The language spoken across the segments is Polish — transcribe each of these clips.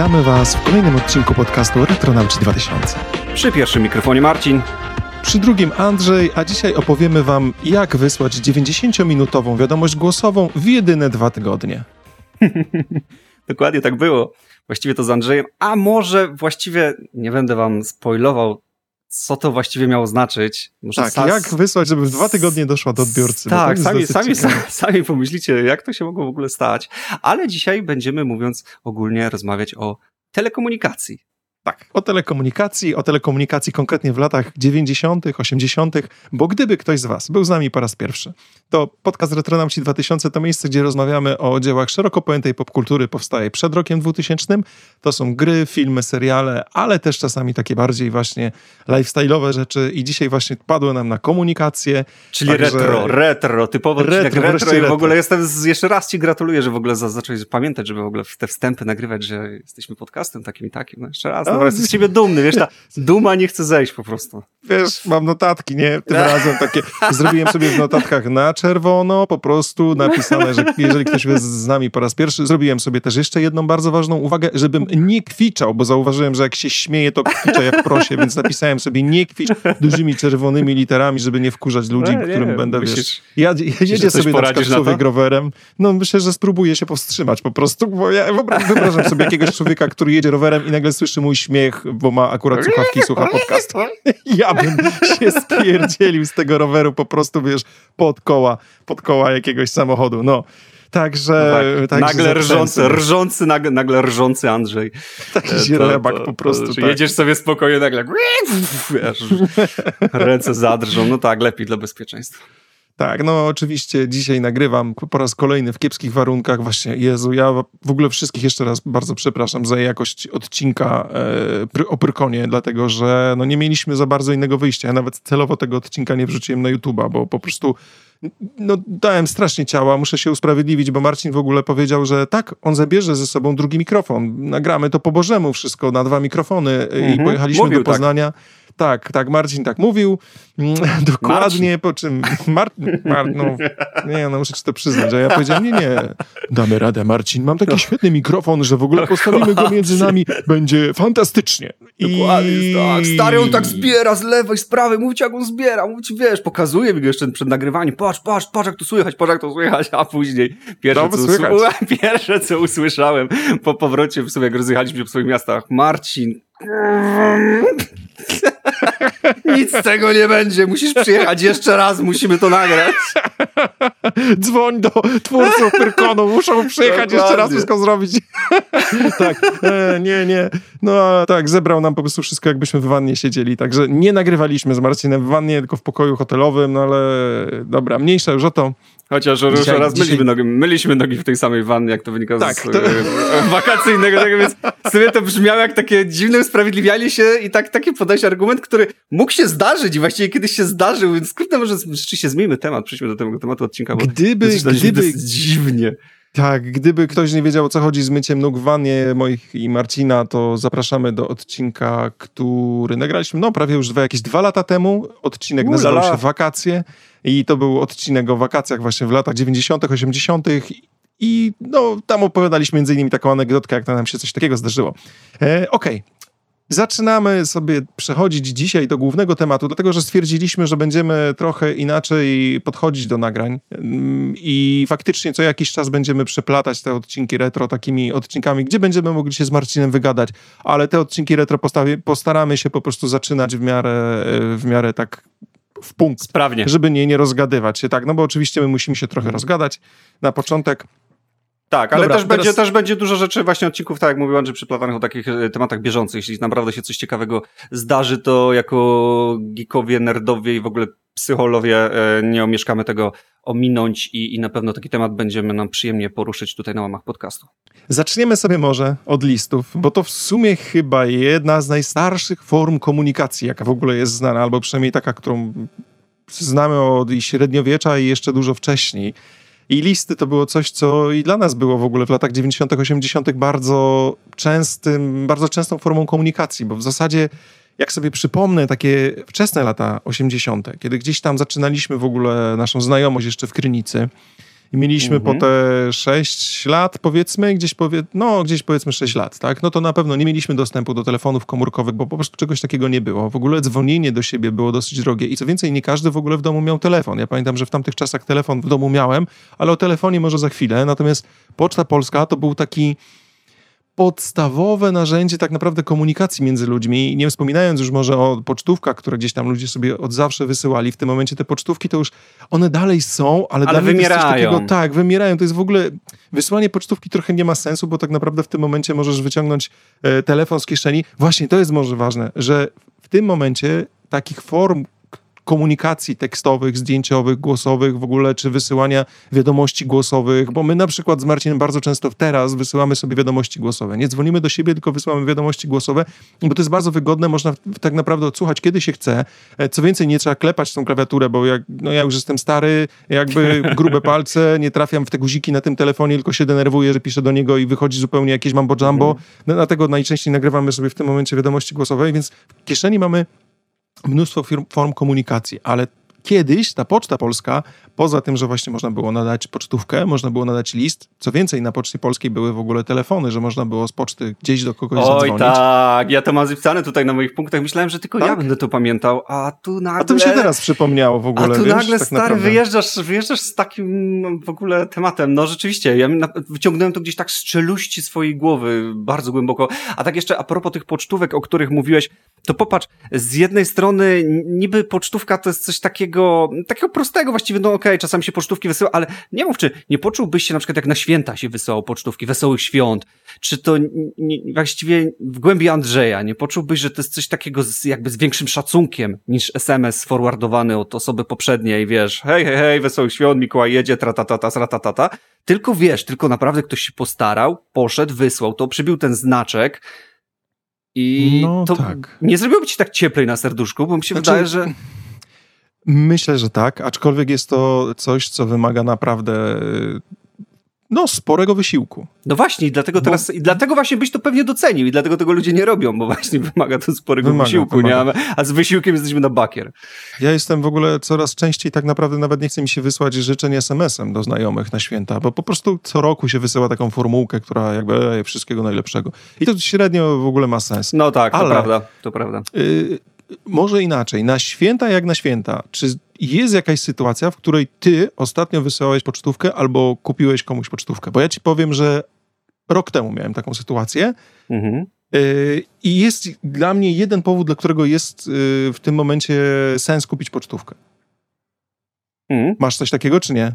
Witamy Was w kolejnym odcinku podcastu Retronauci 2000. Przy pierwszym mikrofonie Marcin. Przy drugim Andrzej, a dzisiaj opowiemy Wam, jak wysłać 90-minutową wiadomość głosową w jedyne dwa tygodnie. Dokładnie tak było. Właściwie to z Andrzejem, a może właściwie nie będę Wam spoilował, co to właściwie miało znaczyć. Muszę tak, jak wysłać, żeby w dwa tygodnie doszła do odbiorcy. Tak, sami, sami, sami, sami pomyślicie, jak to się mogło w ogóle stać. Ale dzisiaj będziemy, mówiąc ogólnie, rozmawiać o telekomunikacji. Tak, o telekomunikacji, o telekomunikacji konkretnie w latach 90., 80., bo gdyby ktoś z Was był z nami po raz pierwszy, to podcast Retronauci 2000 to miejsce, gdzie rozmawiamy o dziełach szeroko pojętej popkultury, powstaje przed rokiem 2000. To są gry, filmy, seriale, ale też czasami takie bardziej właśnie lifestyle'owe rzeczy i dzisiaj właśnie padło nam na komunikację. Czyli także... retro, retro, typowo retro, retro i w ogóle jestem, z, jeszcze raz Ci gratuluję, że w ogóle zacząłeś pamiętać, żeby w ogóle te wstępy nagrywać, że jesteśmy podcastem takim i takim. No jeszcze raz, no, jestem z ciebie dumny, wiesz, ta duma nie chce zejść po prostu. Wiesz, mam notatki, nie? Tym razem takie, zrobiłem sobie w notatkach na czerwono, po prostu napisane, że jeżeli ktoś jest z nami po raz pierwszy, zrobiłem sobie też jeszcze jedną bardzo ważną uwagę, żebym nie kwiczał, bo zauważyłem, że jak się śmieje, to kwicza jak prosie, więc napisałem sobie nie kwicz dużymi czerwonymi literami, żeby nie wkurzać ludzi, no, którym będę, myślisz, wiesz, ja, jedzie sobie na przykład człowiek rowerem, no myślę, że spróbuję się powstrzymać po prostu, bo ja wyobrażam sobie jakiegoś człowieka, który jedzie rowerem i nagle słyszy mój śmiech, bo ma akurat słuchawki i słucha podcast. Ja bym się spierdzielił z tego roweru po prostu, wiesz, pod koła, pod koła jakiegoś samochodu, no. Także, no tak. także nagle rżący, rżący, nagle, nagle rżący Andrzej. Taki źrebak po prostu. To, tak. Jedziesz sobie spokojnie, nagle wiesz, ręce zadrżą. No tak, lepiej dla bezpieczeństwa. Tak, no oczywiście dzisiaj nagrywam po raz kolejny w kiepskich warunkach. Właśnie, Jezu, ja w ogóle wszystkich jeszcze raz bardzo przepraszam za jakość odcinka e, o Prykonie, dlatego że no, nie mieliśmy za bardzo innego wyjścia. Ja nawet celowo tego odcinka nie wrzuciłem na YouTube'a, bo po prostu no, dałem strasznie ciała, muszę się usprawiedliwić, bo Marcin w ogóle powiedział, że tak, on zabierze ze sobą drugi mikrofon. Nagramy to po Bożemu wszystko na dwa mikrofony mhm. i pojechaliśmy do tak. Poznania. Tak tak, tak, Marcin tak mówił. Mm, dokładnie, Marcin. po czym Mar, Mar, no, nie, no muszę ci to przyznać, że ja powiedziałem, nie, nie, damy radę, Marcin, mam taki świetny mikrofon, że w ogóle postawimy go między nami, będzie fantastycznie. I... Dokładnie, tak, stary on tak zbiera z lewej, z prawej, mówicie jak on zbiera, mówicie, wiesz, pokazuje mi go jeszcze przed nagrywaniem, patrz, patrz, patrz jak to słychać, patrz jak to słychać, a później pierwsze, no, co, usłyszałem, pierwsze co usłyszałem po powrocie, w sumie jak rozjechaliśmy się w swoich miastach, Marcin, nic z tego nie będzie. Musisz przyjechać jeszcze raz, musimy to nagrać. Dzwoń do twórców Pyrkonu, muszą przyjechać Dokładnie. jeszcze raz wszystko zrobić. tak, e, nie, nie. No tak, zebrał nam po prostu wszystko, jakbyśmy w wannie siedzieli. Także nie nagrywaliśmy z Marcinem w wannie, tylko w pokoju hotelowym, no ale dobra, mniejsza już o to. Chociaż już raz dzisiaj... myliśmy, nogi, myliśmy nogi w tej samej wannie, jak to wynika tak, z to... E, wakacyjnego, tego, więc sobie to brzmiało jak takie dziwne usprawiedliwianie się i tak, taki podać argument, który mógł się zdarzyć i właściwie kiedyś się zdarzył, więc krótko może rzeczywiście zmienimy temat, przejdźmy do tego tematu odcinka, bo gdyby, gdyby, dziwnie. Tak, gdyby ktoś nie wiedział o co chodzi z myciem nóg w wannie moich i Marcina, to zapraszamy do odcinka, który nagraliśmy no prawie już dwa, jakieś dwa lata temu. Odcinek Ulala. nazywał się Wakacje i to był odcinek o wakacjach właśnie w latach 90., 80. I no, tam opowiadaliśmy między innymi taką anegdotkę, jak nam się coś takiego zdarzyło. E, Okej, okay. Zaczynamy sobie przechodzić dzisiaj do głównego tematu, dlatego że stwierdziliśmy, że będziemy trochę inaczej podchodzić do nagrań mm, i faktycznie co jakiś czas będziemy przeplatać te odcinki retro takimi odcinkami, gdzie będziemy mogli się z Marcinem wygadać, ale te odcinki retro postaramy się po prostu zaczynać w miarę, w miarę tak w punkt. Sprawnie. Żeby nie, nie rozgadywać się, tak, no bo oczywiście my musimy się trochę mhm. rozgadać na początek. Tak, ale Dobra, też, teraz... będzie, też będzie dużo rzeczy, właśnie odcinków, tak jak mówił Andrzej, przyplatanych o takich e, tematach bieżących. Jeśli naprawdę się coś ciekawego zdarzy, to jako geekowie, nerdowie i w ogóle psycholowie e, nie omieszkamy tego ominąć i, i na pewno taki temat będziemy nam przyjemnie poruszyć tutaj na łamach podcastu. Zaczniemy sobie może od listów, bo to w sumie chyba jedna z najstarszych form komunikacji, jaka w ogóle jest znana, albo przynajmniej taka, którą znamy od średniowiecza i jeszcze dużo wcześniej. I listy to było coś, co i dla nas było w ogóle w latach 90., 80. bardzo częstym, bardzo częstą formą komunikacji, bo w zasadzie jak sobie przypomnę takie wczesne lata 80., kiedy gdzieś tam zaczynaliśmy w ogóle naszą znajomość jeszcze w Krynicy i mieliśmy mhm. po te 6 lat, powiedzmy, gdzieś powie, no gdzieś powiedzmy 6 lat, tak? No to na pewno nie mieliśmy dostępu do telefonów komórkowych, bo po prostu czegoś takiego nie było. W ogóle dzwonienie do siebie było dosyć drogie i co więcej, nie każdy w ogóle w domu miał telefon. Ja pamiętam, że w tamtych czasach telefon w domu miałem, ale o telefonie może za chwilę. Natomiast Poczta Polska to był taki podstawowe narzędzie tak naprawdę komunikacji między ludźmi. Nie wspominając już może o pocztówkach, które gdzieś tam ludzie sobie od zawsze wysyłali. W tym momencie te pocztówki to już, one dalej są, ale, ale dalej wymierają. Takiego, tak, wymierają. To jest w ogóle, wysłanie pocztówki trochę nie ma sensu, bo tak naprawdę w tym momencie możesz wyciągnąć e, telefon z kieszeni. Właśnie to jest może ważne, że w tym momencie takich form komunikacji tekstowych, zdjęciowych, głosowych w ogóle, czy wysyłania wiadomości głosowych, bo my na przykład z Marcinem bardzo często teraz wysyłamy sobie wiadomości głosowe. Nie dzwonimy do siebie, tylko wysyłamy wiadomości głosowe, bo to jest bardzo wygodne, można tak naprawdę odsłuchać kiedy się chce. E, co więcej, nie trzeba klepać tą klawiaturę, bo jak, no ja już jestem stary, jakby grube palce, nie trafiam w te guziki na tym telefonie, tylko się denerwuję, że piszę do niego i wychodzi zupełnie jakieś mambo jumbo. Mhm. No, dlatego najczęściej nagrywamy sobie w tym momencie wiadomości głosowe, więc w kieszeni mamy mnóstwo form komunikacji, ale kiedyś ta Poczta Polska, poza tym, że właśnie można było nadać pocztówkę, można było nadać list, co więcej, na Poczcie Polskiej były w ogóle telefony, że można było z poczty gdzieś do kogoś Oj, zadzwonić. Oj tak, ja to mam zapisane tutaj na moich punktach, myślałem, że tylko tak? ja będę to pamiętał, a tu nagle... A to mi się teraz przypomniało w ogóle, A tu wiesz, nagle, tak stary, naprawdę. wyjeżdżasz, wyjeżdżasz z takim w ogóle tematem, no rzeczywiście, ja wyciągnąłem to gdzieś tak z czeluści swojej głowy, bardzo głęboko, a tak jeszcze a propos tych pocztówek, o których mówiłeś, to popatrz, z jednej strony niby pocztówka to jest coś takiego, takiego prostego właściwie, no okej, okay, czasami się pocztówki wysyła, ale nie mów, czy nie poczułbyś się na przykład jak na święta się wysyłało pocztówki, wesołych świąt, czy to nie, właściwie w głębi Andrzeja, nie poczułbyś, że to jest coś takiego z, jakby z większym szacunkiem niż SMS forwardowany od osoby poprzedniej, wiesz, hej, hej, hej, wesołych świąt, Mikołaj jedzie, tratatata, tratatata, tylko wiesz, tylko naprawdę ktoś się postarał, poszedł, wysłał to, przybił ten znaczek, i no, to tak. nie zrobiłoby ci tak cieplej na serduszku, bo mi się znaczy, wydaje, że Myślę, że tak, aczkolwiek jest to coś, co wymaga naprawdę no, sporego wysiłku. No właśnie, i dlatego teraz, bo... i dlatego właśnie byś to pewnie docenił i dlatego tego ludzie nie robią, bo właśnie wymaga to sporego wymaga, wysiłku, wymaga. nie? A z wysiłkiem jesteśmy na bakier. Ja jestem w ogóle coraz częściej, tak naprawdę nawet nie chce mi się wysłać życzeń SMS-em do znajomych na święta, bo po prostu co roku się wysyła taką formułkę, która jakby e, wszystkiego najlepszego. I to średnio w ogóle ma sens. No tak, Ale, to prawda, to prawda. Y może inaczej, na święta jak na święta, czy jest jakaś sytuacja, w której ty ostatnio wysyłałeś pocztówkę albo kupiłeś komuś pocztówkę? Bo ja ci powiem, że rok temu miałem taką sytuację. Mhm. Y, I jest dla mnie jeden powód, dla którego jest y, w tym momencie sens kupić pocztówkę. Mhm. Masz coś takiego, czy nie?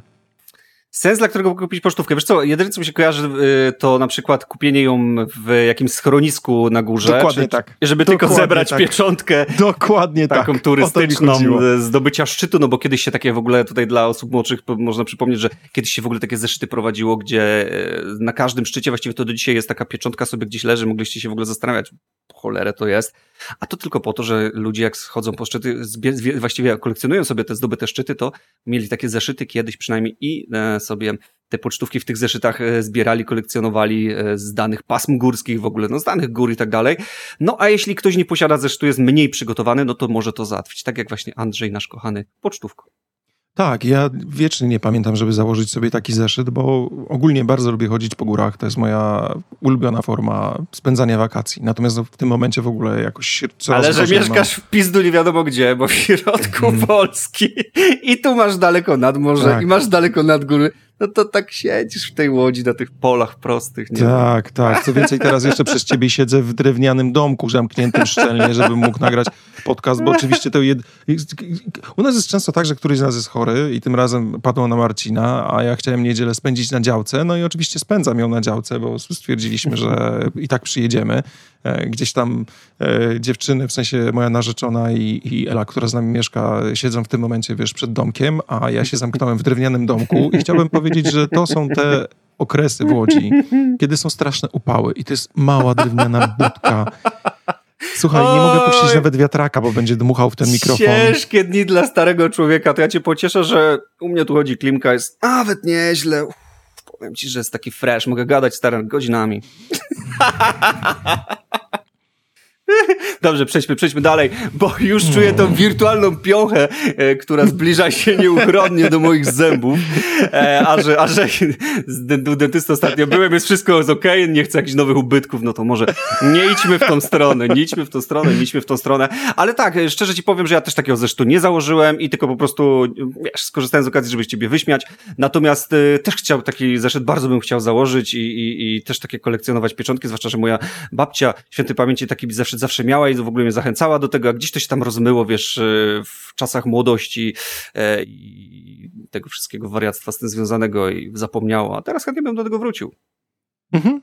Sens, dla którego kupić pocztówkę. Wiesz co, jedyne co mi się kojarzy, y, to na przykład kupienie ją w jakimś schronisku na górze. Dokładnie czy, tak. Żeby Dokładnie tylko zebrać tak. pieczątkę. Dokładnie taką tak. turystyczną zdobycia szczytu, no bo kiedyś się takie w ogóle tutaj dla osób młodszych można przypomnieć, że kiedyś się w ogóle takie zeszyty prowadziło, gdzie e, na każdym szczycie właściwie to do dzisiaj jest taka pieczątka sobie gdzieś leży, mogliście się w ogóle zastanawiać, cholerę to jest. A to tylko po to, że ludzie jak schodzą po szczyty, właściwie kolekcjonują sobie te zdobyte szczyty, to mieli takie zeszyty kiedyś przynajmniej i e, sobie te pocztówki w tych zeszytach e, zbierali, kolekcjonowali e, z danych pasm górskich w ogóle, no z danych gór i tak dalej. No a jeśli ktoś nie posiada zeszytu, jest mniej przygotowany, no to może to załatwić, tak jak właśnie Andrzej, nasz kochany, pocztówką. Tak, ja wiecznie nie pamiętam, żeby założyć sobie taki zeszyt, bo ogólnie bardzo lubię chodzić po górach. To jest moja ulubiona forma spędzania wakacji. Natomiast w tym momencie w ogóle jakoś coraz Ale że mieszkasz mam... w pizdu nie wiadomo gdzie, bo w środku mm. Polski i tu masz daleko nad morze tak. i masz daleko nad góry no to tak siedzisz w tej łodzi na tych polach prostych. Nie tak, tak. Co więcej, teraz jeszcze przez ciebie siedzę w drewnianym domku zamkniętym szczelnie, żebym mógł nagrać podcast, bo oczywiście to jed... u nas jest często tak, że któryś z nas jest chory i tym razem padło na Marcina, a ja chciałem niedzielę spędzić na działce, no i oczywiście spędzam ją na działce, bo stwierdziliśmy, że i tak przyjedziemy. E, gdzieś tam e, dziewczyny, w sensie moja narzeczona i, i Ela, która z nami mieszka, siedzą w tym momencie, wiesz, przed domkiem, a ja się zamknąłem w drewnianym domku i chciałbym powiedzieć, że to są te okresy w Łodzi, kiedy są straszne upały i to jest mała drewniana budka. Słuchaj, nie mogę puścić nawet wiatraka, bo będzie dmuchał w ten mikrofon. Ciężkie dni dla starego człowieka. To ja cię pocieszę, że u mnie tu chodzi klimka, jest nawet nieźle. Powiem ci, że jest taki fresh, mogę gadać stare godzinami. Dobrze, przejdźmy, przejdźmy dalej, bo już czuję tą wirtualną piąchę, e, która zbliża się nieuchronnie do moich zębów. E, a że, a że ostatnio byłem, jest wszystko ok, nie chcę jakichś nowych ubytków, no to może nie idźmy w tą stronę, nie idźmy w tą stronę, nie idźmy w tą stronę. Ale tak, e, szczerze ci powiem, że ja też takiego zesztu nie założyłem i tylko po prostu, wiesz, skorzystałem z okazji, żeby ciebie wyśmiać. Natomiast y, też chciał taki zeszyt, bardzo bym chciał założyć i, i, i też takie kolekcjonować pieczątki, zwłaszcza, że moja babcia świętej pamięci taki zeszyt zawsze miała i w ogóle mnie zachęcała do tego, a gdzieś to się tam rozmyło, wiesz, y, w czasach młodości y, i tego wszystkiego wariactwa z tym związanego i zapomniało, a teraz chętnie bym do tego wrócił. Mhm.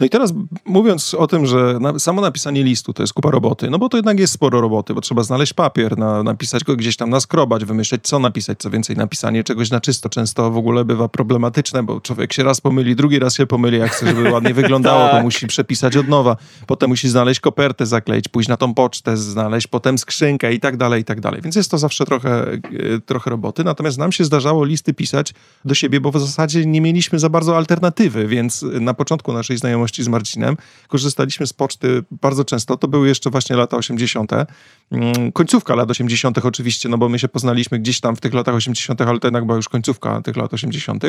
No i teraz mówiąc o tym, że na, samo napisanie listu to jest kupa roboty, no bo to jednak jest sporo roboty, bo trzeba znaleźć papier, na, napisać go gdzieś tam, naskrobać, wymyśleć co napisać, co więcej napisanie czegoś na czysto często w ogóle bywa problematyczne, bo człowiek się raz pomyli, drugi raz się pomyli, jak chce, żeby ładnie wyglądało, tak. to musi przepisać od nowa, potem musi znaleźć kopertę, zakleić, pójść na tą pocztę, znaleźć potem skrzynkę i tak dalej, i tak dalej. Więc jest to zawsze trochę, e, trochę roboty, natomiast nam się zdarzało listy pisać do siebie, bo w zasadzie nie mieliśmy za bardzo alternatywy, więc na początku naszej znajomości z Marcinem korzystaliśmy z poczty bardzo często. To były jeszcze właśnie lata 80. Mm, końcówka lat 80. oczywiście, no bo my się poznaliśmy gdzieś tam w tych latach 80., ale to jednak była już końcówka tych lat 80.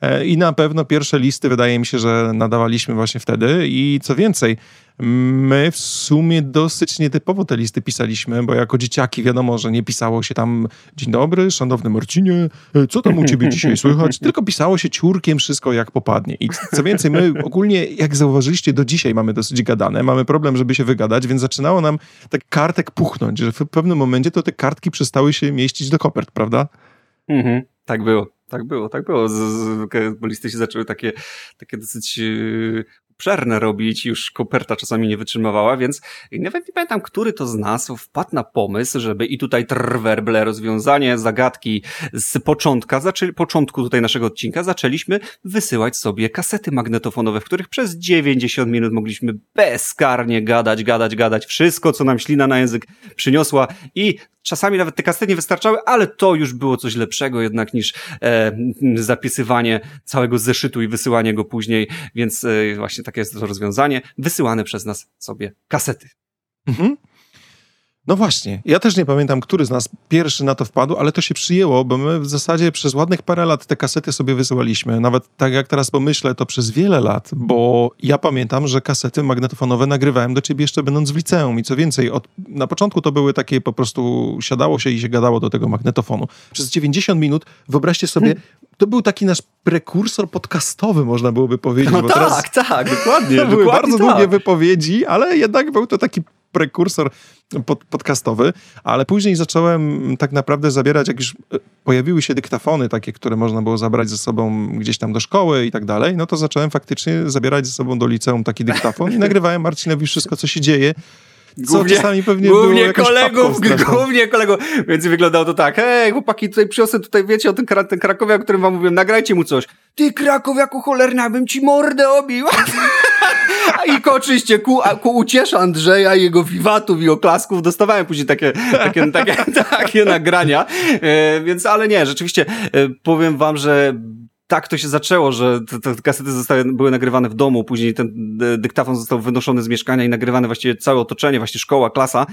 E, I na pewno pierwsze listy wydaje mi się, że nadawaliśmy właśnie wtedy. I co więcej, My w sumie dosyć nietypowo te listy pisaliśmy, bo jako dzieciaki wiadomo, że nie pisało się tam dzień dobry, szanowny Marcinie, co tam u ciebie dzisiaj słychać, tylko pisało się ciurkiem wszystko jak popadnie. I co więcej, my ogólnie, jak zauważyliście, do dzisiaj mamy dosyć gadane, mamy problem, żeby się wygadać, więc zaczynało nam tak kartek puchnąć, że w pewnym momencie to te kartki przestały się mieścić do kopert, prawda? Mhm, tak było. Tak było, tak było. Z, z, bo listy się zaczęły takie, takie dosyć obszerne robić, już koperta czasami nie wytrzymywała, więc nawet nie pamiętam, który to z nas wpadł na pomysł, żeby i tutaj trwerble, rozwiązanie zagadki z początka, zaczęli, początku tutaj naszego odcinka, zaczęliśmy wysyłać sobie kasety magnetofonowe, w których przez 90 minut mogliśmy bezkarnie gadać, gadać, gadać, wszystko, co nam ślina na język przyniosła i Czasami nawet te kasety nie wystarczały, ale to już było coś lepszego jednak niż e, zapisywanie całego zeszytu i wysyłanie go później, więc e, właśnie takie jest to rozwiązanie. Wysyłane przez nas sobie kasety. Mhm. No właśnie, ja też nie pamiętam, który z nas pierwszy na to wpadł, ale to się przyjęło, bo my w zasadzie przez ładnych parę lat te kasety sobie wysyłaliśmy. Nawet tak jak teraz pomyślę, to przez wiele lat, bo ja pamiętam, że kasety magnetofonowe nagrywałem do ciebie jeszcze będąc w liceum i co więcej, od, na początku to były takie po prostu siadało się i się gadało do tego magnetofonu. Przez 90 minut, wyobraźcie sobie, hmm. to był taki nasz prekursor podcastowy, można byłoby powiedzieć. No tak, teraz tak, dokładnie. To były bardzo tak. długie wypowiedzi, ale jednak był to taki prekursor pod, podcastowy, ale później zacząłem tak naprawdę zabierać, jak już e, pojawiły się dyktafony takie, które można było zabrać ze sobą gdzieś tam do szkoły i tak dalej, no to zacząłem faktycznie zabierać ze sobą do liceum taki dyktafon i nagrywałem Marcinowi wszystko, co się dzieje. Głównie, czasami pewnie głównie kolegów, głównie kolegów. Więc wyglądało to tak, hej, chłopaki, tutaj przyniosę, tutaj wiecie o tym, ten Krakowie, o którym wam mówiłem, nagrajcie mu coś. Ty Krakowiaku cholerna, bym ci mordę obił. I oczywiście ku, ku ucieszy Andrzeja jego wiwatów i oklasków dostawałem później takie, takie, takie, takie nagrania. E, więc, ale nie, rzeczywiście e, powiem wam, że tak to się zaczęło, że te, te kasety zostały, były nagrywane w domu, później ten e, dyktafon został wynoszony z mieszkania i nagrywane właściwie całe otoczenie, właśnie szkoła, klasa,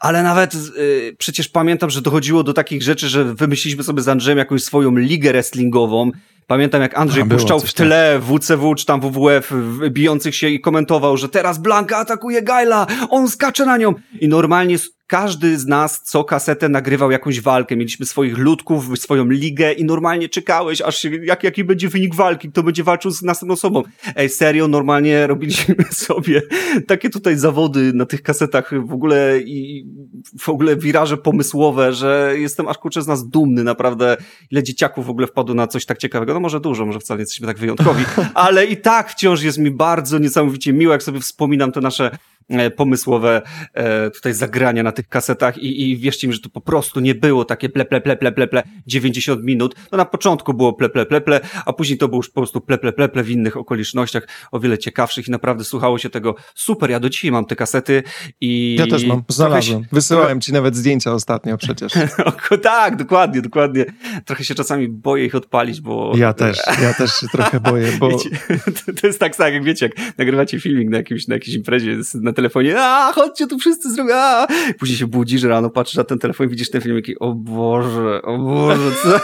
ale nawet y, przecież pamiętam, że dochodziło do takich rzeczy, że wymyśliliśmy sobie z Andrzejem jakąś swoją ligę wrestlingową, Pamiętam jak Andrzej A, puszczał w tle WCW czy tam WWF bijących się i komentował, że teraz Blanka atakuje Gaila, on skacze na nią. I normalnie każdy z nas co kasetę nagrywał jakąś walkę. Mieliśmy swoich ludków, swoją ligę i normalnie czekałeś, aż jak, jaki będzie wynik walki, kto będzie walczył z następną osobą. Ej, serio, normalnie robiliśmy sobie takie tutaj zawody na tych kasetach w ogóle i w ogóle wiraże pomysłowe, że jestem aż kurczę z nas dumny, naprawdę. Ile dzieciaków w ogóle wpadło na coś tak ciekawego. No może dużo, może wcale nie jesteśmy tak wyjątkowi, ale i tak wciąż jest mi bardzo niesamowicie miło, jak sobie wspominam te nasze pomysłowe e, tutaj zagrania na tych kasetach i, i wierzcie mi, że to po prostu nie było takie ple, ple, ple, ple, ple, ple 90 minut. No na początku było ple, ple, ple, ple, a później to było już po prostu ple, ple, ple, ple w innych okolicznościach, o wiele ciekawszych i naprawdę słuchało się tego super. Ja do dzisiaj mam te kasety i... Ja też mam, znalazłem. Wysyłałem ci nawet zdjęcia ostatnio przecież. tak, dokładnie, dokładnie. Trochę się czasami boję ich odpalić, bo... Ja też, ja też się trochę boję, bo... Wiecie, to jest tak samo, jak wiecie, jak nagrywacie filmik na, jakimś, na jakiejś imprezie na telefonie, a chodźcie tu wszyscy zrobią, a Później się budzisz rano, patrzysz na ten telefon i widzisz ten film i o Boże, o Boże, co,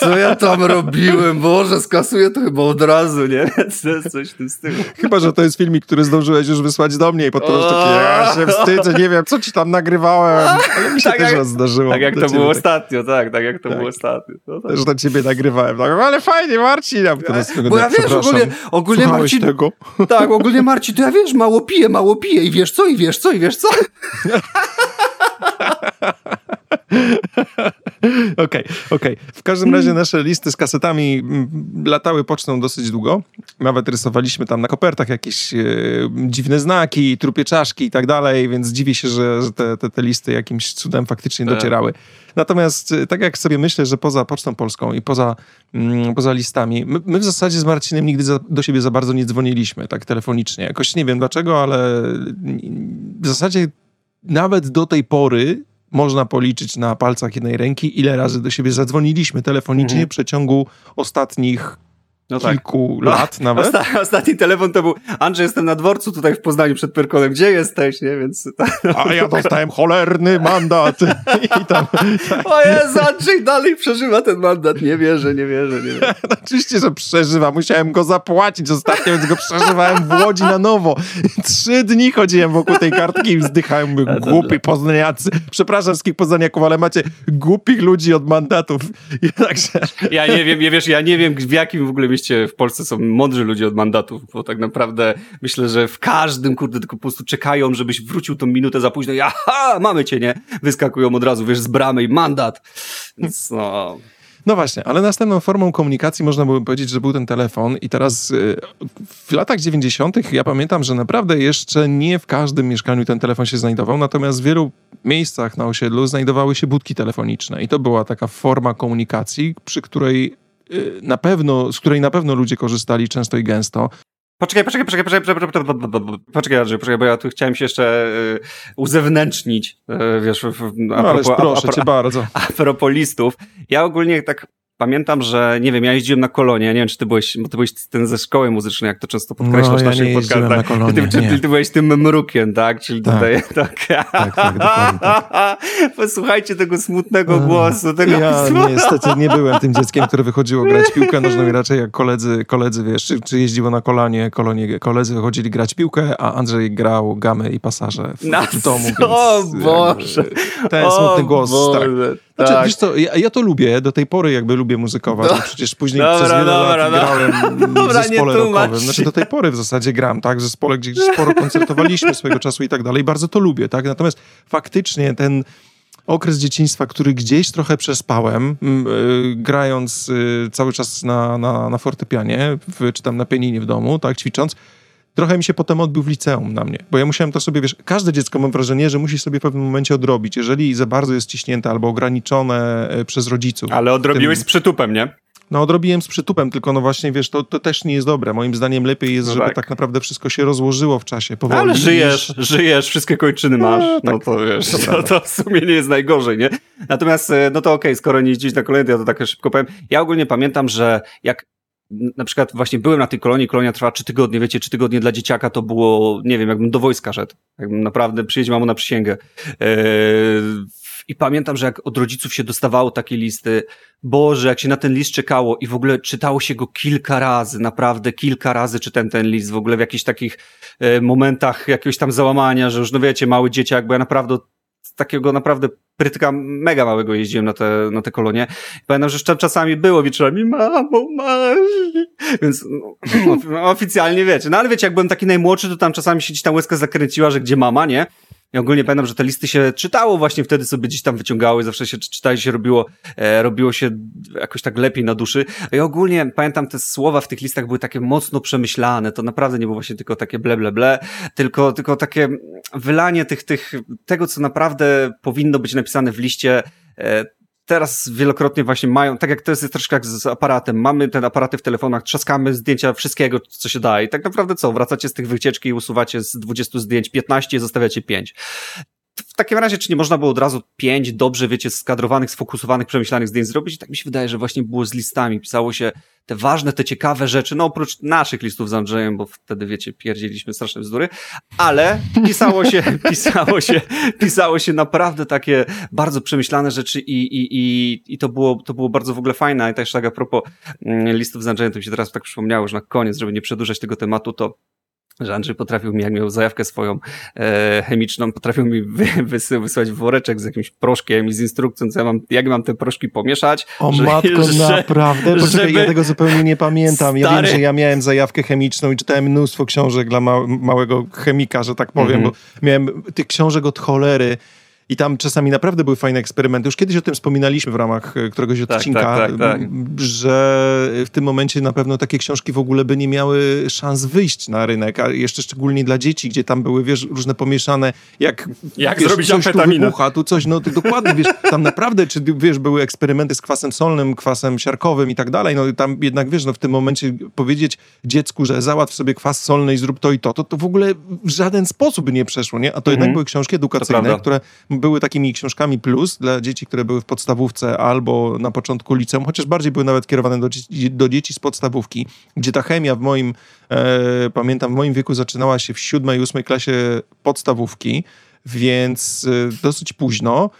co ja tam robiłem, Boże, skasuję to chyba od razu, nie? Coś w tym stylu. Chyba, że to jest filmik, który zdążyłeś już wysłać do mnie i potem takie, ja się wstydzę, nie wiem, co ci tam nagrywałem, ale mi się tak też jak, zdarzyło. Tak jak to było tak. ostatnio, tak, tak jak to tak. było ostatnio. No, tak. Też na ciebie nagrywałem, tak, ale fajnie, Marcin, a teraz Bo ja wiesz, ogólnie, ogólnie Marcin, tego? tak, ogólnie Marcin, to ja wiesz, mało piję, mało piję i wiesz co, i wiesz co, i wiesz co. Okej, okej. Okay, okay. W każdym razie nasze listy z kasetami latały pocztą dosyć długo. Nawet rysowaliśmy tam na kopertach jakieś e, dziwne znaki, trupie czaszki i tak dalej, więc dziwię się, że, że te, te, te listy jakimś cudem faktycznie tak. docierały. Natomiast e, tak jak sobie myślę, że poza Pocztą Polską i poza, mm, poza listami, my, my, w zasadzie z Marcinem nigdy za, do siebie za bardzo nie dzwoniliśmy tak telefonicznie. Jakoś nie wiem dlaczego, ale w zasadzie nawet do tej pory można policzyć na palcach jednej ręki, ile razy do siebie zadzwoniliśmy telefonicznie mhm. w przeciągu ostatnich no tak. kilku tak. lat nawet. Osta ostatni telefon to był Andrzej, jestem na dworcu tutaj w Poznaniu przed Pyrkonem. Gdzie jesteś? Nie, więc... A ja dostałem cholerny mandat. I tam, tak. O Jezu, Andrzej dalej przeżywa ten mandat. Nie wierzę, nie wierzę, nie wierzę. No, oczywiście, że przeżywa. Musiałem go zapłacić ostatnio, więc go przeżywałem w Łodzi na nowo. Trzy dni chodziłem wokół tej kartki i wzdychałem. Mówię, głupi poznaniacy. Przepraszam wszystkich poznaniaków, ale macie głupich ludzi od mandatów. I także... Ja nie wiem, nie wiesz, ja nie wiem w jakim w ogóle w Polsce są mądrzy ludzie od mandatów, bo tak naprawdę myślę, że w każdym, kurde, tylko po prostu czekają, żebyś wrócił tą minutę za późno i aha, mamy cię, nie? Wyskakują od razu, wiesz, z bramy i mandat. Więc no... No właśnie, ale następną formą komunikacji można by powiedzieć, że był ten telefon i teraz y, w latach 90. ja pamiętam, że naprawdę jeszcze nie w każdym mieszkaniu ten telefon się znajdował, natomiast w wielu miejscach na osiedlu znajdowały się budki telefoniczne i to była taka forma komunikacji, przy której na pewno, z której na pewno ludzie korzystali często i gęsto. Poczekaj, poczekaj, poczekaj, poczekaj, poczekaj, poczekaj, Andrzej, poczekaj, bo ja tu chciałem się jeszcze y, uzewnętrznić, y, wiesz, a no, propos, proszę a, a, cię bardzo. A propos listów. Ja ogólnie tak Pamiętam, że, nie wiem, ja jeździłem na kolonie, nie wiem, czy ty byłeś, bo ty byłeś ten ze szkoły muzycznej, jak to często podkreślasz no, ja naszych podcastach. na kolonie, ty, ty, ty, byłeś tym mrukiem, tak? Czyli tak. tutaj, tak. Tak, tak, tak. Posłuchajcie tego smutnego głosu, tego Ja niestety nie byłem tym dzieckiem, które wychodziło grać piłkę nożną i raczej jak koledzy, koledzy, wiesz, czy, czy jeździło na kolanie, kolonie, koledzy wychodzili grać piłkę, a Andrzej grał gamy i pasaże w, w domu, więc... O Boże! Ten smutny głos, Boże. tak. Znaczy, tak. wiesz co, ja, ja, to lubię, do tej pory jakby lubię muzykować, no. przecież później dobra, przez wiele dobra, lat grałem dobra, w zespole rockowym. Znaczy do tej pory w zasadzie gram, tak, w zespole, gdzie sporo koncertowaliśmy swojego czasu i tak dalej, bardzo to lubię, tak, natomiast faktycznie ten okres dzieciństwa, który gdzieś trochę przespałem, yy, grając yy, cały czas na, na, na fortepianie, w, czy tam na pianinie w domu, tak, ćwicząc, trochę mi się potem odbył w liceum na mnie, bo ja musiałem to sobie, wiesz, każde dziecko mam wrażenie, że musi sobie w pewnym momencie odrobić, jeżeli za bardzo jest ciśnięte albo ograniczone e, przez rodziców. Ale odrobiłeś tym... z przytupem, nie? No odrobiłem z przytupem, tylko no właśnie, wiesz, to, to też nie jest dobre. Moim zdaniem lepiej jest, no żeby tak. tak. naprawdę wszystko się rozłożyło w czasie, powoli. Ale żyjesz, niż... żyjesz, wszystkie kończyny masz, no, no tak, to wiesz, to, to, to, w sumie nie jest najgorzej, nie? Natomiast, e, no to okej, okay, skoro nie jeździć na kolejny, ja to tak szybko powiem. Ja ogólnie pamiętam, że jak na przykład właśnie byłem na tej kolonii, kolonia trwała trzy tygodnie, wiecie, trzy tygodnie dla dzieciaka to było, nie wiem, jakbym do wojska szedł, jakbym naprawdę przyjedzie mamo na przysięgę. Eee, I pamiętam, że jak od rodziców się dostawało takie listy, Boże, jak się na ten list czekało i w ogóle czytało się go kilka razy, naprawdę kilka razy czytałem ten list, w ogóle w jakichś takich e, momentach jakiegoś tam załamania, że już, no wiecie, mały dzieciak, bo ja naprawdę takiego naprawdę prytyka mega małego jeździłem na te, na te kolonie. Pamiętam, że czasami było wieczorami, mamo, masz. Więc no, oficjalnie wiecie. No ale wiecie, jak byłem taki najmłodszy, to tam czasami się gdzieś tam łezka zakręciła, że gdzie mama, nie? Ja ogólnie pamiętam, że te listy się czytało właśnie wtedy sobie gdzieś tam wyciągały, zawsze się czytali, się robiło, e, robiło się jakoś tak lepiej na duszy. I ogólnie pamiętam te słowa w tych listach były takie mocno przemyślane, to naprawdę nie było właśnie tylko takie ble, ble, ble, tylko, tylko takie wylanie tych, tych, tego, co naprawdę powinno być napisane w liście, e, teraz wielokrotnie właśnie mają, tak jak to jest troszkę jak z aparatem, mamy te aparaty w telefonach, trzaskamy zdjęcia wszystkiego, co się da i tak naprawdę co, wracacie z tych wycieczki i usuwacie z 20 zdjęć 15 i zostawiacie 5 takim razie, czy nie można było od razu pięć dobrze, wiecie, skadrowanych, sfokusowanych, przemyślanych zdjęć zrobić? I tak mi się wydaje, że właśnie było z listami. Pisało się te ważne, te ciekawe rzeczy, no oprócz naszych listów z Andrzejem, bo wtedy, wiecie, pierdzieliśmy straszne bzdury, ale pisało się, pisało się, pisało się naprawdę takie bardzo przemyślane rzeczy i, i, i, i to było, to było bardzo w ogóle fajne. I też tak a propos mm, listów z Andrzejem, to mi się teraz tak przypomniało, że na koniec, żeby nie przedłużać tego tematu, to że Andrzej potrafił mi, jak miał zajawkę swoją e, chemiczną, potrafił mi wy, wysy, wysłać woreczek z jakimś proszkiem i z instrukcją, co ja mam, jak mam te proszki pomieszać. O że, matko, że, naprawdę? Poczekaj, żeby... ja tego zupełnie nie pamiętam. Stary... Ja wiem, że ja miałem zajawkę chemiczną i czytałem mnóstwo książek dla ma małego chemika, że tak powiem, mm -hmm. bo miałem tych książek od cholery. I tam czasami naprawdę były fajne eksperymenty. Już kiedyś o tym wspominaliśmy w ramach e, któregoś tak, odcinka, tak, tak, tak, że w tym momencie na pewno takie książki w ogóle by nie miały szans wyjść na rynek, a jeszcze szczególnie dla dzieci, gdzie tam były, wiesz, różne pomieszane, jak, jak wiesz, zrobić coś amfetaminę. tu wybucha, tu coś, no to dokładnie, wiesz, tam naprawdę, czy wiesz, były eksperymenty z kwasem solnym, kwasem siarkowym i tak dalej, no tam jednak, wiesz, no w tym momencie powiedzieć dziecku, że załatw sobie kwas solny i zrób to i to, to, to w ogóle w żaden sposób nie przeszło, nie? A to mhm. jednak były książki edukacyjne, które były takimi książkami plus dla dzieci, które były w podstawówce albo na początku liceum, chociaż bardziej były nawet kierowane do, do dzieci z podstawówki, gdzie ta chemia w moim, e, pamiętam, w moim wieku zaczynała się w siódmej, ósmej klasie podstawówki, więc e, dosyć późno,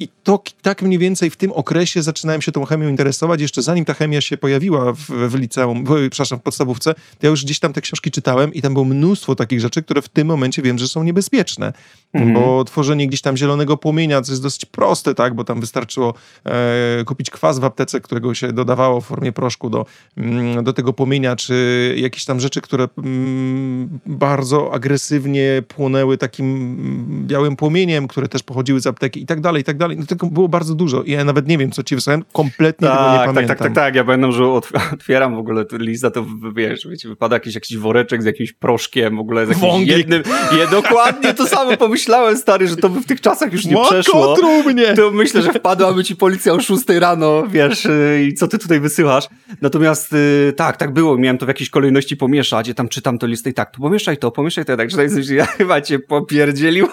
i to tak mniej więcej w tym okresie zaczynałem się tą chemią interesować. Jeszcze zanim ta chemia się pojawiła w, w liceum, w, przepraszam, w podstawówce, to ja już gdzieś tam te książki czytałem i tam było mnóstwo takich rzeczy, które w tym momencie wiem, że są niebezpieczne. Mhm. Bo tworzenie gdzieś tam zielonego płomienia, co jest dosyć proste, tak? Bo tam wystarczyło e, kupić kwas w aptece, którego się dodawało w formie proszku do, mm, do tego płomienia, czy jakieś tam rzeczy, które mm, bardzo agresywnie płonęły takim mm, białym płomieniem, które też pochodziły z apteki i tak dalej, i tak dalej dalej. No tego było bardzo dużo i ja nawet nie wiem, co ci wysłałem. Kompletnie tak, tego nie tak, pamiętam. Tak, tak, tak, tak. Ja pamiętam, że otwieram w ogóle lista, to wiesz, wiecie, wypada jakiś, jakiś woreczek z jakimś proszkiem, w ogóle z jakimś Wąglik. jednym. Je, dokładnie to samo pomyślałem, stary, że to by w tych czasach już nie Mako przeszło. Trumnie. To myślę, że wpadłaby ci policja o 6 rano, wiesz, y, i co ty tutaj wysyłasz. Natomiast y, tak, tak było. Miałem to w jakiejś kolejności pomieszać. Ja tam czytam to listę i tak, to pomieszaj to, pomieszaj to. Ja tak czytam, ja chyba cię popierdzielił.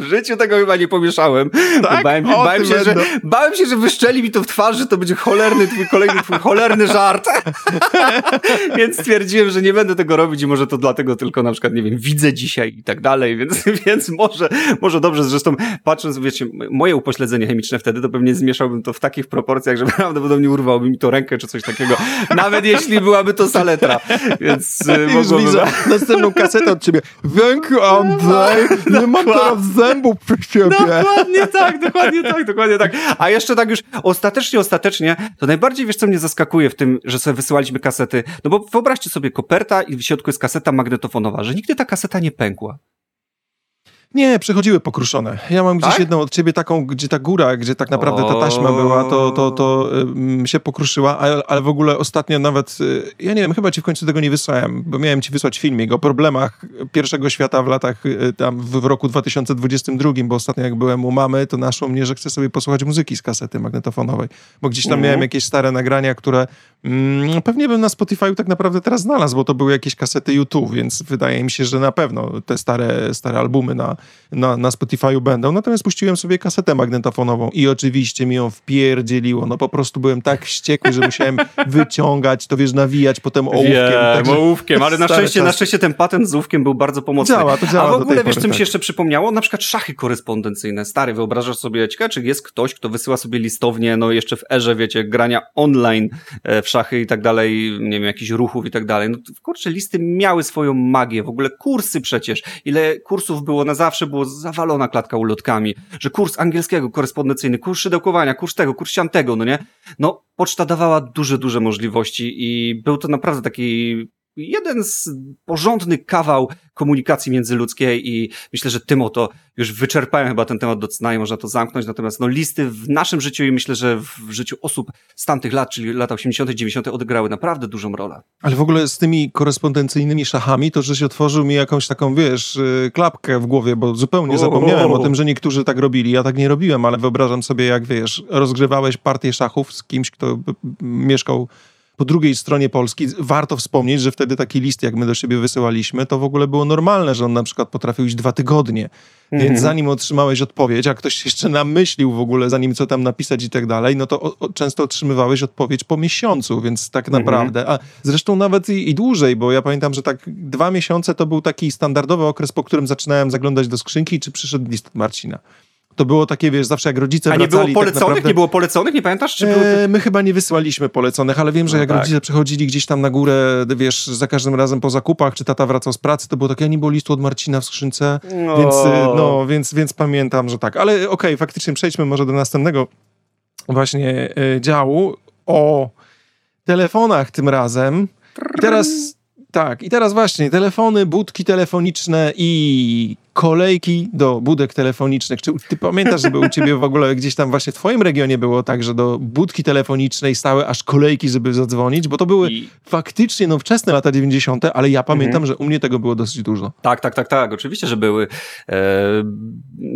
w życiu tego chyba nie pomieszałem. Tak? Bałem, o, bałem, się, że, bałem się, że wyszczeli mi to w twarzy, że to będzie cholerny twój kolejny, twój cholerny żart. więc stwierdziłem, że nie będę tego robić i może to dlatego tylko na przykład, nie wiem, widzę dzisiaj i tak dalej, więc, więc może, może dobrze. Zresztą patrząc, wiecie, moje upośledzenie chemiczne wtedy, to pewnie zmieszałbym to w takich proporcjach, że prawdopodobnie urwałby mi to rękę czy coś takiego. Nawet jeśli byłaby to saletra. Więc y, mogłoby... Widzę następną kasetę od ciebie. Węku Andrzej, nie mam teraz zębów przy siebie. Dokładnie tak, dokładnie tak, dokładnie tak. A jeszcze tak już ostatecznie, ostatecznie, to najbardziej wiesz, co mnie zaskakuje w tym, że sobie wysyłaliśmy kasety. No bo wyobraźcie sobie koperta i w środku jest kaseta magnetofonowa, że nigdy ta kaseta nie pękła. Nie, przychodziły pokruszone. Ja mam gdzieś tak? jedną od ciebie taką, gdzie ta góra, gdzie tak naprawdę ta taśma była, to, to, to um, się pokruszyła, ale, ale w ogóle ostatnio nawet, y, ja nie wiem, chyba ci w końcu tego nie wysłałem, bo miałem ci wysłać filmik o problemach pierwszego świata w latach, y, tam w, roku 2022, bo ostatnio jak byłem u mamy, to naszło mnie, że chcę sobie posłuchać muzyki z kasety magnetofonowej, bo gdzieś tam miałem jakieś stare nagrania, które pewnie bym na Spotify tak naprawdę teraz znalazł, bo to były jakieś kasety YouTube, więc wydaje mi się, że na pewno te stare, stare albumy na na, na Spotify'u będą. Natomiast puściłem sobie kasetę magnetofonową i oczywiście mi ją wpierdzieliło. No po prostu byłem tak wściekły, że musiałem wyciągać, to wiesz, nawijać potem ołówkiem. Wiem, ołówkiem, ale na szczęście, na szczęście ten patent z ołówkiem był bardzo pomocny. Działa, to działa A w ogóle wiesz, co mi tak. się jeszcze przypomniało? Na przykład szachy korespondencyjne. Stary, wyobrażasz sobie, ciekawe, czy jest ktoś, kto wysyła sobie listownie, no jeszcze w erze, wiecie, grania online e, w szachy i tak dalej, nie wiem, jakichś ruchów i tak dalej. No kurczę, listy miały swoją magię. W ogóle kursy przecież. Ile kursów było na zawsze było zawalona klatka ulotkami, że kurs angielskiego korespondencyjny, kurs szydełkowania, kurs tego, kurs siantego, no nie? No, poczta dawała duże, duże możliwości i był to naprawdę taki jeden z porządny kawał komunikacji międzyludzkiej i myślę, że tym oto już wyczerpałem chyba ten temat do cna i można to zamknąć, natomiast no listy w naszym życiu i myślę, że w życiu osób z tamtych lat, czyli lata 80 90 odegrały naprawdę dużą rolę. Ale w ogóle z tymi korespondencyjnymi szachami, to że się otworzył mi jakąś taką, wiesz, y, klapkę w głowie, bo zupełnie zapomniałem o tym, że niektórzy tak robili. Ja tak nie robiłem, ale wyobrażam sobie, jak wiesz, rozgrywałeś partię szachów z kimś, kto mieszkał po drugiej stronie Polski. Warto wspomnieć, że wtedy taki list, jak my do siebie wysyłaliśmy, to w ogóle było normalne, że on na przykład potrafił iść dwa tygodnie. Więc mhm. zanim otrzymałeś odpowiedź, a ktoś jeszcze namyślił w ogóle, zanim co tam napisać i tak dalej, no to o, o, często otrzymywałeś odpowiedź po miesiącu, więc tak mhm. naprawdę, a zresztą nawet i, i, dłużej, bo ja pamiętam, że tak dwa miesiące to był taki standardowy okres, po którym zaczynałem zaglądać do skrzynki, czy przyszedł list od Marcina. To było takie, wiesz, zawsze jak rodzice A nie było tak poleconych? Tak naprawdę... Nie było poleconych? Nie pamiętasz? Czy e, My chyba nie wysłaliśmy poleconych, ale wiem, że no jak tak. rodzice przechodzili gdzieś tam na górę, wiesz, za każdym razem po zakupach, czy tata wracał z pracy, to było takie, a nie było listu od Marcina w skrzynce, no. więc, e, no, więc, więc pamiętam, że tak. Ale okej, okay, faktycznie przejdźmy może do następnego właśnie e, działu o telefonach tym razem. I teraz... Tak, i teraz właśnie telefony, budki telefoniczne i kolejki do budek telefonicznych. Czy ty pamiętasz, żeby u ciebie w ogóle gdzieś tam właśnie w twoim regionie było tak, że do budki telefonicznej stały aż kolejki, żeby zadzwonić? Bo to były I... faktycznie no, wczesne lata 90., ale ja pamiętam, mhm. że u mnie tego było dosyć dużo. Tak, tak, tak, tak. Oczywiście, że były. E,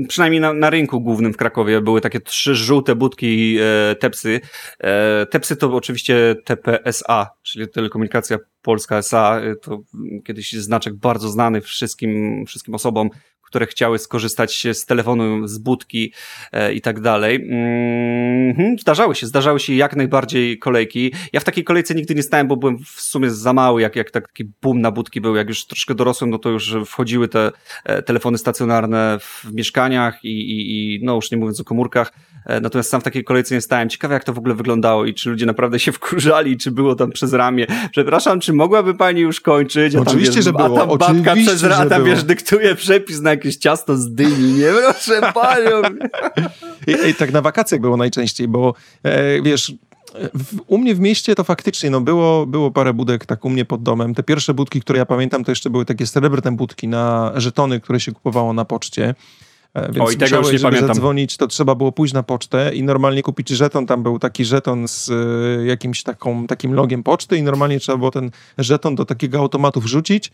przynajmniej na, na, rynku głównym w Krakowie były takie trzy żółte budki e, Tepsy. E, Tepsy to oczywiście TPSA, czyli Telekomunikacja Polska SA. E, to kiedyś znaczek bardzo znany wszystkim, wszystkim osobom, które chciały skorzystać z telefonu, z budki e, i tak dalej. Mm, zdarzały się, zdarzały się jak najbardziej kolejki. Ja w takiej kolejce nigdy nie stałem, bo byłem w sumie za mały, jak, jak taki boom na budki był. Jak już troszkę dorosłem, no to już wchodziły te e, telefony stacjonarne w mieszkaniach i, i, i no już nie mówiąc o komórkach. E, natomiast sam w takiej kolejce nie stałem. Ciekawe, jak to w ogóle wyglądało i czy ludzie naprawdę się wkurzali, czy było tam przez ramię. Przepraszam, czy mogłaby pani już kończyć? A Oczywiście, wiesz, że było. A tam babka Oczywiście, przez rata, wiesz, dyktuje przepis na jakieś ciasto z dyni, nie? Proszę panią. I, I, tak na wakacjach było najczęściej, bo e, wiesz, w, u mnie w mieście to faktycznie no było, było parę budek tak u mnie pod domem. Te pierwsze budki, które ja pamiętam, to jeszcze były takie srebrne budki na żetony, które się kupowało na poczcie. E, więc Oj, tego już nie pamiętam. zadzwonić, to trzeba było pójść na pocztę i normalnie kupić żeton. Tam był taki żeton z e, jakimś taką, takim logiem poczty i normalnie trzeba było ten żeton do takiego automatu wrzucić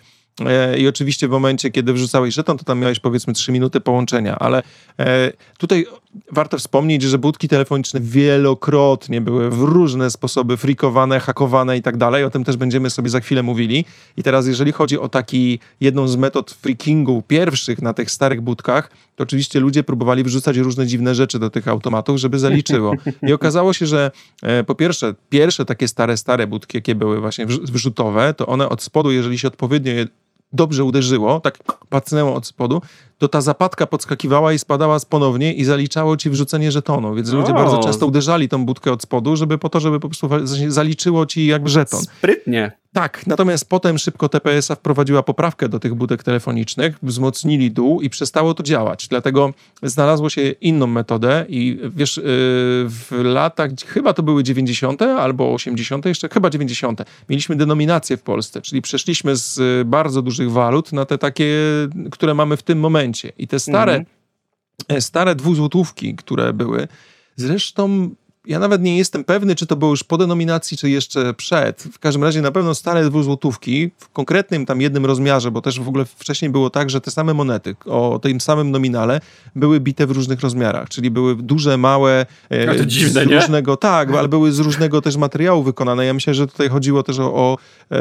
I oczywiście w momencie, kiedy wrzucałeś żeton, to tam miałeś powiedzmy 3 minuty połączenia, ale e, tutaj warto wspomnieć, że budki telefoniczne wielokrotnie były w różne sposoby frikowane, hakowane i tak dalej. O tym też będziemy sobie za chwilę mówili. I teraz, jeżeli chodzi o taki jedną z metod freakingu pierwszych na tych starych budkach, to oczywiście ludzie próbowali wrzucać różne dziwne rzeczy do tych automatów, żeby zaliczyło. I okazało się, że e, po pierwsze, pierwsze takie stare, stare budki, jakie były właśnie wrzutowe, to one od spodu, jeżeli się odpowiednio je dobrze uderzyło, tak pacnęło od spodu, to ta zapadka podskakiwała i spadała ponownie i zaliczało ci wrzucenie żetonu. Więc ludzie bardzo często uderzali tą budkę od spodu, żeby po to, żeby po prostu zaliczyło ci jakby żeton. Sprytnie. Tak, natomiast potem szybko TPS-a wprowadziła poprawkę do tych budek telefonicznych, wzmocnili dół i przestało to działać. Dlatego znalazło się inną metodę i wiesz, yy, w latach, chyba to były 90. albo 80., jeszcze chyba 90. Mieliśmy denominację w Polsce, czyli przeszliśmy z y, bardzo dużych walut na te takie, które mamy w tym momencie. I te stare, mhm. stare dwuzłotówki, które były, zresztą ja nawet nie jestem pewny, czy to było już po denominacji, czy jeszcze przed. W każdym razie na pewno stare dwuzłotówki w konkretnym tam jednym rozmiarze, bo też w ogóle wcześniej było tak, że te same monety o tym samym nominale były bite w różnych rozmiarach, czyli były duże, małe, e, to dziwne, z różnego, nie? tak, ale były z różnego też materiału wykonane. Ja myślę, że tutaj chodziło też o, o e,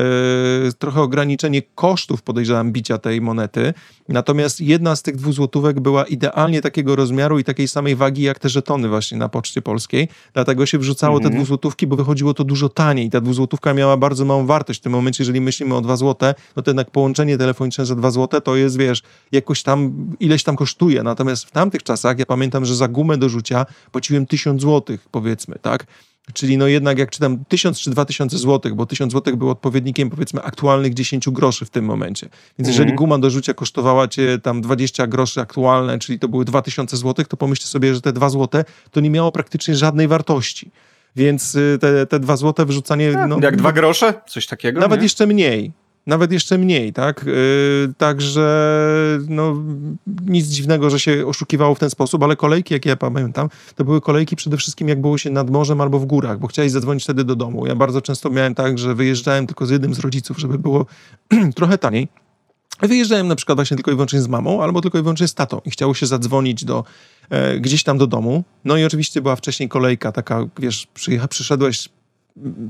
trochę ograniczenie kosztów, podejrzewam, bicia tej monety. Natomiast jedna z tych dwuzłotówek była idealnie takiego rozmiaru i takiej samej wagi jak te żetony właśnie na Poczcie Polskiej. Dlatego się wrzucało mm -hmm. te mhm. dwuzłotówki, bo wychodziło to dużo taniej. Ta dwuzłotówka miała bardzo małą wartość. W tym momencie, jeżeli myślimy o dwa złote, no to jednak połączenie telefoniczne za dwa złote to jest, wiesz, jakoś tam, ileś tam kosztuje. Natomiast w tamtych czasach, ja pamiętam, że za gumę do rzucia płaciłem tysiąc złotych, powiedzmy, tak? Czyli no jednak jak czytam 1000 czy 2000 złotych, bo 1000 złotych był odpowiednikiem powiedzmy aktualnych 10 groszy w tym momencie. Więc jeżeli mm. guma do rzucia kosztowała cię tam 20 groszy aktualne, czyli to były 2000 złotych, to pomyślcie sobie, że te 2 złote to nie miało praktycznie żadnej wartości. Więc y, te, te 2 złote wrzucanie... Tak, no, jak 2 grosze? Coś takiego? Nawet nie? jeszcze mniej nawet jeszcze mniej, tak? Yy, także no, nic dziwnego, że się oszukiwało w ten sposób, ale kolejki, jakie ja pamiętam, to były kolejki przede wszystkim jak było się nad morzem albo w górach, bo chciałeś zadzwonić wtedy do domu. Ja bardzo często miałem tak, że wyjeżdżałem tylko z jednym z rodziców, żeby było trochę taniej. Wyjeżdżałem na przykład właśnie tylko i wyłącznie z mamą, albo tylko i wyłącznie z tatą i chciało się zadzwonić do, e, gdzieś tam do domu. No i oczywiście była wcześniej kolejka taka, wiesz, przyszedłeś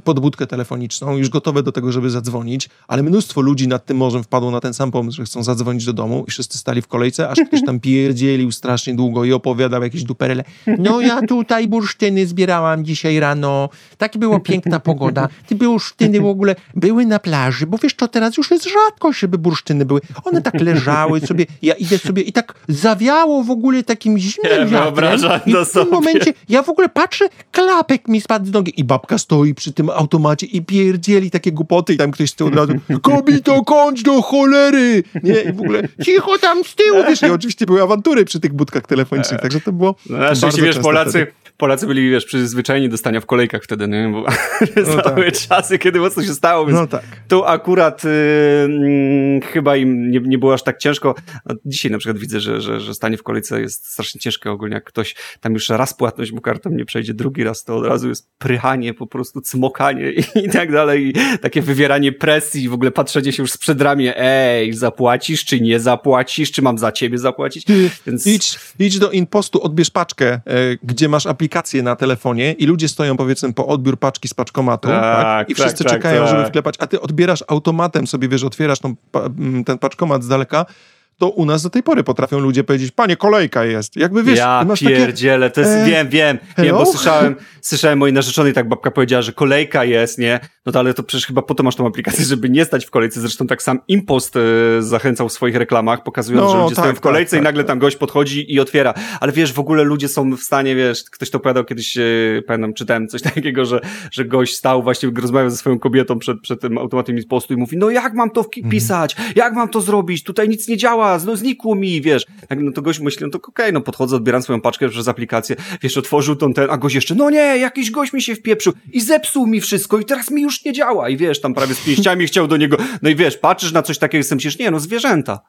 podbudkę telefoniczną, już gotowe do tego, żeby zadzwonić, ale mnóstwo ludzi nad tym morzem wpadło na ten sam pomysł, że chcą zadzwonić do domu i wszyscy stali w kolejce, aż ktoś tam pierdzielił strasznie długo i opowiadał jakieś duperele. No ja tutaj bursztyny zbierałam dzisiaj rano, tak była piękna pogoda, te bursztyny w ogóle były na plaży, bo wiesz to teraz już jest rzadko, żeby bursztyny były. One tak leżały sobie, ja idę sobie i tak zawiało w ogóle takim zimnym wiatrem. I w tym momencie ja w ogóle patrzę, klapek mi spadł z nogi i babka stoi przy tym automacie i pierdzieli takie głupoty i tam ktoś z tyłu od razu kobito, kończ do cholery! Nie, i w ogóle cicho tam z tyłu, wiesz, i oczywiście były awantury przy tych budkach telefonicznych, także to było no, Na szczęście, wiesz, Polacy, wtedy. Polacy byli, wiesz, przyzwyczajeni do stania w kolejkach wtedy, nie? Bo no tak. czasy, kiedy mocno się stało, więc no tak. tu akurat y, y, chyba im nie, nie było aż tak ciężko. No, dzisiaj na przykład widzę, że, że, że stanie w kolejce jest strasznie ciężkie ogólnie, jak ktoś tam już raz płatność mu kartą nie przejdzie, drugi raz to od razu jest prychanie, po prostu cmokanie i, i tak dalej, i takie wywieranie presji, w ogóle patrzenie się już z przedramię, ej, zapłacisz, czy nie zapłacisz, czy mam za ciebie zapłacić? Więc... Idź, idź do Inpostu, odbierz paczkę, e, gdzie masz aplikację na telefonie i ludzie stoją powiedzmy po odbiór paczki z paczkomatu tak, tak? i wszyscy tak, czekają, tak. żeby wklepać, a ty odbierasz automatem sobie, wiesz, otwierasz tą, ten paczkomat z daleka to u nas do tej pory potrafią ludzie powiedzieć, panie, kolejka jest. Jakby wiesz, ja masz pierdzielę, takie, to jest, e, wiem, wiem, wiem, bo słyszałem, słyszałem mojej narzeczonej, tak babka powiedziała, że kolejka jest, nie? No to ale to przecież chyba po to masz tą aplikację, żeby nie stać w kolejce. Zresztą tak sam Impost e, zachęcał w swoich reklamach, pokazując, no, że ludzie tak, stoją w kolejce tak, i nagle tak, tam gość podchodzi i otwiera. Ale wiesz, w ogóle ludzie są w stanie, wiesz, ktoś to opowiadał kiedyś, e, pamiętam, czytałem coś takiego, że, że gość stał właśnie, rozmawiał ze swoją kobietą przed, przed tym automatem Impostu i mówi, no jak mam to wpisać? Mhm. Jak mam to zrobić? Tutaj nic nie działa, no znikło mi, wiesz. Tak, no to gość myśli, no to okej, okay, no podchodzę, odbieram swoją paczkę przez aplikację, wiesz, otworzył tą ten, a gość jeszcze, no nie, jakiś gość mi się wpieprzył i zepsuł mi wszystko i teraz mi już nie działa i wiesz, tam prawie z pięściami chciał do niego, no i wiesz, patrzysz na coś takiego i myślisz, nie, no zwierzęta.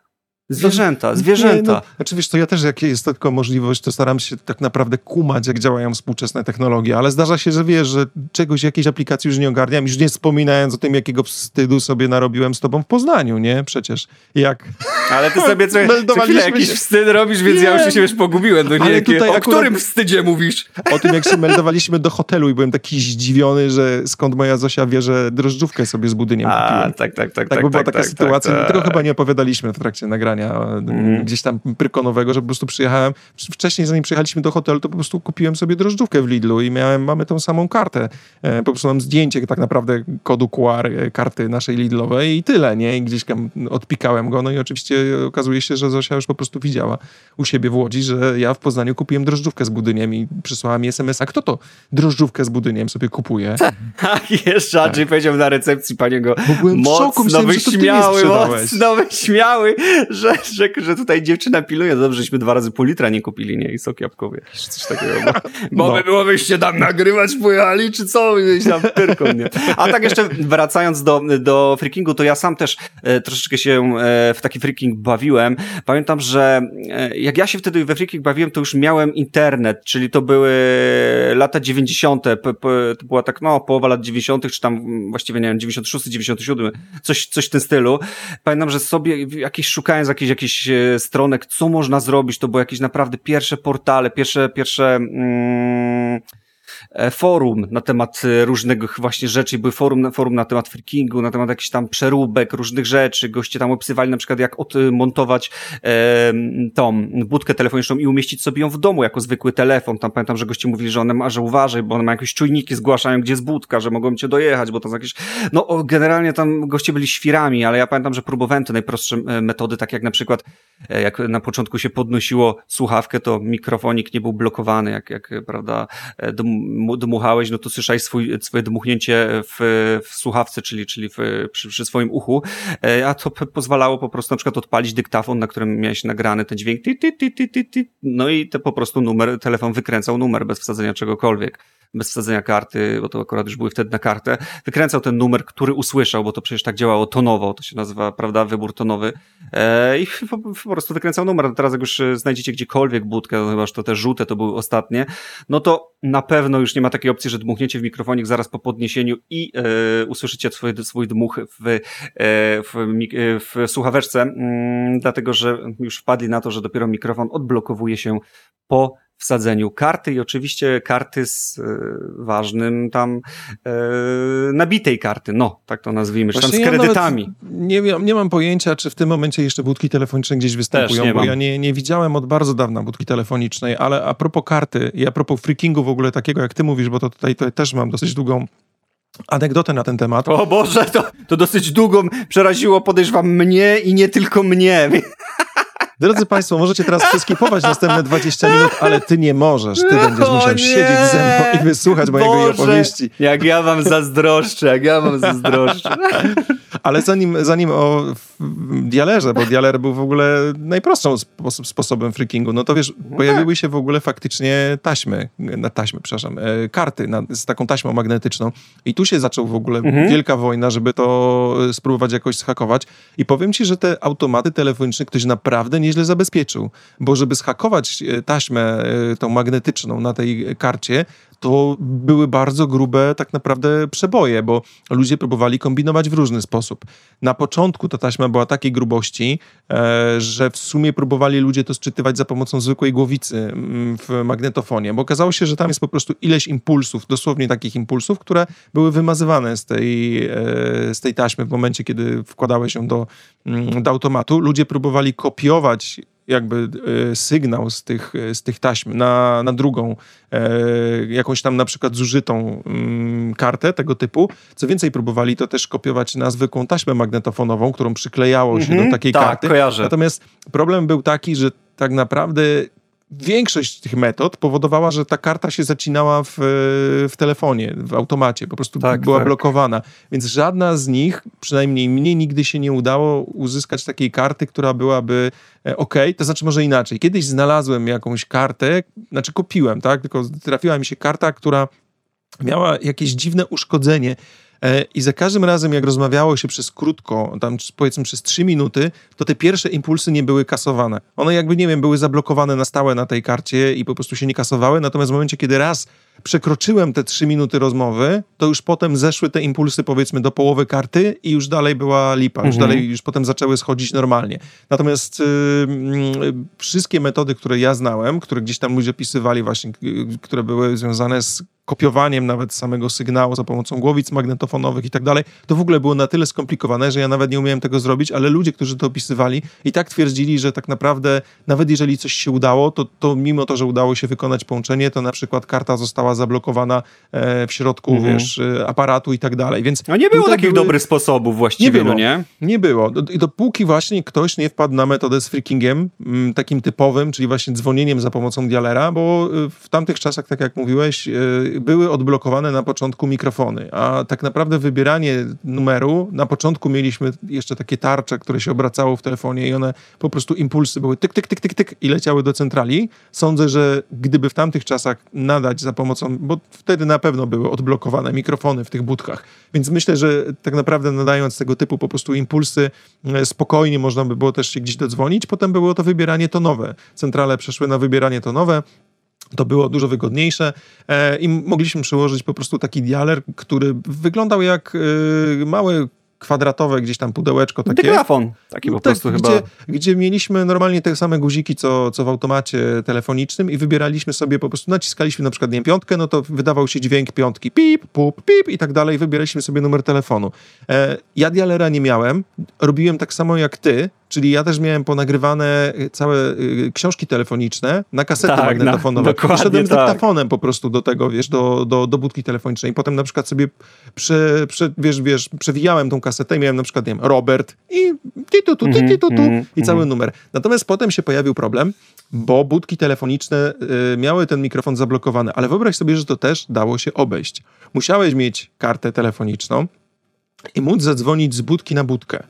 Zwierzęta, zwierzęta. Nie, no, znaczy wiesz, to ja też, jak jest tylko możliwość, to staram się tak naprawdę kumać, jak działają współczesne technologie, ale zdarza się, że wiesz, że czegoś, jakiejś aplikacji już nie ogarniam, już nie wspominając o tym, jakiego wstydu sobie narobiłem z tobą w Poznaniu, nie? Przecież jak... Ale ty sobie co, co chwilę jakiś się... wstyd robisz, więc nie. ja już się wiesz pogubiłem. No nie, ale tutaj o którym wstydzie mówisz? O tym, jak się meldowaliśmy do hotelu i byłem taki zdziwiony, że skąd moja Zosia wie, że drożdżówkę sobie z budyniem A, kupiłem. tak, tak, tak. Tak, tak, była tak, taka tak, sytuacja, tak, tego chyba nie opowiadaliśmy w trakcie nagrania mm. gdzieś tam prykonowego, że po prostu przyjechałem, wcześniej zanim przyjechaliśmy do hotelu, to po prostu kupiłem sobie drożdżówkę w Lidlu i miałem, mamy tą samą kartę. E, po prostu mam zdjęcie tak naprawdę kodu QR e, karty naszej Lidlowej i tyle, nie? I gdzieś tam odpikałem go, no i oczywiście okazuje się, że Zosia już po prostu widziała u siebie w Łodzi, że ja w Poznaniu kupiłem drożdżówkę z budyniem i przysłała mi SMS, a kto to drożdżówkę z budyniem sobie kupuje? Tak, jeszcze Andrzej tak. powiedział na recepcji paniego, mocno wyśmiały, mocno wyśmiały, że że, że, tutaj dziewczyna piluje. Dobrze, żeśmy dwa razy pół litra nie kupili, nie? I sok jabłkowy. Coś takiego. Bo, bo no. by było wyście tam nagrywać pojechali, czy co? Gdzieś tam pyrką, nie? A tak jeszcze wracając do, do freakingu, to ja sam też e, troszeczkę się e, w taki freaking bawiłem. Pamiętam, że e, jak ja się wtedy we freaking bawiłem, to już miałem internet, czyli to były lata 90. P, p, to była tak, no, połowa lat 90., czy tam właściwie, nie wiem, 96, 97, coś, coś w tym stylu. Pamiętam, że sobie jakieś szukając jakiejś jakieś e, stronek, co można zrobić, to były jakieś naprawdę pierwsze portale, pierwsze, pierwsze, mm, forum na temat e, różnych właśnie rzeczy, były forum, forum na temat freakingu, na temat jakichś tam przeróbek, różnych rzeczy, goście tam opisywali na przykład jak odmontować e, tą budkę telefoniczną i umieścić sobie ją w domu jako zwykły telefon, tam pamiętam, że goście mówili, że one ma, że uważaj, bo one mają jakieś czujniki, zgłaszają gdzie jest budka, że mogą cię dojechać, bo to są jakieś, no generalnie tam goście byli świrami, ale ja pamiętam, że próbowałem te najprostsze metody, tak jak na przykład jak na początku się podnosiło słuchawkę, to mikrofonik nie był blokowany, jak, jak prawda, dmuchałeś, no to słyszałeś swój, swoje dmuchnięcie w, w słuchawce, czyli, czyli w, przy, przy swoim uchu, e, a to pozwalało po prostu na przykład odpalić dyktafon, na którym miałeś nagrany ten dźwięk, ty, ty, ty, ty, ty, ty. no i to po prostu numer, telefon wykręcał numer bez wsadzenia czegokolwiek bez wsadzenia karty, bo to akurat już były wtedy na kartę, wykręcał ten numer, który usłyszał, bo to przecież tak działało tonowo, to się nazywa, prawda, wybór tonowy e, i po, po, prostu wykręcał numer. Teraz jak już e, znajdziecie gdziekolwiek budkę, no chyba, że to te żółte to były ostatnie, no to na pewno już nie ma takiej opcji, że dmuchniecie w mikrofonik zaraz po podniesieniu i e, usłyszycie swój, swój dmuch w, e, w, e, w słuchaweczce, mm, dlatego że już wpadli na to, że dopiero mikrofon odblokowuje się po wsadzeniu karty i oczywiście karty z e, ważnym tam e, nabitej karty, no, tak to nazwijmy, czy tam z kredytami. Ja nie, nie mam pojęcia, czy w tym momencie jeszcze budki telefoniczne gdzieś występują, bo mam. ja nie, nie widziałem od bardzo dawna budki telefonicznej, ale a propos karty i a propos freakingu w ogóle takiego, jak ty mówisz, bo to tutaj to też mam dosyć długą anegdotę na ten temat. O Boże, to, to dosyć długo przeraziło, podejrzewam, mnie i nie tylko mnie. Drodzy Państwo, możecie teraz przeskipować następne 20 minut, ale ty nie możesz. Ty będziesz musiał siedzieć ze mną i wysłuchać Boże, mojego opowieści. Jak ja wam zazdroszczę, jak ja wam zazdroszczę. Ale zanim, zanim o dialerze, bo dialer był w ogóle najprostszą sposobem freakingu, no to wiesz, no pojawiły się w ogóle faktycznie taśmy, na taśmy, przepraszam, e, karty na, z taką taśmą magnetyczną i tu się zaczął w ogóle mhm. wielka wojna, żeby to spróbować jakoś schakować i powiem ci, że te automaty telefoniczne ktoś naprawdę nieźle zabezpieczył, bo żeby schakować e, taśmę tą magnetyczną na tej karcie, to były bardzo grube tak naprawdę przeboje, bo ludzie próbowali kombinować w różny sposób. Na początku ta taśma była takiej grubości, e, że w sumie próbowali ludzie to sczytywać za pomocą zwykłej głowicy mm, w magnetofonie, bo okazało się, że tam jest po prostu ileś impulsów, dosłownie takich impulsów, które były wymazywane z tej, e, z tej taśmy w momencie, kiedy wkładałeś ją do, mm, do automatu. Ludzie próbowali kopiować jakby e, sygnał z tych, z tych taśm na, na drugą, e, jakąś tam na przykład zużytą mm, kartę tego typu. Co więcej, próbowali to też kopiować na zwykłą taśmę magnetofonową, którą przyklejało się mm -hmm, do takiej tak, karty. Kojarzę. Natomiast problem był taki, że tak naprawdę większość tych metod powodowała, że ta karta się zacinała w, w telefonie, w automacie, po prostu tak, była tak. blokowana. Więc żadna z nich, przynajmniej mnie nigdy się nie udało uzyskać takiej karty, która byłaby e, ok, to znaczy może inaczej. Kiedyś znalazłem jakąś kartę, znaczy kupiłem, tak, tylko trafiła mi się karta, która miała jakieś dziwne uszkodzenie I za każdym razem, jak rozmawiało się przez krótko, tam powiedzmy przez trzy minuty, to te pierwsze impulsy nie były kasowane. One jakby, nie wiem, były zablokowane na stałe na tej karcie i po prostu się nie kasowały. Natomiast w momencie, kiedy raz przekroczyłem te trzy minuty rozmowy, to już potem zeszły te impulsy powiedzmy do połowy karty i już dalej była lipa, już mhm. dalej, już potem zaczęły schodzić normalnie. Natomiast y, y, wszystkie metody, które ja znałem, które gdzieś tam ludzie pisywali właśnie, y, które były związane z kopiowaniem nawet samego sygnału za pomocą głowic magnetofonowych i tak dalej, to w ogóle było na tyle skomplikowane, że ja nawet nie umiałem tego zrobić, ale ludzie, którzy to opisywali i tak twierdzili, że tak naprawdę nawet jeżeli coś się udało, to, to mimo to, że udało się wykonać połączenie, to na przykład karta została zablokowana e, w środku, mhm. wiesz, e, aparatu i tak dalej, więc... No nie było takich były... dobrych sposobów właściwie, nie było, no nie? Nie było. I dopóki właśnie ktoś nie wpadł na metodę z freakingiem, takim typowym, czyli właśnie dzwonieniem za pomocą dialera, bo e, w tamtych czasach, tak jak mówiłeś, były odblokowane na początku mikrofony, a tak naprawdę wybieranie numeru, na początku mieliśmy jeszcze takie tarcze, które się obracało w telefonie i one po prostu impulsy były tyk, tyk, tyk, tyk, tyk i leciały do centrali. Sądzę, że gdyby w tamtych czasach nadać za pomocą, bo wtedy na pewno były odblokowane mikrofony w tych budkach, więc myślę, że tak naprawdę nadając tego typu po prostu impulsy, e, spokojnie można by było też się gdzieś dodzwonić. Potem było to wybieranie tonowe. Centrale przeszły na wybieranie tonowe, to było dużo wygodniejsze e, i mogliśmy przyłożyć po prostu taki dialer, który wyglądał jak e, mały kwadratowe gdzieś tam pudełeczko takie. Dygrafon taki po tak, prostu gdzie, chyba. Gdzie mieliśmy normalnie te same guziki, co, co w automacie telefonicznym i wybieraliśmy sobie po prostu, naciskaliśmy na przykład, nie wiem, piątkę, no to wydawał się dźwięk piątki, pip, pup, pip i tak dalej, wybieraliśmy sobie numer telefonu. E, ja dialera nie miałem, robiłem tak samo jak ty, Czyli ja też miałem ponagrywane y, całe y, książki telefoniczne na kasety tak, magnetofonowe. Na, Szedłem tak. dyktafonem po prostu do tego, wiesz, do, do, do budki telefonicznej. I potem na przykład sobie prze, prze, wiesz, wiesz, przewijałem tą kasetę i miałem na przykład, nie wiem, Robert i ti tu tu, ti, ti tu tu mm -hmm, i cały mm -hmm. numer. Natomiast potem się pojawił problem, bo budki telefoniczne y, miały ten mikrofon zablokowany, ale wyobraź sobie, że to też dało się obejść. Musiałeś mieć kartę telefoniczną i móc zadzwonić z budki na budkę.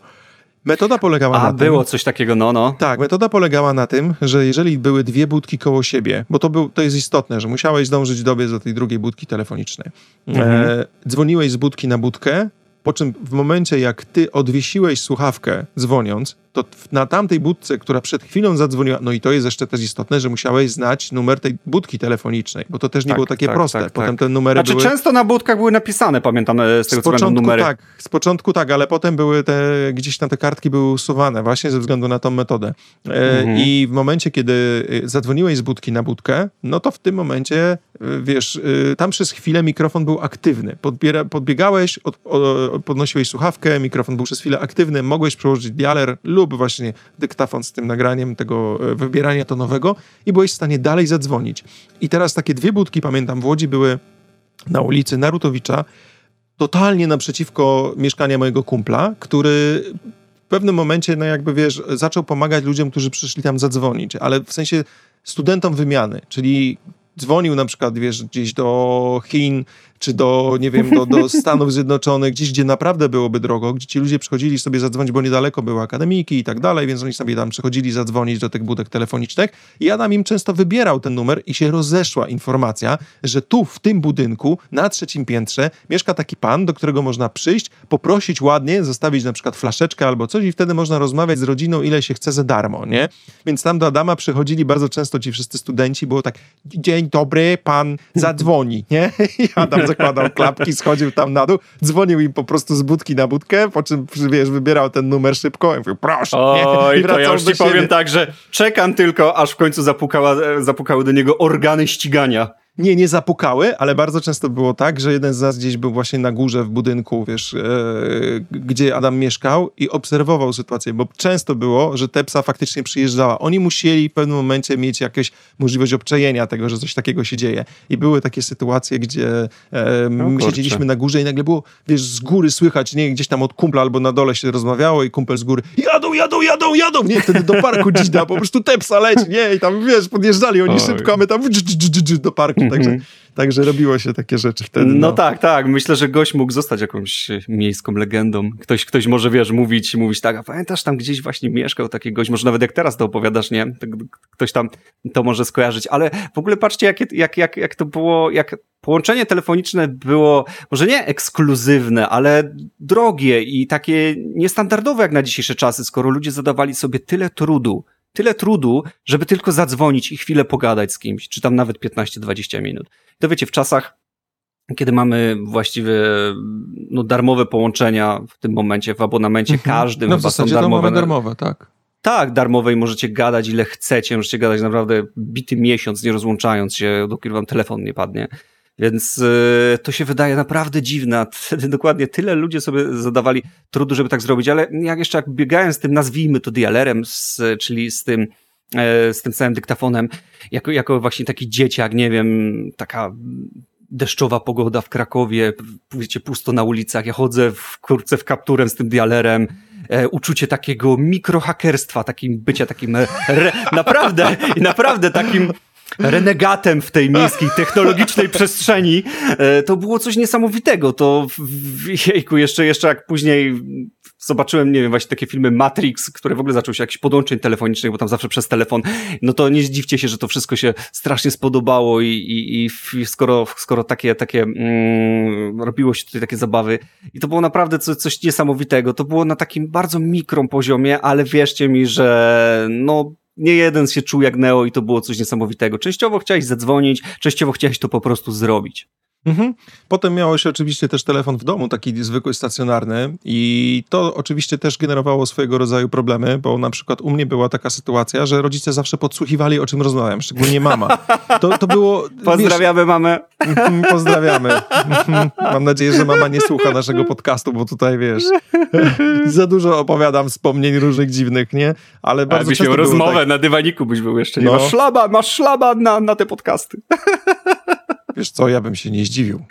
Metoda polegała A, na tym... było coś takiego, no, no. Tak, metoda polegała na tym, że jeżeli były dwie budki koło siebie, bo to, był, to jest istotne, że musiałeś zdążyć dobiec do tej drugiej budki telefonicznej. Mhm. E, dzwoniłeś z budki na budkę, po czym w momencie, jak ty odwiesiłeś słuchawkę dzwoniąc, to na tamtej budce, która przed chwilą zadzwoniła, no i to jest jeszcze też istotne, że musiałeś znać numer tej budki telefonicznej, bo to też nie tak, było takie tak, proste. Tak, potem tak. te numery znaczy, były... często na budkach były napisane, pamiętam e, z tego z początku, numery. Tak, z początku tak, ale potem były te, gdzieś tam te kartki były usuwane właśnie ze względu na tą metodę. E, mhm. I w momencie, kiedy e, zadzwoniłeś z budki na budkę, no to w tym momencie, wiesz, tam przez chwilę mikrofon był aktywny. Podbiera, podbiegałeś, od, od, podnosiłeś słuchawkę, mikrofon był przez chwilę aktywny, mogłeś przełożyć dialer lub właśnie dyktafon z tym nagraniem tego wybierania tonowego i byłeś w stanie dalej zadzwonić. I teraz takie dwie budki, pamiętam, w Łodzi były na ulicy Narutowicza, totalnie naprzeciwko mieszkania mojego kumpla, który w pewnym momencie, no jakby wiesz, zaczął pomagać ludziom, którzy przyszli tam zadzwonić, ale w sensie studentom wymiany, czyli dzwonił na przykład, wiesz, gdzieś do Chin, czy do, nie wiem, do, do Stanów Zjednoczonych, gdzieś, gdzie naprawdę byłoby drogo, gdzie ci ludzie przychodzili sobie zadzwonić, bo niedaleko były akademiki i tak dalej, więc oni sobie tam przychodzili zadzwonić do tych budek telefonicznych i Adam im często wybierał ten numer i się rozeszła informacja, że tu, w tym budynku, na trzecim piętrze mieszka taki pan, do którego można przyjść, poprosić ładnie, zostawić na przykład flaszeczkę albo coś i wtedy można rozmawiać z rodziną, ile się chce za darmo, nie? Więc tam do Adama przychodzili bardzo często ci wszyscy studenci, było tak, dzień dobry, pan zadzwoni, nie? I Adam zakładał klapki, schodził tam na dół, dzwonił im po prostu z budki na budkę, po czym, wiesz, wybierał ten numer szybko i mówił, proszę, Oj, nie? I to ja już ci powiem tak, że czekam tylko, aż w końcu zapukała, zapukały do niego organy ścigania. Nie, nie zapukały, ale bardzo często było tak, że jeden z nas gdzieś był właśnie na górze w budynku, wiesz, e, gdzie Adam mieszkał i obserwował sytuację, bo często było, że te psa faktycznie przyjeżdżała. Oni musieli w pewnym momencie mieć jakąś możliwość obczajenia tego, że coś takiego się dzieje. I były takie sytuacje, gdzie my no, siedzieliśmy na górze i nagle było, wiesz, z góry słychać, nie, gdzieś tam od kumpla albo na dole się rozmawiało i kumpel z góry jadą, jadą, jadą, jadą, nie, wtedy do parku dzida, po prostu te psa leci, nie, i tam, wiesz, podjeżdżali oni Oj. szybko, a my tam do parku Także, mhm. także robiło się takie rzeczy wtedy. No. no. tak, tak. Myślę, że gość mógł zostać jakąś miejską legendą. Ktoś, ktoś może, wiesz, mówić, mówić tak, a pamiętasz, tam gdzieś właśnie mieszkał taki gość, może nawet jak teraz to opowiadasz, nie? Ktoś tam to może skojarzyć, ale w ogóle patrzcie, jak, jak, jak, jak to było, jak połączenie telefoniczne było może nie ekskluzywne, ale drogie i takie niestandardowe jak na dzisiejsze czasy, skoro ludzie zadawali sobie tyle trudu tyle trudu, żeby tylko zadzwonić i chwilę pogadać z kimś, czy tam nawet 15-20 minut. To wiecie, w czasach, kiedy mamy właściwie no, darmowe połączenia w tym momencie, w abonamencie mhm. każdym, no, w zasadzie darmowe, darmowe, tak. Tak, darmowej możecie gadać ile chcecie, możecie gadać naprawdę bity miesiąc, nie rozłączając się, dopóki wam telefon nie padnie. Więc y, to się wydaje naprawdę dziwne. Wtedy dokładnie tyle ludzie sobie zadawali trudu, żeby tak zrobić, ale jak jeszcze jak biegałem z tym, nazwijmy to dialerem, z, czyli z tym, e, z tym całym dyktafonem, jako, jako właśnie taki dzieciak, nie wiem, taka deszczowa pogoda w Krakowie, wiecie, pusto na ulicach, ja chodzę w kurce w kapturem z tym dialerem, e, uczucie takiego mikrohakerstwa, takim bycia takim re, naprawdę, naprawdę takim renegatem w tej miejskiej technologicznej przestrzeni, e, to było coś niesamowitego. To jejku, jeszcze, jeszcze jak później zobaczyłem, nie wiem, właśnie takie filmy Matrix, które w ogóle zaczęły się jakichś podłączeń telefonicznych, bo tam zawsze przez telefon, no to nie zdziwcie się, że to wszystko się strasznie spodobało i, i, i skoro, skoro takie, takie mm, robiło się tutaj takie zabawy i to było naprawdę coś, coś niesamowitego. To było na takim bardzo mikrom poziomie, ale wierzcie mi, że no nie jeden się czuł jak Neo i to było coś niesamowitego. Częściowo chciałeś zadzwonić, częściowo chciałeś to po prostu zrobić. Mhm. Potem miałeś oczywiście też telefon w domu, taki zwykły, stacjonarny i to oczywiście też generowało swojego rodzaju problemy, bo na przykład u mnie była taka sytuacja, że rodzice zawsze podsłuchiwali, o czym rozmawiam, szczególnie mama. To, to było... Pozdrawiamy wiesz, mamę. Mhm, pozdrawiamy. Mhm. Mam nadzieję, że mama nie słucha naszego podcastu, bo tutaj, wiesz, za dużo opowiadam wspomnień różnych dziwnych, nie? Ale bardzo byś miał rozmowę tak... na dywaniku byś był jeszcze. Nie? No. Masz szlaba, masz szlaba na, na te podcasty. Wiesz co, ja bym się nie zdziwił.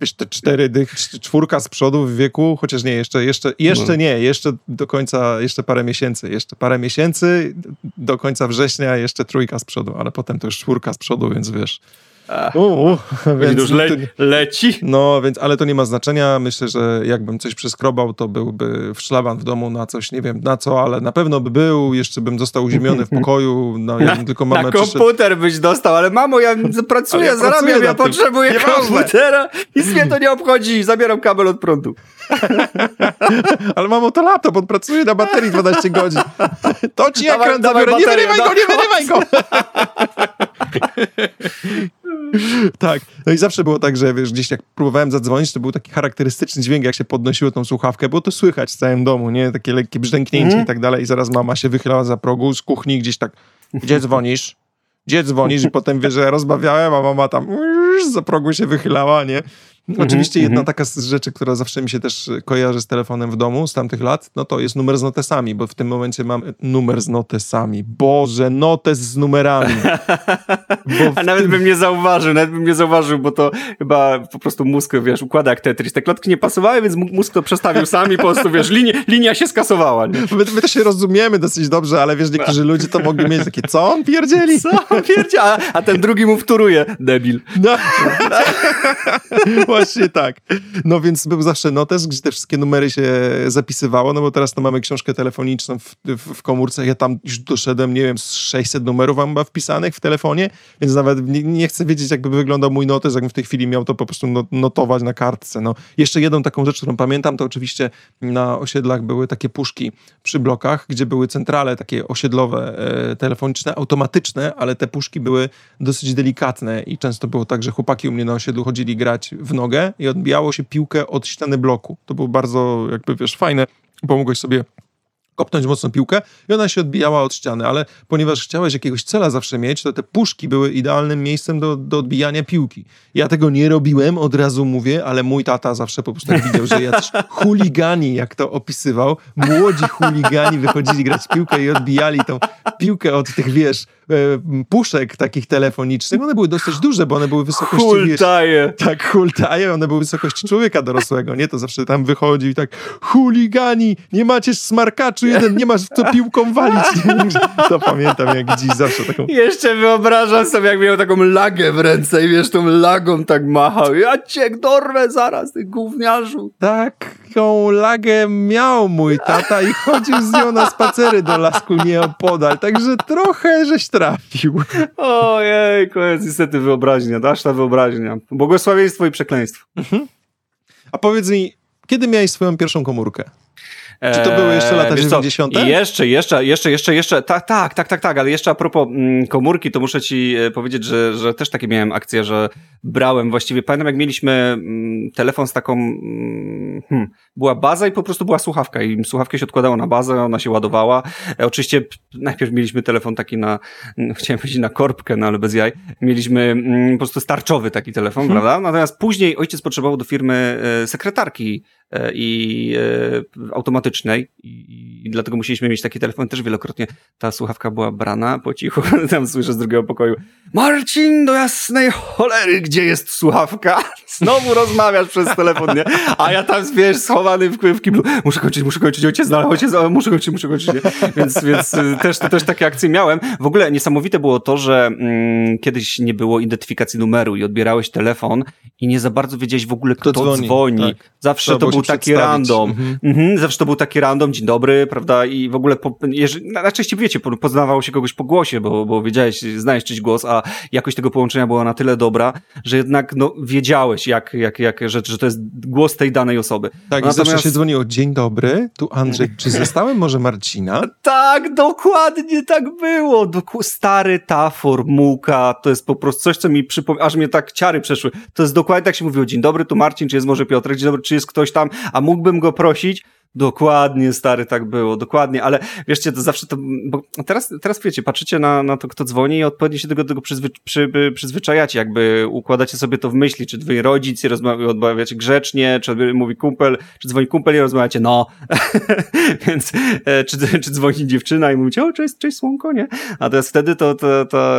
Wiesz, te cztery, dych, czwórka z przodu w wieku, chociaż nie, jeszcze, jeszcze, jeszcze no. nie, jeszcze do końca, jeszcze parę miesięcy, jeszcze parę miesięcy, do końca września jeszcze trójka z przodu, ale potem to już czwórka z przodu, więc wiesz. Uh, więc już le leci. No, więc, ale to nie ma znaczenia. Myślę, że jakbym coś przeskrobał, to byłby w szlaban w domu na coś, nie wiem na co, ale na pewno by był. Jeszcze bym został uziemiony w pokoju. No, ja na, tylko mamę na komputer przyszedł. byś dostał, ale mamo, ja pracuję, ja zarabiam, pracuję ja potrzebuję komputera. Nic mnie to nie obchodzi. Zabieram kabel od prądu. ale mamo, to laptop, on pracuje na baterii 12 godzin. To ci ekran zabiorę. Nie wyrywaj go, nie wyrywaj go! Tak. No i zawsze było tak, że wiesz, gdzieś jak próbowałem zadzwonić, to był taki charakterystyczny dźwięk, jak się podnosiło tą słuchawkę, było to słychać w całym domu, nie? Takie lekkie brzęknięcie mm. i tak dalej. I zaraz mama się wychylała za progu z kuchni gdzieś tak, gdzie dzwonisz? Gdzie dzwonisz? I potem wie, że rozmawiałem, a mama tam za progu się wychylała, nie? Mhm, Oczywiście jedna mhm. taka z rzeczy, która zawsze mi się też kojarzy z telefonem w domu z tamtych lat, no to jest numer z notesami, bo w tym momencie mam numer z notesami. Boże, notes z numerami. A nawet tym... bym nie zauważył, nawet bym nie zauważył, bo to chyba po prostu mózg, wiesz, układa jak Tetris. Te klotki nie pasowały, więc mózg to przestawił sam i po prostu, wiesz, linia, linia się skasowała. Nie? My, my to się rozumiemy dosyć dobrze, ale wiesz, niektórzy ludzie to mogli mieć takie, co on pierdzieli? Co on pierdzieli? A, a ten drugi mu wtóruje, debil. No. Właśnie tak. No więc był zawsze notes, gdzie te wszystkie numery się zapisywało, no bo teraz to mamy książkę telefoniczną w, w, w komórce. Ja tam już doszedłem, nie wiem, z 600 numerów mam wpisanych w telefonie, więc nawet nie, nie, chcę wiedzieć, jakby wyglądał mój notes, jakbym w tej chwili miał to po prostu notować na kartce. No. Jeszcze jedną taką rzecz, którą pamiętam, to oczywiście na osiedlach były takie puszki przy blokach, gdzie były centrale takie osiedlowe, e, telefoniczne, automatyczne, ale te puszki były dosyć delikatne i często było tak, że chłopaki u mnie na osiedlu chodzili grać w nogę i odbijało się piłkę od ściany bloku. To było bardzo, jakby wiesz, fajne. Pomogłeś sobie kopnąć mocno piłkę i ona się odbijała od ściany, ale ponieważ chciałeś jakiegoś cela zawsze mieć, to te puszki były idealnym miejscem do, do odbijania piłki. Ja tego nie robiłem, od razu mówię, ale mój tata zawsze po prostu widział, że jacyś chuligani, jak to opisywał, młodzi chuligani wychodzili grać piłkę i odbijali tą piłkę od tych, wiesz, E, puszek takich telefonicznych, one były dosyć duże, bo one były wysokości... Hultaje. Tak, hultaje, one były wysokości człowieka dorosłego, nie? To zawsze tam wychodzi i tak chuligani, nie macie smarkaczu jeden, nie masz co piłką walić. To pamiętam jak dziś zawsze taką... Jeszcze wyobrażam sobie, jak miał taką lagę w ręce i wiesz, tą lagą tak machał. Ja cię dorwę zaraz, ty gówniarzu. Taką lagę miał mój tata i chodził z nią na spacery do lasku nieopodal, także trochę żeś trafił. Ojej, jest niestety wyobraźnia, dasz ta wyobraźnia. Błogosławieństwo i przekleństwo. Mhm. A powiedz mi, kiedy miałeś swoją pierwszą komórkę? Czy to były jeszcze lata 90? Jeszcze, jeszcze, jeszcze, jeszcze, jeszcze, tak, tak, tak, tak, tak, ale jeszcze a propos mm, komórki, to muszę ci e, powiedzieć, że, że też takie miałem akcje, że brałem właściwie, pamiętam jak mieliśmy mm, telefon z taką, mm, hmm, była baza i po prostu była słuchawka i słuchawkę się odkładało na bazę, ona się ładowała. E, oczywiście najpierw mieliśmy telefon taki na, chciałem powiedzieć na korbkę, no ale bez jaj. Mieliśmy po prostu starczowy taki telefon, hmm. prawda? Natomiast później ojciec potrzebował do firmy e, sekretarki i automatycznej i, dlatego musieliśmy mieć taki telefon. Też wielokrotnie ta słuchawka była brana po cichu. Tam słyszę z drugiego pokoju Marcin, do jasnej cholery, gdzie jest słuchawka? Znowu rozmawiasz przez telefon, nie? A ja tam, wiesz, schowany w, w kiblu. Muszę kończyć, muszę kończyć, ojciec, no, ojciec, muszę kończyć, muszę kończyć, nie? Więc, więc y, też, też takie akcje miałem. W ogóle niesamowite było to, że mm, kiedyś nie było identyfikacji numeru i odbierałeś telefon i nie za bardzo wiedziałeś w ogóle, kto, kto dzwoni. dzwoni. Tak. Zawsze to był taki random. Mhm. Mhm, zawsze to był taki random, dzień dobry, prawda? I w ogóle, po, jeżeli, najczęściej wiecie, poznawało się kogoś po głosie, bo, bo wiedziałeś, znałeś czyś głos, a jakość tego połączenia była na tyle dobra, że jednak, no, wiedziałeś, jak, jak, jak, że, że to jest głos tej danej osoby. Tak, Natomiast... zawsze się dzwoniło, dzień dobry, tu Andrzej, czy zostałem może Marcina? Tak, dokładnie tak było. Doku stary ta formułka, to jest po prostu coś, co mi przypomina, aż mnie tak ciary przeszły. To jest dokładnie tak się mówiło, dzień dobry, tu Marcin, czy jest może Piotrek, dzień dobry, czy jest ktoś tam, a mógłbym go prosić, Dokładnie, stary, tak było, dokładnie, ale wieszcie, to zawsze to, bo teraz, teraz wiecie, patrzycie na, na to, kto dzwoni i odpowiednio się do tego, tego przyzwy, przy, przyzwyczajacie, jakby układacie sobie to w myśli, czy twoi rodzic i rozmawiacie grzecznie, czy mówi kumpel, czy dzwoni kumpel i rozmawiacie no, więc, e, czy, czy dzwoni dziewczyna i mówicie, o, cześć, cześć słonko, nie? A teraz wtedy to, to, ta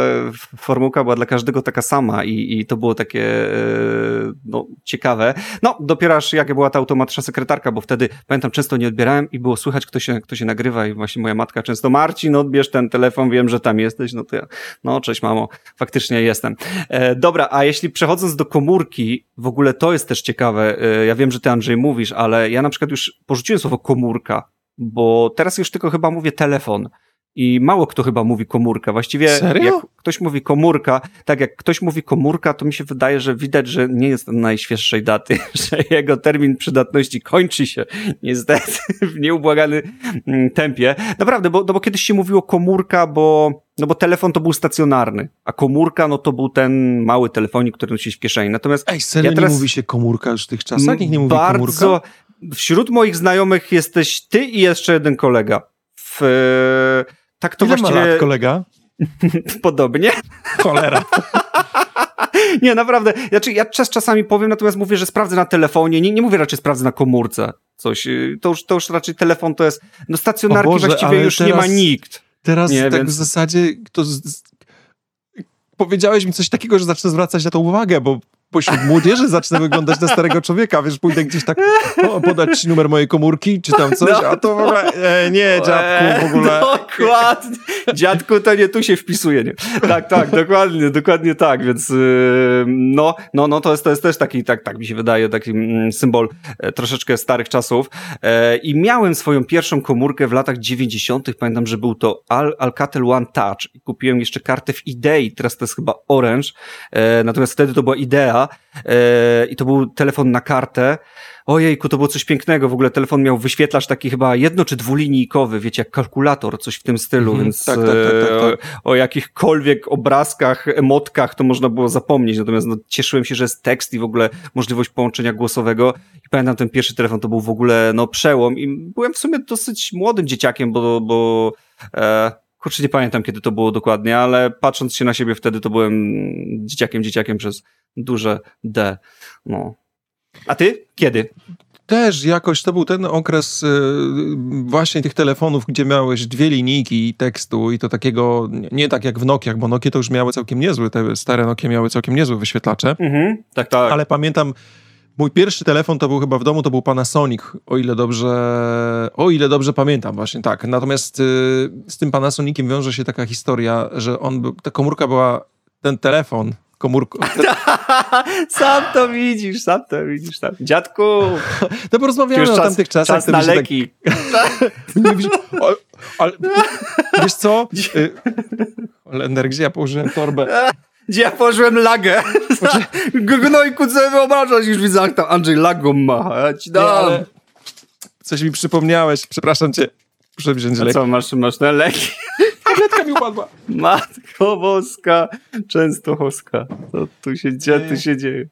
formułka była dla każdego taka sama i, i to było takie, e, no, ciekawe. No, dopiero aż jak była ta automatyczna sekretarka, bo wtedy, pamiętam, często często nie odbierałem i było słychać, kto się, kto się nagrywa i właśnie moja matka często, Marcin, odbierz ten telefon, wiem, że tam jesteś, no to ja, no cześć mamo, faktycznie jestem. E, dobra, a jeśli przechodząc do komórki, w ogóle to jest też ciekawe, e, ja wiem, że ty Andrzej mówisz, ale ja na przykład już porzuciłem słowo komórka, bo teraz już tylko chyba mówię telefon. I mało kto chyba mówi komórka. Właściwie Serio? jak ktoś mówi komórka, tak jak ktoś mówi komórka, to mi się wydaje, że widać, że nie jest najświeższej daty, że jego termin przydatności kończy się niestety w nieubłaganym mm, tempie. Naprawdę, bo, no bo kiedyś się mówiło komórka, bo, no bo telefon to był stacjonarny, a komórka no to był ten mały telefonik, który nosisz w kieszeni. Natomiast Ej, serio ja teraz nie mówi się komórka już w tych czasach? Nikt nie mówi bardzo, komórka? Wśród moich znajomych jesteś ty i jeszcze jeden kolega. W, tak to Ile właściwie... ma lat kolega? Podobnie. Cholera. nie, naprawdę. Znaczy, ja czas czasami powiem, natomiast mówię, że sprawdzę na telefonie. Nie, nie mówię raczej sprawdzę na komórce. Coś. To już, to już raczej telefon to jest. No stacjonarki Boże, właściwie już teraz, nie ma nikt. Teraz nie, tak więc... w zasadzie to z... powiedziałeś mi coś takiego, że zacznę zwracać na to uwagę, bo pośród młodzieży zacznę wyglądać na starego człowieka, wiesz, pójdę gdzieś tak, podać ci numer mojej komórki, czy tam coś, no. a to w ogóle, e, nie, dziadku, w ogóle. Dokładnie, dziadku to nie tu się wpisuje, nie? Tak, tak, dokładnie, dokładnie tak, więc yy, no, no, no, to jest, to jest też taki, tak, tak mi się wydaje, taki mm, symbol e, troszeczkę starych czasów e, i miałem swoją pierwszą komórkę w latach 90., pamiętam, że był to Al Alcatel One Touch i kupiłem jeszcze kartę w Idei, teraz to jest chyba Orange, e, natomiast wtedy to była Idea, E, i to był telefon na kartę. Ojejku, to było coś pięknego. W ogóle telefon miał wyświetlacz taki chyba jedno czy dwulinijkowy, wiecie, jak kalkulator, coś w tym stylu, mm -hmm. więc tak, tak, tak, tak, tak. O, o jakichkolwiek obrazkach, emotkach to można było zapomnieć. Natomiast no, cieszyłem się, że jest tekst i w ogóle możliwość połączenia głosowego. I pamiętam ten pierwszy telefon, to był w ogóle no przełom i byłem w sumie dosyć młodym dzieciakiem, bo, bo e, kurczę, nie pamiętam kiedy to było dokładnie, ale patrząc się na siebie wtedy, to byłem dzieciakiem, dzieciakiem przez duże D. No. A ty? Kiedy? Też jakoś to był ten okres y, właśnie tych telefonów, gdzie miałeś dwie linijki tekstu i to takiego, nie, tak jak w Nokiach, bo Nokie to już miały całkiem niezły, te stare Nokie miały całkiem niezłe wyświetlacze. Mhm, tak, tak. Ale pamiętam, Mój pierwszy telefon to był chyba w domu, to był Panasonic, o ile dobrze, o ile dobrze pamiętam, właśnie tak. Natomiast y, z tym Panasoniciem wiąże się taka historia, że on, ta komórka była, ten telefon, komórką. sam to widzisz, sam to widzisz. Tam. Dziadku! To porozmawiamy o tamtych czasach. Czas na tak- leki. Tak... ale, ale, wiesz co? Lender, gdzie ja położyłem torbę? Gdzie ja położyłem lagę. Gnojku, co wyobrażasz? Już widzę, jak tam Andrzej lagą ma. Ja ci dam. Nie, Coś mi przypomniałeś, przepraszam cię. Muszę wziąć leki. co, masz, masz te leki? Tabletka mi upadła. Matko boska, Częstochowska. Co tu się dzieje? Tu się dzieje?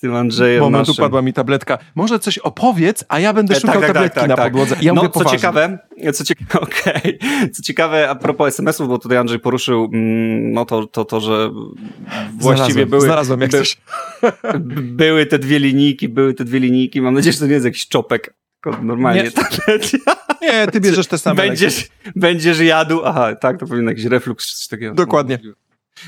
Tym Andrzejem Moment, naszym. upadła mi tabletka. Może coś opowiedz, a ja będę e, szukał tak, tak, tabletki tak, na tak. podłodze. Ja no, co ciekawe, co okej. Okay. Co ciekawe, a propos SMS-ów, bo tutaj Andrzej poruszył, mm, no to, to, to że właściwie znalazłem, były... Znalazłem jak by, coś. Były te dwie linijki, były te dwie linijki. Mam nadzieję, że to nie jest jakiś czopek. Normalnie nie. tablet. Nie, ty bierzesz te same. Będziesz, będziesz jadł. Aha, tak, to powinien jakiś reflux czy coś takiego. Dokładnie.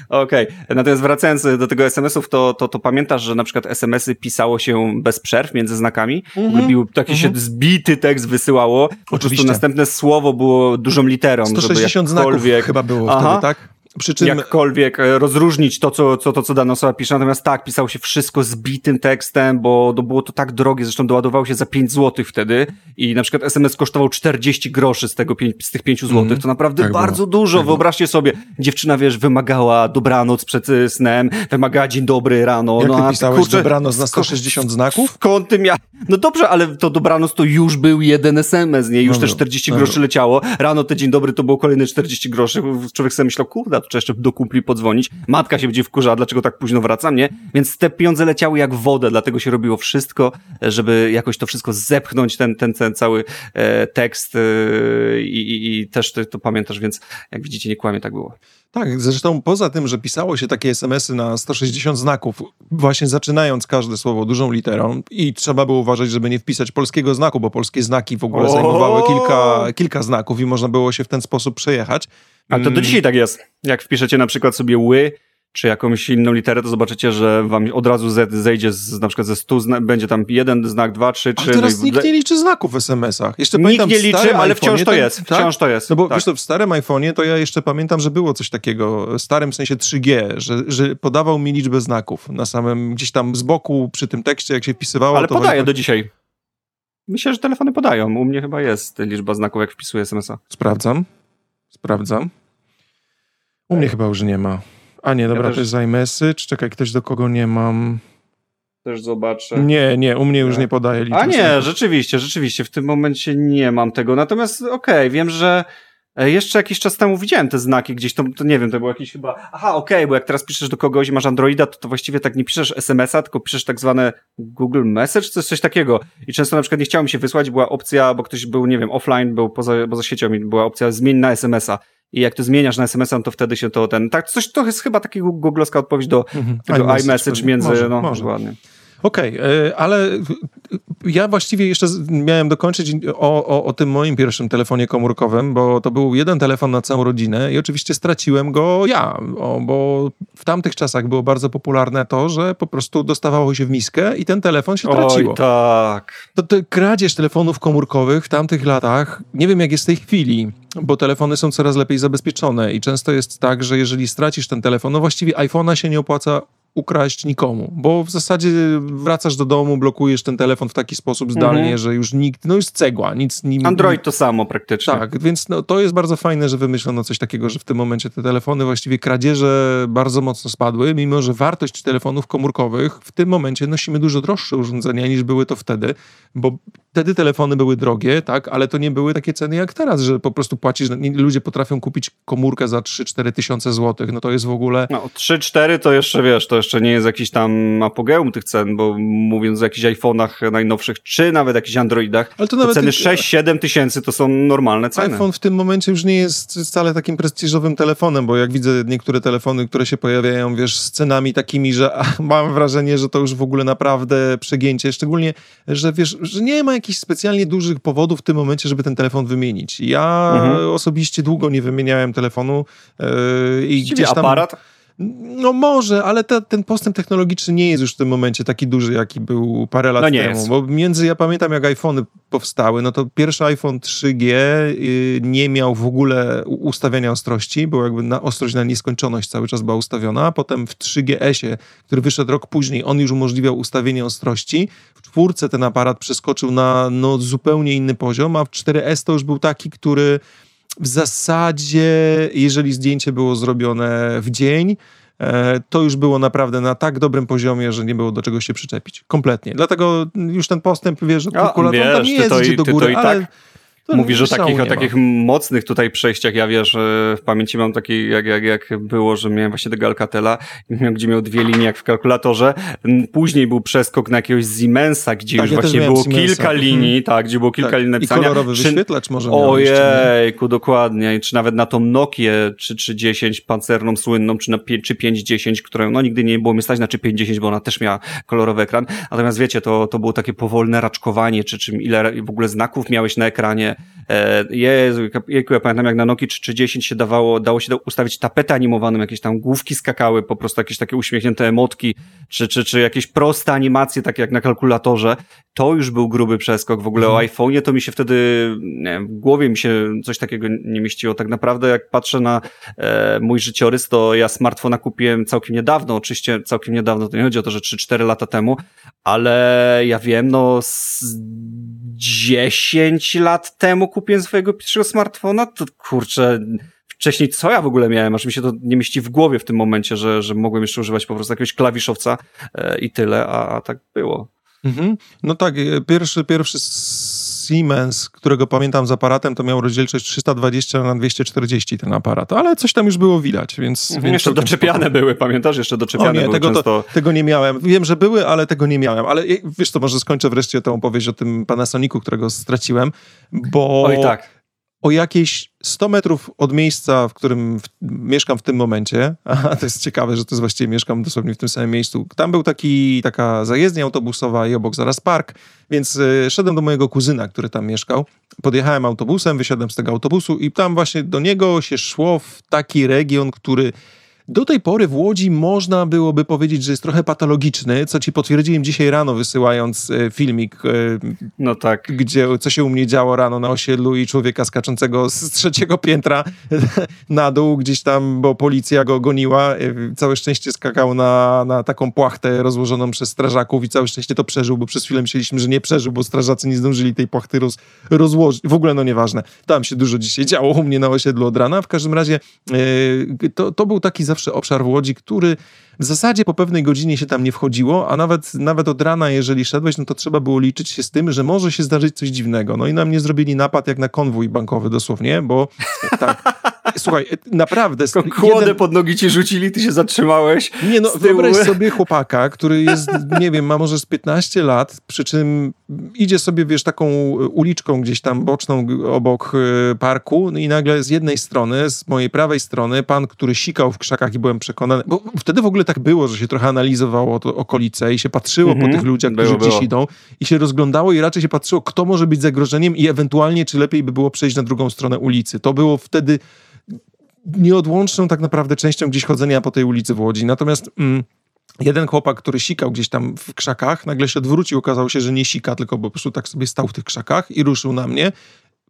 Okej, okay. natomiast wracając do tego SMS-ów, to, to, to pamiętasz, że na przykład SMS-y pisało się bez przerw między znakami? Mm -hmm. Taki się mhm. zbity tekst wysyłało. Po Oczywiście. prostu następne słowo było dużą literą. 160 żeby jakkolwiek... znaków chyba było Aha. wtedy, tak? Przy czym... Jakkolwiek e, rozróżnić to co, co, to, co dana osoba pisze. Natomiast tak, pisało się wszystko zbitym tekstem, bo to było to tak drogie, zresztą doładowało się za 5 zł wtedy i na przykład SMS kosztował 40 groszy z, tego, z tych 5 zł. Mm, to naprawdę tak bardzo było. dużo. Tak Wyobraźcie sobie, dziewczyna, wiesz, wymagała dobranoc przed e, snem, wymagała dzień dobry rano. Jak no, ty pisałeś kurczę, dobranoc na 160 znaków? Skąd ty mia... No dobrze, ale to dobranoc to już był jeden SMS, nie? Już no, te 40 no, groszy leciało. Rano te dzień dobry to było kolejne 40 groszy. Człowiek sobie myślał, kurde, to jeszcze do kumpli podzwonić. Matka się będzie wkurzała, dlaczego tak późno wracam, nie? Więc te pieniądze leciały jak wodę, dlatego się robiło wszystko, żeby jakoś to wszystko zepchnąć, ten, ten, ten cały e, tekst e, i, i, też to, to pamiętasz, więc jak widzicie, nie kłamie, tak było. Tak, zresztą poza tym, że pisało się takie SMS-y na 160 znaków, właśnie zaczynając każde słowo dużą literą i trzeba było uważać, żeby nie wpisać polskiego znaku, bo polskie znaki w ogóle zajmowały kilka, kilka znaków i można było się w ten sposób przejechać. Ale to do mm. dzisiaj tak jest. Jak wpiszecie na przykład sobie ły, czy jakąś inną literę, to zobaczycie, że wam od razu Z zejdzie z, na przykład ze 100, będzie tam jeden znak, dwa, trzy, trzy. Ale teraz no nikt nie liczy znaków w SMS-ach. Jeszcze nikt pamiętam, nie liczy, ale wciąż to jest. Tak? Wciąż to jest. No bo tak. wiesz, w starym iPhone'ie to ja jeszcze pamiętam, że było coś takiego, w starym sensie 3G, że, że podawał mi liczbę znaków na samym, gdzieś tam z boku przy tym tekście, jak się wpisywało. Ale podaje do dzisiaj. Myślę, że telefony podają. U mnie chyba jest liczba znaków, jak wpisuję SMS-a. Sprawdzam. Sprawdzam. U mnie chyba już nie ma. A nie, dobra, ja też... to jest iMessage. Czekaj, ktoś do kogo nie mam. Też zobaczę. Nie, nie, u mnie już nie podaje liczby. A nie, rzeczywiście, rzeczywiście, w tym momencie nie mam tego. Natomiast okej, okay, wiem, że jeszcze jakiś czas temu widziałem te znaki gdzieś, to, to nie wiem, to było jakiś chyba, aha, okej, okay, bo jak teraz piszesz do kogoś i masz Androida, to, to właściwie tak nie piszesz SMS-a, tylko piszesz tak zwane Google Message, to jest coś takiego. I często na przykład nie chciałem się wysłać, była opcja, bo ktoś był, nie wiem, offline, był poza, poza siecią i była opcja zmień na SMS-a i jak to zmieniasz na SMS-a, no to wtedy się to ten, tak, coś, to jest chyba taki googlowska odpowiedź do mhm. tego iMessage między, może, no, może. ładnie. Okej, okay, e, ale ja właściwie jeszcze miałem dokończyć o, o, o, tym moim pierwszym telefonie komórkowym, bo to był jeden telefon na całą rodzinę i oczywiście straciłem go ja, bo w tamtych czasach było bardzo popularne to, że po prostu dostawało się w miskę i ten telefon się traciło. Oj, tak. To, to kradzież telefonów komórkowych w tamtych latach, nie wiem jak jest w tej chwili, bo telefony są coraz lepiej zabezpieczone i często jest tak, że jeżeli stracisz ten telefon, no właściwie iPhone'a się nie opłaca ukraść nikomu, bo w zasadzie wracasz do domu, blokujesz ten telefon w taki sposób zdalnie, mhm. że już nikt, no jest cegła, nic... Nie, Android to samo praktycznie. Tak, więc no, to jest bardzo fajne, że wymyślono coś takiego, że w tym momencie te telefony, właściwie kradzieże bardzo mocno spadły, mimo że wartość telefonów komórkowych w tym momencie nosimy dużo droższe urządzenia niż były to wtedy, bo wtedy telefony były drogie, tak, ale to nie były takie ceny jak teraz, że po prostu płacisz, ludzie potrafią kupić komórkę za 3-4 tysiące złotych, no to jest w ogóle... No 3-4 to jeszcze, wiesz, to jeszcze nie jest jakiś tam apogeum tych cen, bo mówiąc o jakichś iPhone'ach najnowszych, czy nawet jakichś Androidach, ale to, nawet ceny 6-7 tysięcy to są normalne ceny. iPhone w tym momencie już nie jest wcale takim prestiżowym telefonem, bo jak widzę niektóre telefony, które się pojawiają, wiesz, z cenami takimi, że mam wrażenie, że to już w ogóle naprawdę przegięcie, szczególnie, że wiesz, że nie ma jakichś specjalnie dużych powodów w tym momencie, żeby ten telefon wymienić. Ja mhm. osobiście długo nie wymieniałem telefonu yy, i gdzieś tam... aparat? No może, ale te, ten postęp technologiczny nie jest już w tym momencie taki duży, jaki był parę lat no temu. Jest. Bo między, ja pamiętam jak iPhony powstały, no to pierwszy iPhone 3G y, nie miał w ogóle ustawiania ostrości, bo jakby na ostrość na nieskończoność cały czas była ustawiona, a potem w 3GS-ie, który wyszedł rok później, on już umożliwiał ustawienie ostrości. W czwórce ten aparat przeskoczył na no, zupełnie inny poziom, a w 4S to już był taki, który w zasadzie, jeżeli zdjęcie było zrobione w dzień, e, to już było naprawdę na tak dobrym poziomie, że nie było do czego się przyczepić. Kompletnie. Dlatego już ten postęp, wiesz, że kalkulator tam nie jest to, do góry, ale... Tak Mówisz o takich, o takich mocnych tutaj przejściach. Ja wiesz, w pamięci mam taki, jak, jak, jak było, że miałem właśnie tego Alcatela, gdzie miał dwie linie jak w kalkulatorze. Później był przeskok na jakiegoś Siemensa, gdzie tak, już ja właśnie było Siemensa. kilka mhm. linii, tak, gdzie było kilka tak. linii napisania. I kolorowy czy... wyświetlacz może Ojejku, dokładnie. Czy nawet na tą Nokię, czy 310 pancerną, słynną, czy na czy 510, którą, no nigdy nie było mi stać na czy 510, bo ona też miała kolorowy ekran. Natomiast wiecie, to, to było takie powolne raczkowanie, czy czym ile w ogóle znaków miałeś na ekranie, E, Jezu, ja pamiętam jak na Nokia 310 się dawało, dało się ustawić tapetę animowaną, jakieś tam główki skakały, po prostu jakieś takie uśmiechnięte emotki, czy, czy, czy jakieś proste animacje, takie jak na kalkulatorze. To już był gruby przeskok. W ogóle mhm. o iPhone'ie to mi się wtedy, nie wiem, w głowie mi się coś takiego nie mieściło. Tak naprawdę jak patrzę na e, mój życiorys, to ja smartfona kupiłem całkiem niedawno, oczywiście całkiem niedawno, to nie chodzi o to, że 3-4 lata temu, ale ja wiem, no z 10 lat temu kupiłem swojego pierwszego smartfona, to kurczę, wcześniej co ja w ogóle miałem, aż mi się to nie mieści w głowie w tym momencie, że, że mogłem jeszcze używać po prostu jakiegoś klawiszowca e, i tyle, a, a tak było. Mhm. No tak, e, pierwszy, pierwszy Siemens, którego pamiętam z aparatem, to miał rozdzielczość 320 na 240 ten aparat, ale coś tam już było widać, więc... Mhm, więc jeszcze doczepiane spoko. były, pamiętasz? Jeszcze doczepiane o nie, były tego, często... to, tego nie miałem. Wiem, że były, ale tego nie miałem. Ale wiesz to może skończę wreszcie tę opowieść o tym Panasonicu, którego straciłem, bo... Oj tak o jakieś 100 metrów od miejsca, w którym w, mieszkam w tym momencie, a to jest ciekawe, że to jest właściwie mieszkam dosłownie w tym samym miejscu, tam był taki, taka zajezdnia autobusowa i obok zaraz park, więc y, szedłem do mojego kuzyna, który tam mieszkał, podjechałem autobusem, wysiadłem z tego autobusu i tam właśnie do niego się szło w taki region, który do tej pory w Łodzi można byłoby powiedzieć, że jest trochę patologiczny, co ci potwierdziłem dzisiaj rano, wysyłając e, filmik, e, no tak. gdzie co się u mnie działo rano na osiedlu i człowieka skaczącego z trzeciego piętra na dół gdzieś tam, bo policja go goniła. E, całe szczęście skakał na, na taką płachtę rozłożoną przez strażaków i całe szczęście to przeżył, bo przez chwilę myśleliśmy, że nie przeżył, bo strażacy nie zdążyli tej płachty roz, rozłożyć. W ogóle no nieważne. Tam się dużo dzisiaj działo u mnie na osiedlu od rana. W każdym razie to, to był taki zawsze obszar w Łodzi, który w zasadzie po pewnej godzinie się tam nie wchodziło, a nawet, nawet od rana, jeżeli szedłeś, no to trzeba było liczyć się z tym, że może się zdarzyć coś dziwnego. No i na mnie zrobili napad jak na konwój bankowy dosłownie, bo tak. Słuchaj, naprawdę. Kłodę jeden... pod nogi ci rzucili, ty się zatrzymałeś. Nie no, wyobraź sobie chłopaka, który jest, nie wiem, ma może z 15 lat, przy czym idzie sobie, wiesz, taką uliczką gdzieś tam boczną obok e, parku no i nagle z jednej strony, z mojej prawej strony, pan, który sikał w krzakach i byłem przekonany, bo wtedy w ogóle tak było, że się trochę analizowało to okolice i się patrzyło mhm. po tych ludziach, którzy było, gdzieś było. idą i się rozglądało i raczej się patrzyło, kto może być zagrożeniem i ewentualnie, czy lepiej by było przejść na drugą stronę ulicy. To było wtedy nieodłączną tak naprawdę częścią gdzieś chodzenia po tej ulicy w Łodzi. Natomiast... Mm, Jeden chłopak, który sikał gdzieś tam w krzakach, nagle się odwrócił, okazało się, że nie sika, tylko po prostu tak sobie stał w tych krzakach i ruszył na mnie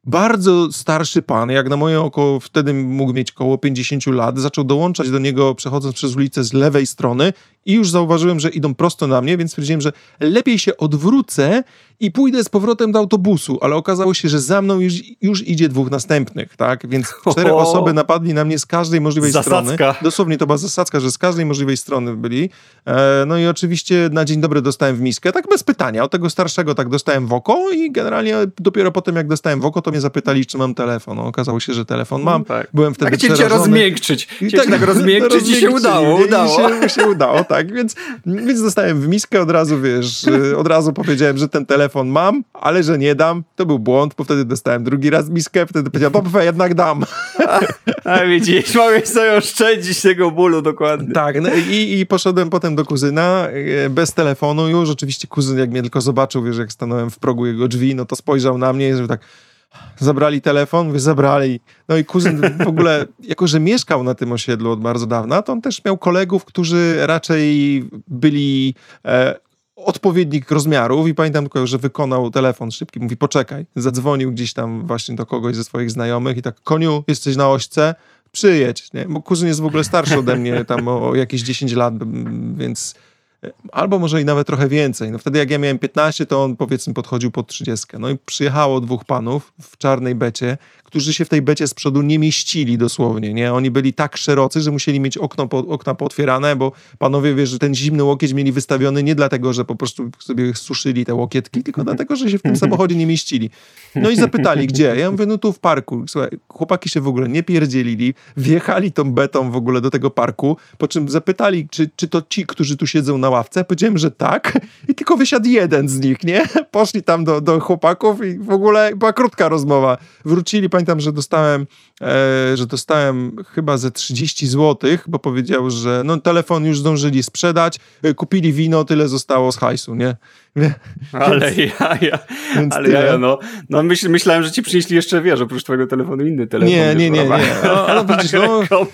bardzo starszy pan, jak na moje oko wtedy mógł mieć około 50 lat, zaczął dołączać do niego przechodząc przez ulicę z lewej strony i już zauważyłem, że idą prosto na mnie, więc stwierdziłem, że lepiej się odwrócę i pójdę z powrotem do autobusu, ale okazało się, że za mną już, już idzie dwóch następnych, tak? Więc cztery osoby napadli na mnie z każdej możliwej zasadzka. strony. Dosłownie to była zasadzka, że z każdej możliwej strony byli. E, no i oczywiście na dzień dobry dostałem w miskę, tak bez pytania. Od tego starszego tak dostałem w oko i generalnie dopiero potem jak dostałem w oko, to mnie zapytali, czy mam telefon. No, okazało się, że telefon mam. No, tak. Byłem wtedy tak cię rozmiękczyć. I tak, tak rozmiękczyć i się udało. udało. I się, się udało, tak. Więc, więc dostałem w miskę od razu, wiesz, od razu powiedziałem, że ten telefon mam, ale że nie dam. To był błąd, bo wtedy dostałem drugi raz miskę, wtedy powiedziałem, dobrze, jednak dam. A, a widzisz, mogłeś sobie oszczędzić tego bólu dokładnie. Tak, no i, i poszedłem potem do kuzyna e, bez telefonu już. Oczywiście kuzyn, jak mnie tylko zobaczył, wiesz, jak stanąłem w progu jego drzwi, no to spojrzał na mnie i że tak zabrali telefon, mówię, zabrali. No i kuzyn w ogóle, jako że mieszkał na tym osiedlu od bardzo dawna, to on też miał kolegów, którzy raczej byli e, odpowiednich rozmiarów i pamiętam tylko, że wykonał telefon szybki, mówi poczekaj, zadzwonił gdzieś tam właśnie do kogoś ze swoich znajomych i tak, koniu, jesteś na ośce, przyjedź, nie? Bo kuzyn jest w ogóle starszy ode mnie, tam o jakieś 10 lat, więc albo może i nawet trochę więcej. No wtedy jak ja miałem 15, to on powiedzmy podchodził pod 30. No i przyjechało dwóch panów w czarnej becie, którzy się w tej becie z przodu nie mieścili dosłownie, nie? Oni byli tak szerocy, że musieli mieć okno, po, okna pootwierane, bo panowie, wiesz, że ten zimny łokieć mieli wystawiony nie dlatego, że po prostu sobie suszyli te łokietki, tylko dlatego, że się w tym samochodzie nie mieścili. No i zapytali, gdzie? Ja mówię, no tu w parku. Słuchaj, chłopaki się w ogóle nie pierdzielili, wjechali tą betą w ogóle do tego parku, po czym zapytali, czy, czy to ci, którzy tu siedzą na ławce. Powiedziałem, że tak i tylko wysiadł jeden z nich, nie? Poszli tam do, do chłopaków i w ogóle była krótka rozmowa. Wrócili, pamiętam, że dostałem, e, że dostałem chyba ze 30 zł, bo powiedział, że no telefon już zdążyli sprzedać, e, kupili wino, tyle zostało z hajsu, nie? Ale ja, ja, ale ja, no, no myśl, myślałem, że ci przynieśli jeszcze, wiesz, oprócz twojego telefonu inny telefon. Nie, nie, nie, nie. No, no, widzisz, no,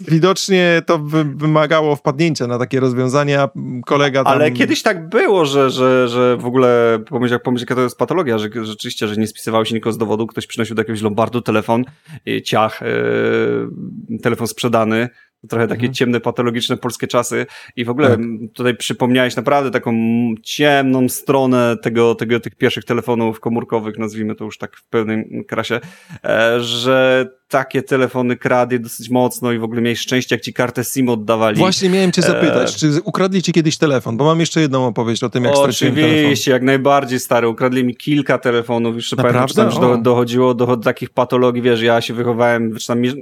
widocznie to wymagało wpadnięcia na takie rozwiązania. Kolega tam... Ale kiedyś tak było, że, że, że w ogóle, pomyśl, jak pomyśl, jaka to jest patologia, że rzeczywiście, że nie spisywało się nikogo z dowodu, ktoś przynosił do jakiegoś lombardu telefon, ciach, yy, telefon sprzedany, trochę takie mhm. ciemne, patologiczne polskie czasy i w ogóle tak. tutaj przypomniałeś naprawdę taką ciemną stronę tego, tego, tych pierwszych telefonów komórkowych, nazwijmy to już tak w pełnym krasie, e, że takie telefony kradli dosyć mocno i w ogóle miałeś szczęście, jak ci kartę SIM oddawali. Właśnie miałem cię zapytać, e... czy ukradli ci kiedyś telefon? Bo mam jeszcze jedną opowieść o tym, jak straciłem telefon. Oczywiście, jak najbardziej stary. Ukradli mi kilka telefonów. Jeszcze Naprawdę? pamiętam, że do, dochodziło do, do takich patologii, wiesz, ja się wychowałem,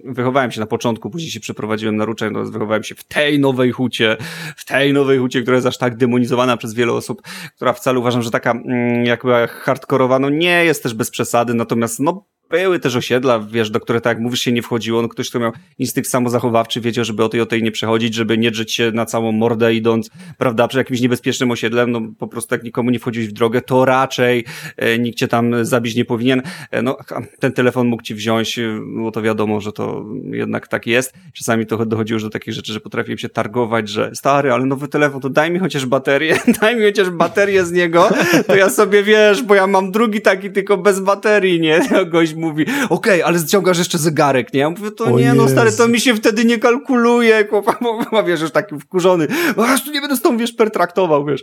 wychowałem się na początku, później się przeprowadziłem na Ruczeń, no, wychowałem się w tej nowej hucie, w tej nowej hucie, która jest aż tak demonizowana przez wiele osób, która wcale uważam, że taka mm, jakby hardkorowa, no nie jest też bez przesady, natomiast no były też osiedla, wiesz, do które tak jak mówisz się nie wchodziło, no ktoś, kto miał instynkt samozachowawczy, wiedział, żeby o tej o tej nie przechodzić, żeby nie drzeć się na całą mordę idąc, prawda, przy jakimś niebezpiecznym osiedlem, no po prostu jak nikomu nie wchodziłeś w drogę, to raczej e, nikt cię tam zabić nie powinien. E, no, ten telefon mógł ci wziąć, e, bo to wiadomo, że to jednak tak jest. Czasami to dochodziło już do takich rzeczy, że potrafiłem się targować, że stary, ale nowy telefon, to daj mi chociaż baterię, daj mi chociaż baterię z niego, to ja sobie wiesz, bo ja mam drugi taki tylko bez baterii, nie? Gość mówi, okej, okay, ale ściągasz jeszcze zegarek, nie? Ja mówię, to o nie, Jezu. no stary, to mi się wtedy nie kalkuluje, chłopak, bo wiesz, już taki wkurzony, aż tu nie będę z tą, wiesz, pertraktował, wiesz.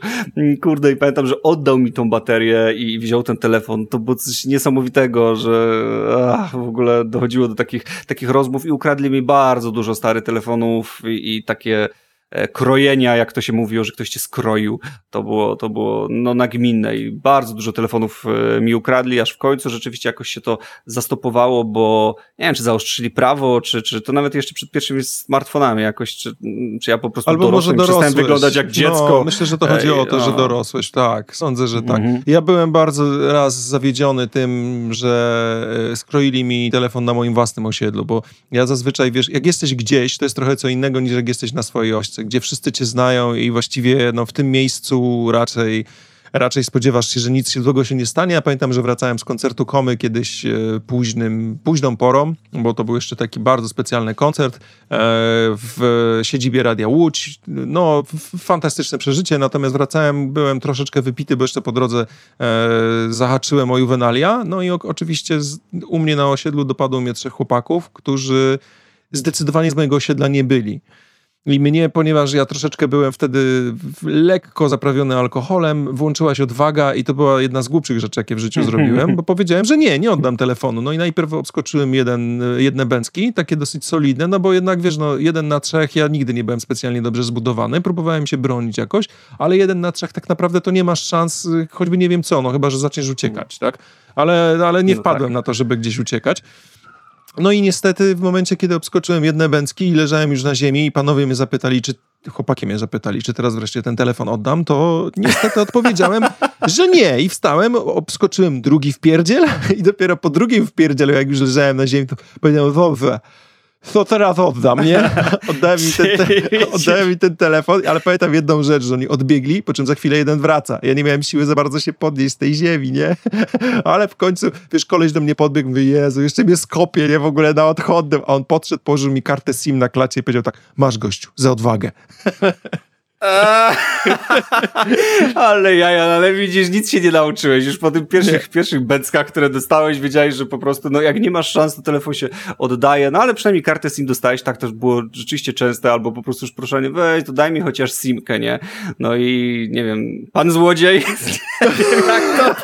Kurde, i pamiętam, że oddał mi tą baterię i wziął ten telefon, to było coś niesamowitego, że ach, w ogóle dochodziło do takich, takich rozmów i ukradli mi bardzo dużo starych telefonów i, i takie krojenia, jak to się mówiło, że ktoś cię skroił, to było, to było no nagminne i bardzo dużo telefonów e, mi ukradli, aż w końcu rzeczywiście jakoś się to zastopowało, bo nie wiem, czy zaostrzyli prawo, czy, czy to nawet jeszcze przed pierwszymi smartfonami jakoś, czy, czy ja po prostu Albo może przestałem wyglądać jak dziecko. No, myślę, że to chodzi o to, że dorosłeś, tak, sądzę, że tak. Mhm. Ja byłem bardzo raz zawiedziony tym, że e, skroili mi telefon na moim własnym osiedlu, bo ja zazwyczaj, wiesz, jak jesteś gdzieś, to jest trochę co innego niż jak jesteś na swojej ośce gdzie wszyscy cię znają i właściwie no, w tym miejscu raczej raczej spodziewasz się, że nic złego się nie stanie. Ja pamiętam, że wracałem z koncertu Komy kiedyś e, późnym, późną porą, bo to był jeszcze taki bardzo specjalny koncert e, w siedzibie Radia Łódź. No, fantastyczne przeżycie, natomiast wracałem, byłem troszeczkę wypity, bo jeszcze po drodze e, zahaczyłem o Juvenalia. No i oczywiście u mnie na osiedlu dopadło mnie trzech chłopaków, którzy zdecydowanie z mojego osiedla nie byli. I mnie, ponieważ ja troszeczkę byłem wtedy lekko zaprawiony alkoholem, włączyła się odwaga i to była jedna z głupszych rzeczy, jakie w życiu zrobiłem, bo powiedziałem, że nie, nie oddam telefonu. No i najpierw obskoczyłem jeden, jedne bęcki, takie dosyć solidne, no bo jednak, wiesz, no jeden na trzech, ja nigdy nie byłem specjalnie dobrze zbudowany, próbowałem się bronić jakoś, ale jeden na trzech tak naprawdę to nie masz szans, choćby nie wiem co, no chyba, że zaczniesz uciekać, tak? Ale, ale nie no wpadłem tak. na to, żeby gdzieś uciekać. No i niestety w momencie, kiedy obskoczyłem jedne bęcki i leżałem już na ziemi i panowie mnie zapytali, czy chłopaki mnie zapytali, czy teraz wreszcie ten telefon oddam, to niestety odpowiedziałem, że nie. I wstałem, obskoczyłem drugi wpierdziel i dopiero po drugim wpierdzielu, jak już leżałem na ziemi, to powiedziałem, co teraz oddam, nie? Oddałem mi, ten te, mi ten telefon, ale pamiętam jedną rzecz, że oni odbiegli, po czym za chwilę jeden wraca. Ja nie miałem siły za bardzo się podnieść z tej ziemi, nie? Ale w końcu, wiesz, koleś do mnie podbiegł, mówi, Jezu, jeszcze mnie skopie, nie? W ogóle na odchodnym. A on podszedł, położył mi kartę SIM na klacie i powiedział tak, masz gościu, za odwagę. ale ja, ale widzisz, nic się nie nauczyłeś. Już po tych pierwszych, pierwszych bęckach, które dostałeś, wiedziałeś, że po prostu, no jak nie masz szans, to telefon się oddaje. No ale przynajmniej kartę SIM dostałeś, tak też było rzeczywiście częste, albo po prostu już proszenie, weź, to daj mi chociaż SIMkę, nie? No i nie wiem, pan złodziej, nie wiem jak to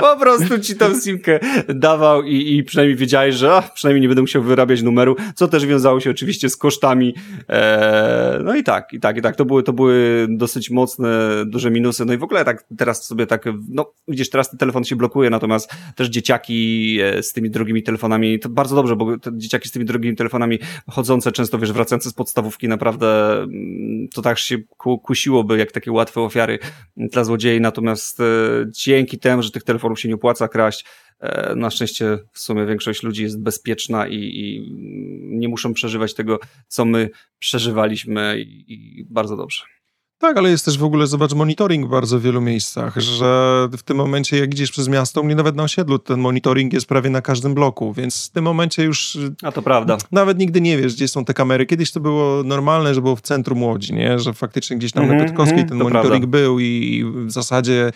po prostu ci tą SIMkę dawał i, i przynajmniej wiedziałeś, że ach, przynajmniej nie będę musiał wyrabiać numeru, co też wiązało się oczywiście z kosztami. Eee, no i tak, i tak, i tak. To było były, to były dosyć mocne, duże minusy. No i w ogóle tak teraz sobie tak, no widzisz, teraz ten telefon się blokuje, natomiast też dzieciaki e, z tymi drogimi telefonami, to bardzo dobrze, bo te dzieciaki z tymi drogimi telefonami chodzące, często wiesz, wracające z podstawówki, naprawdę mm, to tak się kusiłoby, jak takie łatwe ofiary dla złodziei, natomiast e, dzięki temu, że tych telefonów się nie opłaca kraść, na szczęście w sumie większość ludzi jest bezpieczna i, i nie muszą przeżywać tego, co my przeżywaliśmy i, i bardzo dobrze. Tak, ale jest też w ogóle, zobacz, monitoring w bardzo wielu miejscach, że w tym momencie, jak idziesz przez miasto, mnie nawet na osiedlu, ten monitoring jest prawie na każdym bloku, więc w tym momencie już... A to prawda. Nawet nigdy nie wiesz, gdzie są te kamery. Kiedyś to było normalne, że było w centrum Łodzi, nie? Że faktycznie gdzieś tam mm -hmm, na Piotrkowskiej mm ten monitoring prawda. był i w zasadzie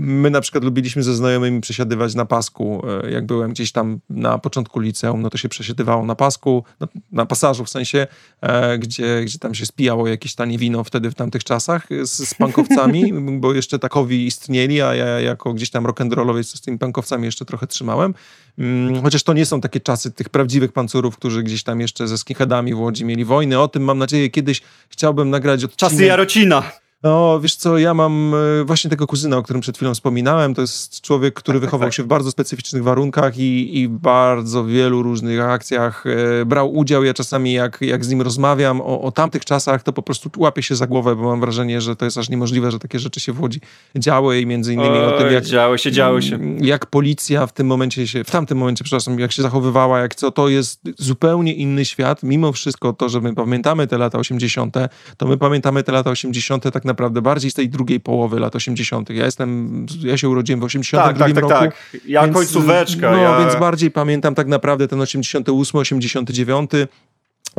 My na przykład lubiliśmy ze znajomymi przesiadywać na pasku. E, jak byłem gdzieś tam na początku liceum, no to się przesiadywało na pasku, na, na pasażu w sensie, e, gdzie, gdzie tam się spijało jakieś tanie wino wtedy w tamtych czasach z, z pankowcami, bo jeszcze takowi istnieli, a ja jako gdzieś tam rock'n'rollowiec z tymi pankowcami jeszcze trochę trzymałem. Mm, chociaż to nie są takie czasy tych prawdziwych pancurów, którzy gdzieś tam jeszcze ze skinheadami w Łodzi mieli wojny. O tym mam nadzieję kiedyś chciałbym nagrać odcinek. Czasy Jarocina. No, wiesz co, ja mam e, właśnie tego kuzyna, o którym przed chwilą wspominałem. To jest człowiek, który tak, tak wychował tak, się w bardzo specyficznych warunkach i, i w bardzo wielu różnych akcjach e, brał udział. Ja czasami, jak, jak z nim rozmawiam o, o tamtych czasach, to po prostu łapię się za głowę, bo mam wrażenie, że to jest aż niemożliwe, że takie rzeczy się w Łodzi działy i między innymi Oj, o tym, jak... Działy się, działy się. Jak policja w tym momencie się, w tamtym momencie, przepraszam, jak się zachowywała, jak co, to jest zupełnie inny świat. Mimo wszystko to, że my pamiętamy te lata 80., to my pamiętamy te lata 80. tak naprawdę bardziej z tej drugiej połowy lat 80. Ja jestem, ja się urodziłem w 82 tak, tak, tak, roku. Tak, tak. Ja więc, końcóweczka. No, ja... więc bardziej pamiętam tak naprawdę ten 88, 89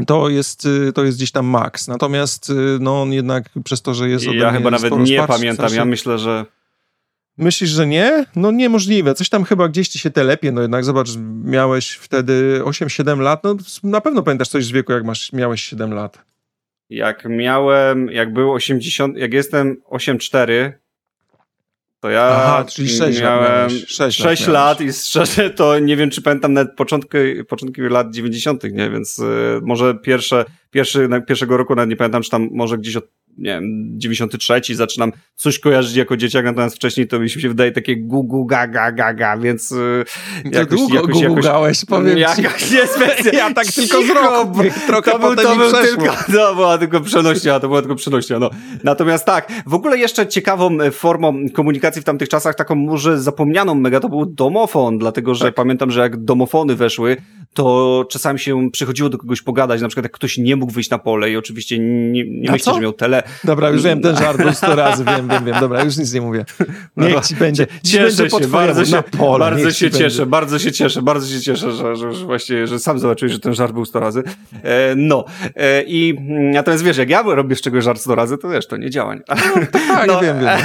to jest, to jest gdzieś tam maks. Natomiast no, on jednak przez to, że jest Ja chyba nawet nie pamiętam. Ja myślę, że Myślisz, że nie? No niemożliwe. Coś tam chyba gdzieś ci się telepie. No jednak zobacz, miałeś wtedy 8-7 lat. No na pewno pamiętasz coś z wieku, jak masz, miałeś 7 lat. Jak miałem, jak był 80, jak jestem 8-4, to ja Aha, czyli 6 miałem lat 6, 6 lat, lat i szczerze to nie wiem, czy pamiętam nawet początki, początki lat 90., nie? Więc y, może pierwsze, pierwszy, pierwszego roku nawet nie pamiętam, czy tam może gdzieś od nie wiem, 93 zaczynam coś kojarzyć jako dzieciak, natomiast wcześniej to mi się wydaje takie gugu gaga gaga, więc y, jakoś, długo jakoś, jakoś, gałeś, powiem jakoś specjalnie. Ja tak tylko z roku, trochę to był, to był tylko, To była tylko przenośnia, to była tylko przenośnia, no. Natomiast tak, w ogóle jeszcze ciekawą e, formą komunikacji w tamtych czasach, taką może zapomnianą mega, to był domofon, dlatego, że tak. pamiętam, że jak domofony weszły, to czasami się przychodziło do kogoś pogadać, na przykład jak ktoś nie mógł wyjść na pole i oczywiście nie, nie myślę, że miał tele. Dobra, już wiem, ten żart był sto razy, wiem, wiem, wiem, dobra, już nic nie mówię. Niech no, ci będzie. Cieszę będzie się, bardzo się, pole, bardzo się cieszę, będzie. bardzo się cieszę, bardzo się cieszę, że, że, że właśnie, że sam zobaczyłeś, że ten żart był sto razy. E, no, e, i natomiast wiesz, jak ja robię z czegoś żart sto razy, to wiesz, to nie działa. No, tak, no, wiem, wiem.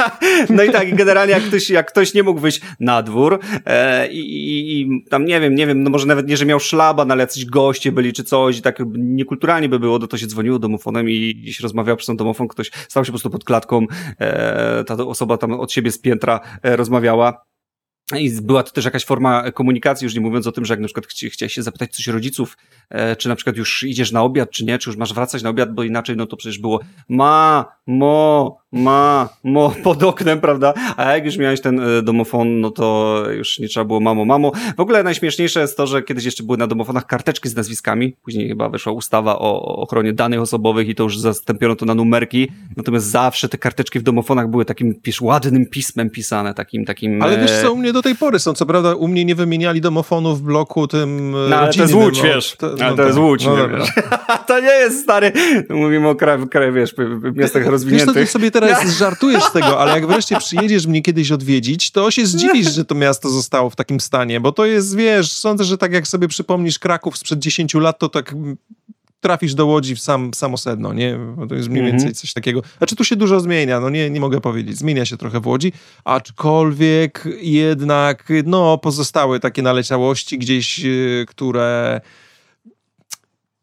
no i tak, generalnie jak ktoś, jak ktoś nie mógł wyjść na dwór e, i, i, tam nie wiem, nie wiem, no może nawet nie, że miał szlaban, ale jacyś goście byli czy coś i tak niekulturalnie by było, to się dzwoniło domofonem i, i się rozmawiał przez ten domofon, ktoś stał się po prostu pod klatką, e, ta osoba tam od siebie z piętra e, rozmawiała. I była to też jakaś forma komunikacji, już nie mówiąc o tym, że jak na przykład chci, chciałeś się zapytać coś rodziców, e, czy na przykład już idziesz na obiad, czy nie, czy już masz wracać na obiad, bo inaczej no to przecież było ma, mo, ma, mo, pod oknem, prawda? A jak już miałeś ten e, domofon, no to już nie trzeba było mamo, mamo. W ogóle najśmieszniejsze jest to, że kiedyś jeszcze były na domofonach karteczki z nazwiskami, później chyba weszła ustawa o ochronie danych osobowych i to już zastąpiono to na numerki, natomiast zawsze te karteczki w domofonach były takim, pisz, ładnym pismem pisane, takim, takim... Ale wiesz co, u mnie do tej pory są, co prawda u mnie nie wymieniali domofonów w bloku tym e, No ale to jest Łódź, wiesz, to, no, ale to jest Łódź, no, to nie jest stary, mówimy o kraju, kraju wiesz, miastach rozwiniętych. Wiesz, to ty sobie teraz żartujesz z tego, ale jak wreszcie przyjedziesz mnie kiedyś odwiedzić, to się zdziwisz, że to miasto zostało w takim stanie, bo to jest, wiesz, sądzę, że tak jak sobie przypomnisz Kraków sprzed 10 lat, to tak trafisz do Łodzi w sam, samo sedno, nie? Bo to jest mniej więcej mhm. coś takiego. Znaczy tu się dużo zmienia, no nie, nie mogę powiedzieć. Zmienia się trochę w Łodzi, aczkolwiek jednak, no, pozostały takie naleciałości gdzieś, y, które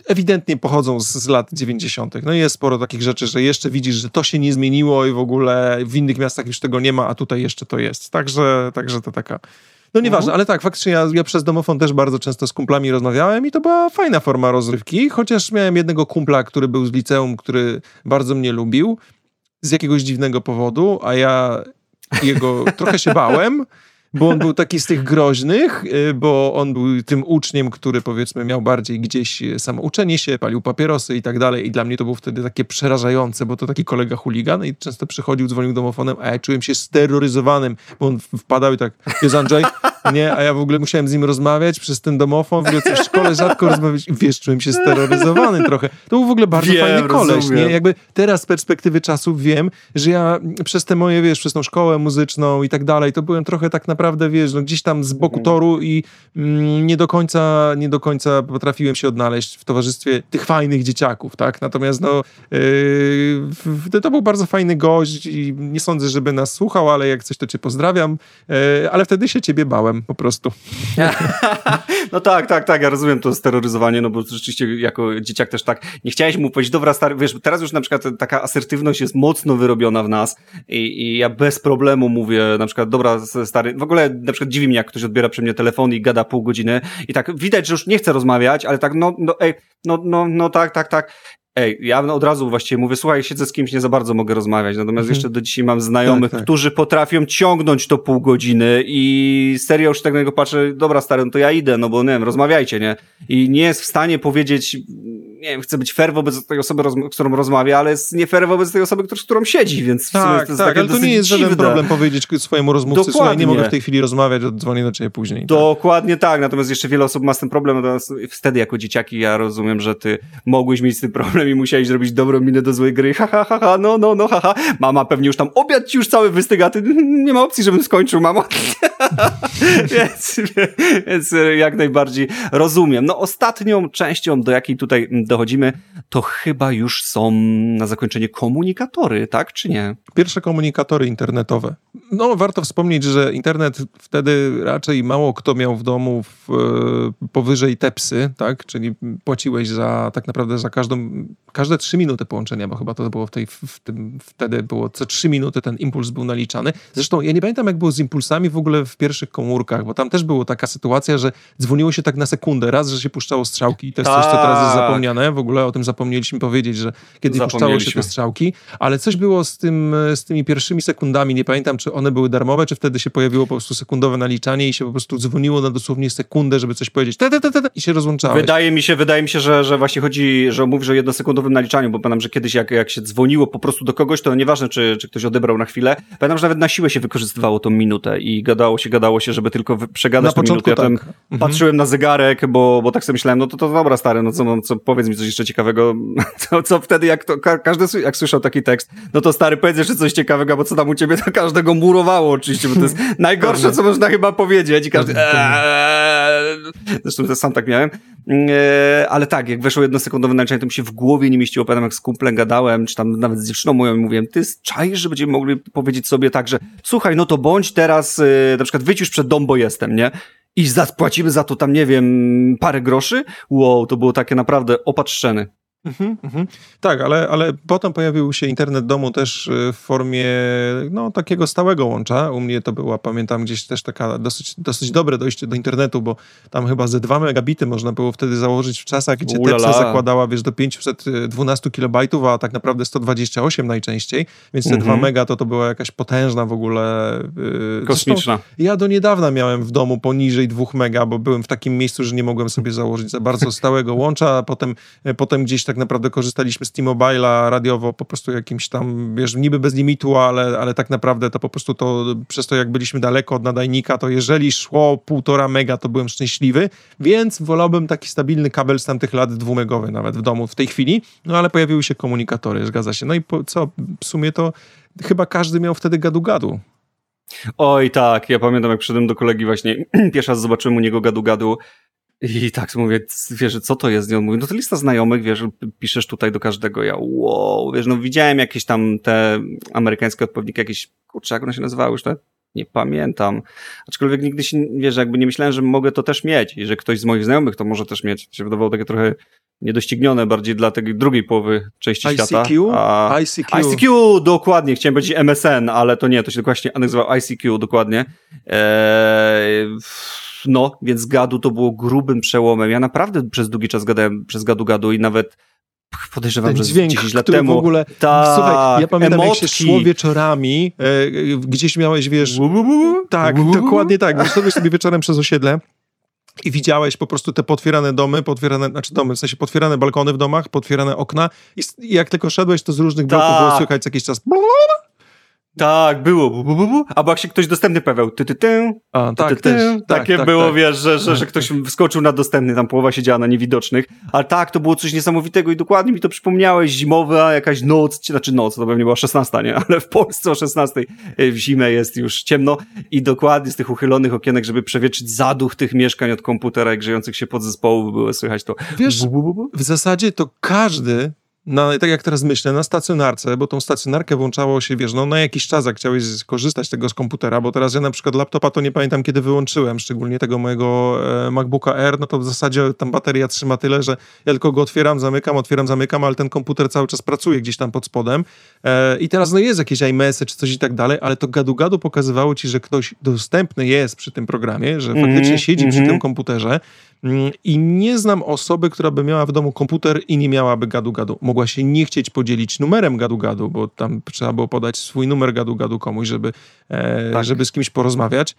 ewidentnie pochodzą z, z, lat 90. No i jest sporo takich rzeczy, że jeszcze widzisz, że to się nie zmieniło i w ogóle w innych miastach już tego nie ma, a tutaj jeszcze to jest. Także, także to taka... No nieważne, mhm. ale tak, faktycznie ja, ja przez domofon też bardzo często z kumplami rozmawiałem i to była fajna forma rozrywki, chociaż miałem jednego kumpla, który był z liceum, który bardzo mnie lubił z jakiegoś dziwnego powodu, a ja jego trochę się bałem, bo on był taki z tych groźnych, y, bo on był tym uczniem, który powiedzmy miał bardziej gdzieś y, samouczenie się, palił papierosy i tak dalej i dla mnie to było wtedy takie przerażające, bo to taki kolega chuligan i często przychodził, dzwonił domofonem, a ja czułem się steroryzowanym, bo on wpadał i tak, jest Andrzej? Nie, a ja w ogóle musiałem z nim rozmawiać przez ten domofon, w ogóle w szkole rzadko rozmawiać i wiesz, czułem się steroryzowany trochę. To był w ogóle bardzo wiem, fajny koleś, rozumiem. nie? Jakby teraz z perspektywy czasu wiem, że ja przez te moje, wiesz, przez tą szkołę muzyczną i tak dalej, to byłem trochę tak naprawdę naprawdę, wiesz, no gdzieś tam z boku mhm. toru i mm, nie do końca, nie do końca potrafiłem się odnaleźć w towarzystwie tych fajnych dzieciaków, tak? Natomiast no, yy, to był bardzo fajny gość i nie sądzę, żeby nas słuchał, ale jak coś, to cię pozdrawiam, yy, ale wtedy się ciebie bałem po prostu. no tak, tak, tak, ja rozumiem to steroryzowanie, no bo rzeczywiście jako dzieciak też tak, nie chciałeś mu powiedzieć, dobra stary, wiesz, teraz już na przykład taka asertywność jest mocno wyrobiona w nas i, i ja bez problemu mówię na przykład, dobra stary, w ogóle ogóle na przykład dziwi mnie, jak ktoś odbiera przy mnie telefon i gada pół godziny i tak widać, że już nie chce rozmawiać, ale tak, no, no, ej, no, no, no, tak, tak, tak. Ej, ja od razu właściwie mówię, słuchaj, siedzę z kimś, nie za bardzo mogę rozmawiać, natomiast mhm. jeszcze do dzisiaj mam znajomych, tak, tak. którzy potrafią ciągnąć to pół godziny i serio już tak na niego patrzę, dobra stary, no to ja idę, no bo nie wiem, rozmawiajcie, nie? I nie jest w stanie powiedzieć, nie wiem, chcę być fair wobec tej osoby, z którą rozmawia, ale jest nie fair wobec tej osoby, z którą siedzi, więc tak, to tak, ale to nie jest dziwne. żaden problem powiedzieć swojemu rozmówcy, Dokładnie. słuchaj, nie mogę w tej chwili rozmawiać, dzwonię do ciebie później. Tak. Dokładnie tak. tak, natomiast jeszcze wiele osób ma z tym problem, natomiast wtedy jako dzieciaki ja rozumiem, że ty mogłeś mieć z tym problem i musiałeś zrobić dobrą minę do złej gry, ha, ha, ha, ha no, no, no, ha, ha. Mama pewnie już tam obiad ci już cały wystyga, ty nie ma opcji, żebym skończył, mamo. więc, więc jak najbardziej rozumiem. No ostatnią częścią, do jakiej tutaj dochodzimy, to chyba już są na zakończenie komunikatory, tak czy nie? Pierwsze komunikatory internetowe. No, warto wspomnieć, że internet wtedy raczej mało kto miał w domu w, e, powyżej tepsy, tak? Czyli płaciłeś za tak naprawdę za każdą, każde trzy minuty połączenia, bo chyba to było w tej, w tym, wtedy było co trzy minuty ten impuls był naliczany. Zresztą ja nie pamiętam, jak było z impulsami w ogóle w pierwszych komórkach, bo tam też była taka sytuacja, że dzwoniło się tak na sekundę. Raz, że się puszczało strzałki i to jest coś, co teraz jest tak. zapomniane. W ogóle o tym zapomnieliśmy powiedzieć, że kiedy puszczało się te strzałki, ale coś było z, tym, z tymi pierwszymi sekundami. Nie pamiętam, czy one były darmowe, czy wtedy się pojawiło po prostu sekundowe naliczanie i się po prostu dzwoniło na dosłownie sekundę, żeby coś powiedzieć te, te, te, te, i się rozłączałeś. Wydaje mi się, wydaje mi się, że, że właśnie chodzi, że mówisz o jednosekundowym naliczaniu, bo pamiętam, że kiedyś jak, jak się dzwoniło po prostu do kogoś, to nieważne, czy, czy ktoś odebrał na chwilę. Pamiętam, że nawet na siłę się wykorzystywało tą minutę i gadało się, gadało się, żeby tylko przegadać na początku minutę. Ja tak. Mhm. patrzyłem na zegarek, bo, bo tak sobie myślałem, no to, to dobra stary, no co, no, co powiedz mi coś jeszcze ciekawego, co, co wtedy, jak to, każdy jak słyszał taki tekst, no to stary, powiedz jeszcze coś ciekawego, bo co tam u ciebie, to każdego murowało oczywiście, bo to jest najgorsze, co można chyba powiedzieć. I każdy eee, zresztą sam tak miałem, eee, ale tak, jak weszło jednosekundowe naliczanie, to mi się w głowie nie mieściło, pamiętam jak z kumplem gadałem, czy tam nawet z dziewczyną moją mówiłem, ty czaisz, że będziemy mogli powiedzieć sobie tak, że słuchaj, no to bądź teraz, yy, na przykład wyjdź już przed dom, bo jestem, nie? I zapłacimy za to tam, nie wiem, parę groszy? Wow, to było takie naprawdę opatrzczeny. Mhm, mhm. Tak, ale, ale potem pojawił się internet domu też y, w formie no, takiego stałego łącza. U mnie to była, pamiętam, gdzieś też taka dosyć, dosyć dobre dojście do internetu, bo tam chyba ze 2 megabity można było wtedy założyć w czasach, gdzie Tepsa zakładała, wiesz, do 512 kilobajtów, a tak naprawdę 128 najczęściej, więc te mhm. 2 mega to to była jakaś potężna w ogóle... Yy, Kosmiczna. ja do niedawna miałem w domu poniżej 2 mega, bo byłem w takim miejscu, że nie mogłem sobie założyć za bardzo stałego łącza, a potem, potem gdzieś tak tak naprawdę korzystaliśmy z T-Mobile'a radiowo po prostu jakimś tam, wiesz, niby bez limitu, ale, ale tak naprawdę to po prostu to, przez to jak byliśmy daleko od nadajnika, to jeżeli szło półtora mega, to byłem szczęśliwy, więc wolałbym taki stabilny kabel z tamtych lat dwumegowy nawet w domu w tej chwili, no ale pojawiły się komunikatory, zgadza się. No i po, co, w sumie to chyba każdy miał wtedy gadu-gadu. Oj tak, ja pamiętam jak przyszedłem do kolegi właśnie, pierwszy raz zobaczyłem u niego gadu-gadu i tak mówię, wiesz, co to jest? I on mówi, no to lista znajomych, wiesz, piszesz tutaj do każdego. Ja, wow, wiesz, no widziałem jakieś tam te amerykańskie odpowiedniki, jakieś, kurczę, jak one się nazywały już, te? Nie pamiętam. Aczkolwiek nigdy się, wiesz, jakby nie myślałem, że mogę to też mieć i że ktoś z moich znajomych to może też mieć. To się wydawało takie trochę niedoścignione bardziej dla tej drugiej połowy części ICQ? świata. A ICQ? ICQ, dokładnie. Chciałem powiedzieć MSN, ale to nie, to się dokładnie nazywa ICQ, dokładnie. Eee, no, więc gadu to było grubym przełomem. Ja naprawdę przez długi czas gadałem przez gadu gadu i nawet podejrzewam, Ten że dźwięk, 10 lat temu. w ogóle, tak, słuchaj, ja pamiętam emotki. jak się szło wieczorami, e, gdzieś miałeś, wiesz, tak, dokładnie tak, wyszedłeś sobie wieczorem przez osiedle i widziałeś po prostu te potwierane domy, potwierane, znaczy domy, w sensie potwierane balkony w domach, potwierane okna i jak tylko szedłeś, to z różnych bloków było tak. słychać jakiś czas tak, było. Bu, bu, bu, bu. Albo jak się ktoś dostępny pojawiał. Ty, ty, ty, A, tak, ty, ty, też. Tak, Takie tak, było, tak. wiesz, że, że, że ktoś wskoczył na dostępny, tam połowa siedziała na niewidocznych. Ale tak, to było coś niesamowitego i dokładnie mi to przypomniałeś. Zimowa jakaś noc, znaczy noc, to pewnie była 16, nie? Ale w Polsce o 16 e, w zimę jest już ciemno i dokładnie z tych uchylonych okienek, żeby przewietrzyć zaduch tych mieszkań od komputera i grzejących się podzespołów było słychać to. Wiesz, w zasadzie to każdy na, tak jak teraz myślę, na stacjonarce, bo tą stacjonarkę włączało się, wiesz, no na jakiś czas, jak chciałeś skorzystać tego z komputera, bo teraz ja na przykład laptopa to nie pamiętam, kiedy wyłączyłem, szczególnie tego mojego e, MacBooka Air, no to w zasadzie tam bateria trzyma tyle, że ja tylko go otwieram, zamykam, otwieram, zamykam, ale ten komputer cały czas pracuje gdzieś tam pod spodem e, i teraz no jest jakieś iMessage czy coś i tak dalej, ale to gadu-gadu pokazywało ci, że ktoś dostępny jest przy tym programie, że faktycznie mm -hmm, siedzi mm -hmm. przy mhm. tym komputerze, I nie znam osoby, która by miała w domu komputer i nie miałaby gadu-gadu. Mogła się nie chcieć podzielić numerem gadu-gadu, bo tam trzeba było podać swój numer gadu-gadu komuś, żeby, e, tak. żeby z kimś porozmawiać.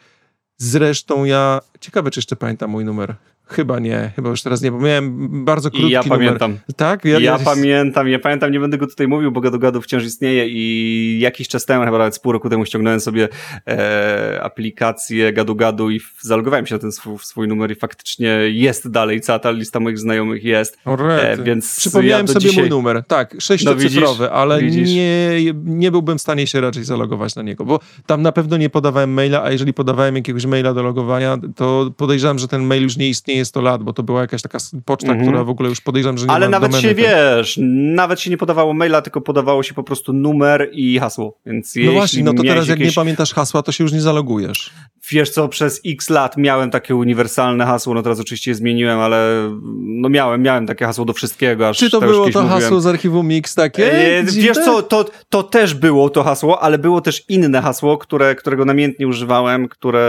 Zresztą ja, ciekawe czy jeszcze pamiętam mój numer. Chyba nie, chyba już teraz nie, bo miałem bardzo krótki I ja numer. pamiętam. Tak? Ja, ja pamiętam, ja pamiętam, nie będę go tutaj mówił, bo gadu gadu wciąż istnieje i jakiś czas temu, chyba nawet z pół roku temu ściągnąłem sobie e, aplikację gadu gadu i zalogowałem się na ten swój, swój, numer i faktycznie jest dalej, cała ta lista moich znajomych jest. E, więc Przypomniałem ja sobie dzisiaj... mój numer, tak, sześciocyfrowy, no ale Nie, nie byłbym w stanie się raczej zalogować na niego, bo tam na pewno nie podawałem maila, a jeżeli podawałem jakiegoś maila do logowania, to podejrzewam, że ten mail już nie istnieje nie 100 lat, bo to była jakaś taka poczta, mm -hmm. która w ogóle już podejrzewam, że nie Ale nawet domeny, się, wiesz, nawet się nie podawało maila, tylko podawało się po prostu numer i hasło, więc No właśnie, no to teraz jak nie pamiętasz hasła, to się już nie zalogujesz. Wiesz co, przez x lat miałem takie uniwersalne hasło, no teraz oczywiście je zmieniłem, ale no miałem, miałem takie hasło do wszystkiego, aż Czy to było to mówiłem. hasło z archiwum Mix takie? E, wiesz co, to, to też było to hasło, ale było też inne hasło, które, którego namiętnie używałem, które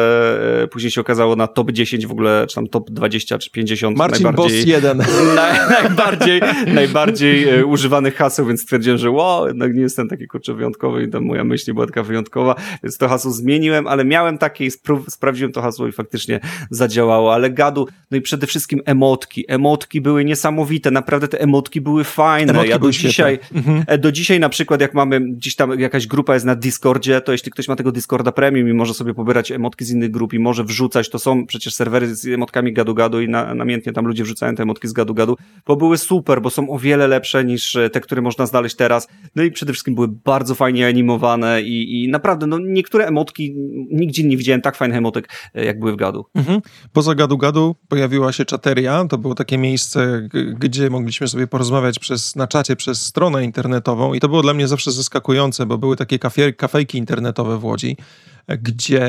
e, później się okazało na top 10 w ogóle, czy tam top 20 20 czy 50 Marcin najbardziej, Boss 1. Na, najbardziej, najbardziej e, używanych haseł, więc stwierdziłem, że wow, jednak nie jestem taki kurczę wyjątkowy i tam moja myśl nie była taka wyjątkowa, więc to hasło zmieniłem, ale miałem takie i sprawdziłem to hasło i faktycznie zadziałało, ale gadu, no i przede wszystkim emotki. Emotki były niesamowite, naprawdę te emotki były fajne. Emotki ja do dzisiaj, mhm. E, do dzisiaj na przykład jak mamy gdzieś tam jakaś grupa jest na Discordzie, to jeśli ktoś ma tego Discorda Premium i może sobie pobierać emotki z innych grup i może wrzucać, to są przecież serwery z emotkami gadu-gadu gadu i na, namiętnie tam ludzie wrzucają te emotki z gadu gadu, bo były super, bo są o wiele lepsze niż e, te, które można znaleźć teraz. No i przede wszystkim były bardzo fajnie animowane i, i naprawdę, no niektóre emotki, nigdzie nie widziałem tak fajnych emotek, e, jak były w gadu. Mhm. Poza gadu gadu pojawiła się czateria, to było takie miejsce, gdzie mogliśmy sobie porozmawiać przez, na czacie przez stronę internetową i to było dla mnie zawsze zaskakujące, bo były takie kafejki internetowe w Łodzi, gdzie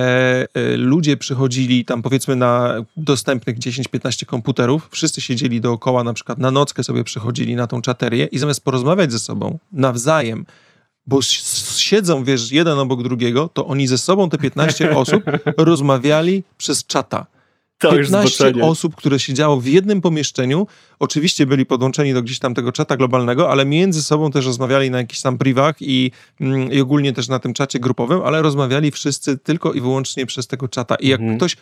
y, ludzie przychodzili tam powiedzmy na dostępnych 10-15 komputerów, wszyscy siedzieli dookoła, na przykład na nockę sobie przychodzili na tą czaterię i zamiast porozmawiać ze sobą nawzajem, bo siedzą, wiesz, jeden obok drugiego, to oni ze sobą, te 15 osób, rozmawiali przez czata. To 15 osób, które siedziało w jednym pomieszczeniu, oczywiście byli podłączeni do gdzieś tam tego czata globalnego, ale między sobą też rozmawiali na jakichś tam privach i, mm, i ogólnie też na tym czacie grupowym, ale rozmawiali wszyscy tylko i wyłącznie przez tego czata. I jak mhm. ktoś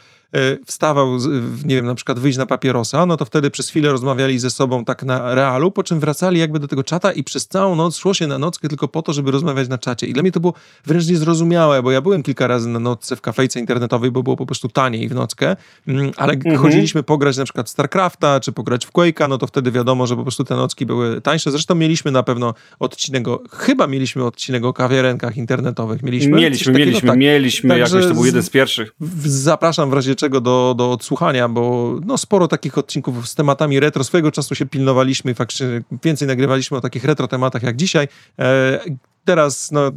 wstawał, nie wiem, na przykład wyjść na papierosa, no to wtedy przez chwilę rozmawiali ze sobą tak na realu, po czym wracali jakby do tego czata i przez całą noc szło się na nockę tylko po to, żeby rozmawiać na czacie. I dla mnie to było wręcz niezrozumiałe, bo ja byłem kilka razy na nocce w kafejce internetowej, bo było po prostu taniej w nockę, mm, ale mhm. chodziliśmy pograć na przykład StarCrafta, czy pograć w Quake'a, no to wtedy wiadomo, że po prostu te nocki były tańsze. Zresztą mieliśmy na pewno odcinek, chyba mieliśmy odcinek o kawiarenkach internetowych. Mieliśmy? Mieliśmy, mieliśmy, tak. mieliśmy, Także jakoś to był jeden z pierwszych. Zapraszam w razie do, do odsłuchania, bo no, sporo takich odcinków z tematami retro. Swojego czasu się pilnowaliśmy i faktycznie więcej nagrywaliśmy o takich retro tematach jak dzisiaj. E, teraz no,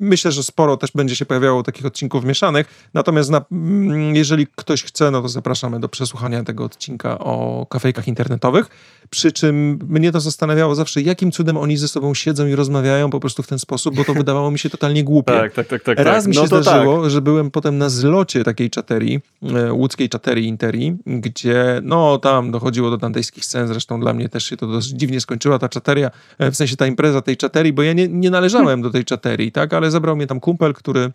Myślę, że sporo też będzie się pojawiało takich odcinków mieszanych. Natomiast na, mm, jeżeli ktoś chce, no to zapraszamy do przesłuchania tego odcinka o kafejkach internetowych. Przy czym mnie to zastanawiało zawsze, jakim cudem oni ze sobą siedzą i rozmawiają po prostu w ten sposób, bo to wydawało mi się totalnie głupie. tak, tak, tak, tak. Raz tak. mi się no zdarzyło, tak. że byłem potem na zlocie takiej czaterii, e, łódzkiej czaterii Interi, gdzie no tam dochodziło do dantejskich scen, zresztą dla mnie też się to dosyć dziwnie skończyła ta czateria, e, w sensie ta impreza tej czaterii, bo ja nie, nie należałem do tej czaterii, tak, ale zabrał mnie tam kumpel, który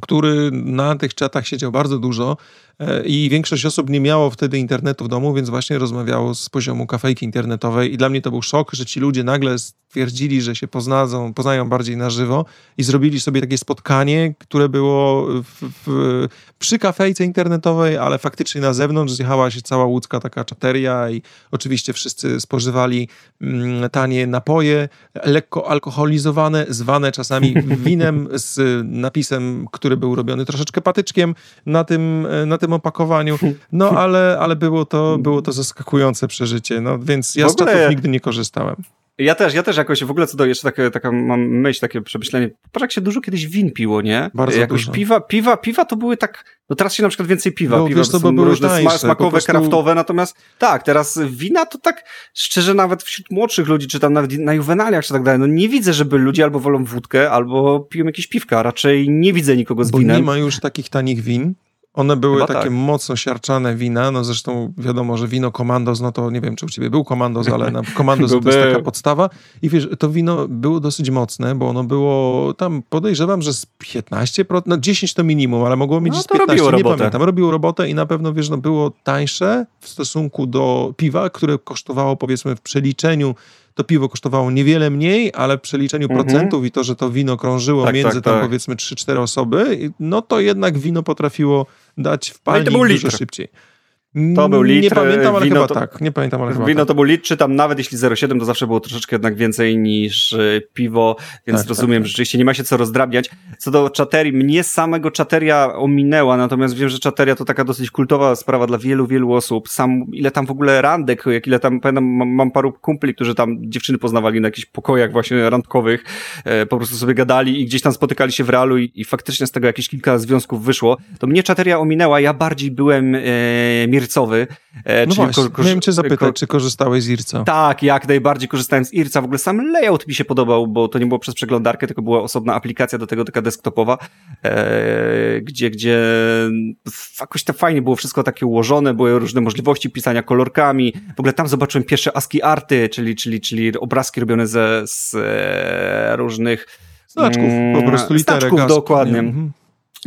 który na tych czatach siedział bardzo dużo E, i większość osób nie miało wtedy internetu w domu, więc właśnie rozmawiało z poziomu kafejki internetowej. I dla mnie to był szok, że ci ludzie nagle stwierdzili, że się poznadzą, poznają bardziej na żywo i zrobili sobie takie spotkanie, które było w, w, przy kafejce internetowej, ale faktycznie na zewnątrz zjechała się cała łódzka taka czateria i oczywiście wszyscy spożywali mm, tanie napoje, lekko alkoholizowane, zwane czasami winem z napisem, który był robiony troszeczkę patyczkiem na tym, na tym tym opakowaniu. No ale, ale było, to, było to zaskakujące przeżycie, no więc ja z czatów nigdy nie korzystałem. Ja też, ja też jakoś w ogóle co do jeszcze takie, taka mam myśl, takie przemyślenie. Patrz jak się dużo kiedyś win piło, nie? Bardzo jakoś dużo. piwa, piwa, piwa to były tak, no teraz się na przykład więcej piwa, no, piwa wiesz, to były różne tańsze, smakowe, prostu... kraftowe, natomiast tak, teraz wina to tak, szczerze nawet wśród młodszych ludzi, czy tam nawet na juwenaliach, czy tak dalej, no nie widzę, żeby ludzie albo wolą wódkę, albo piją jakieś piwka, raczej nie widzę nikogo z Bo winem. nie ma już takich tanich win, One były Chyba takie tak. mocno siarczane wina, no zresztą wiadomo, że wino Komandos, no to nie wiem, czy u ciebie był Komandos, ale na Komandos to jest taka podstawa. I wiesz, to wino było dosyć mocne, bo ono było tam, podejrzewam, że z 15%, no 10 to minimum, ale mogło mieć no, z 15, nie robotę. pamiętam. Robiło robotę i na pewno, wiesz, no było tańsze w stosunku do piwa, które kosztowało powiedzmy w przeliczeniu to piwo kosztowało niewiele mniej, ale w przeliczeniu mhm. procentów i to, że to wino krążyło tak, między tak, tam tak. powiedzmy 3-4 osoby, no to jednak wino potrafiło dać w palnik no dużo szybciej. To był litr. Nie pamiętam, ale wino chyba to, tak. Nie pamiętam, ale Wino tak. to był litr, czy tam nawet jeśli 0,7 to zawsze było troszeczkę jednak więcej niż e, piwo, więc tak, rozumiem, tak, że rzeczywiście nie ma się co rozdrabniać. Co do czaterii, mnie samego czateria ominęła, natomiast wiem, że czateria to taka dosyć kultowa sprawa dla wielu, wielu osób. Sam, ile tam w ogóle randek, jak ile tam, pamiętam, mam, mam paru kumpli, którzy tam dziewczyny poznawali na jakichś pokojach właśnie randkowych, e, po prostu sobie gadali i gdzieś tam spotykali się w realu i, i faktycznie z tego jakieś kilka związków wyszło. To mnie czateria ominęła, ja bardziej byłem e, Ircowy. E, no czyli właśnie, ko- miałem cię zapytać, czy korzystałeś z Irca? Tak, jak najbardziej korzystałem z Irca. W ogóle sam layout mi się podobał, bo to nie było przez przeglądarkę, tylko była osobna aplikacja do tego, taka desktopowa, e, gdzie, gdzie jakoś to fajnie było wszystko takie ułożone, były różne możliwości pisania kolorkami. W ogóle tam zobaczyłem pierwsze ASCII arty, czyli, czyli, czyli obrazki robione ze, z e, różnych znaczków, po prostu mm, literek. Znaczków, dokładnie. Mhm.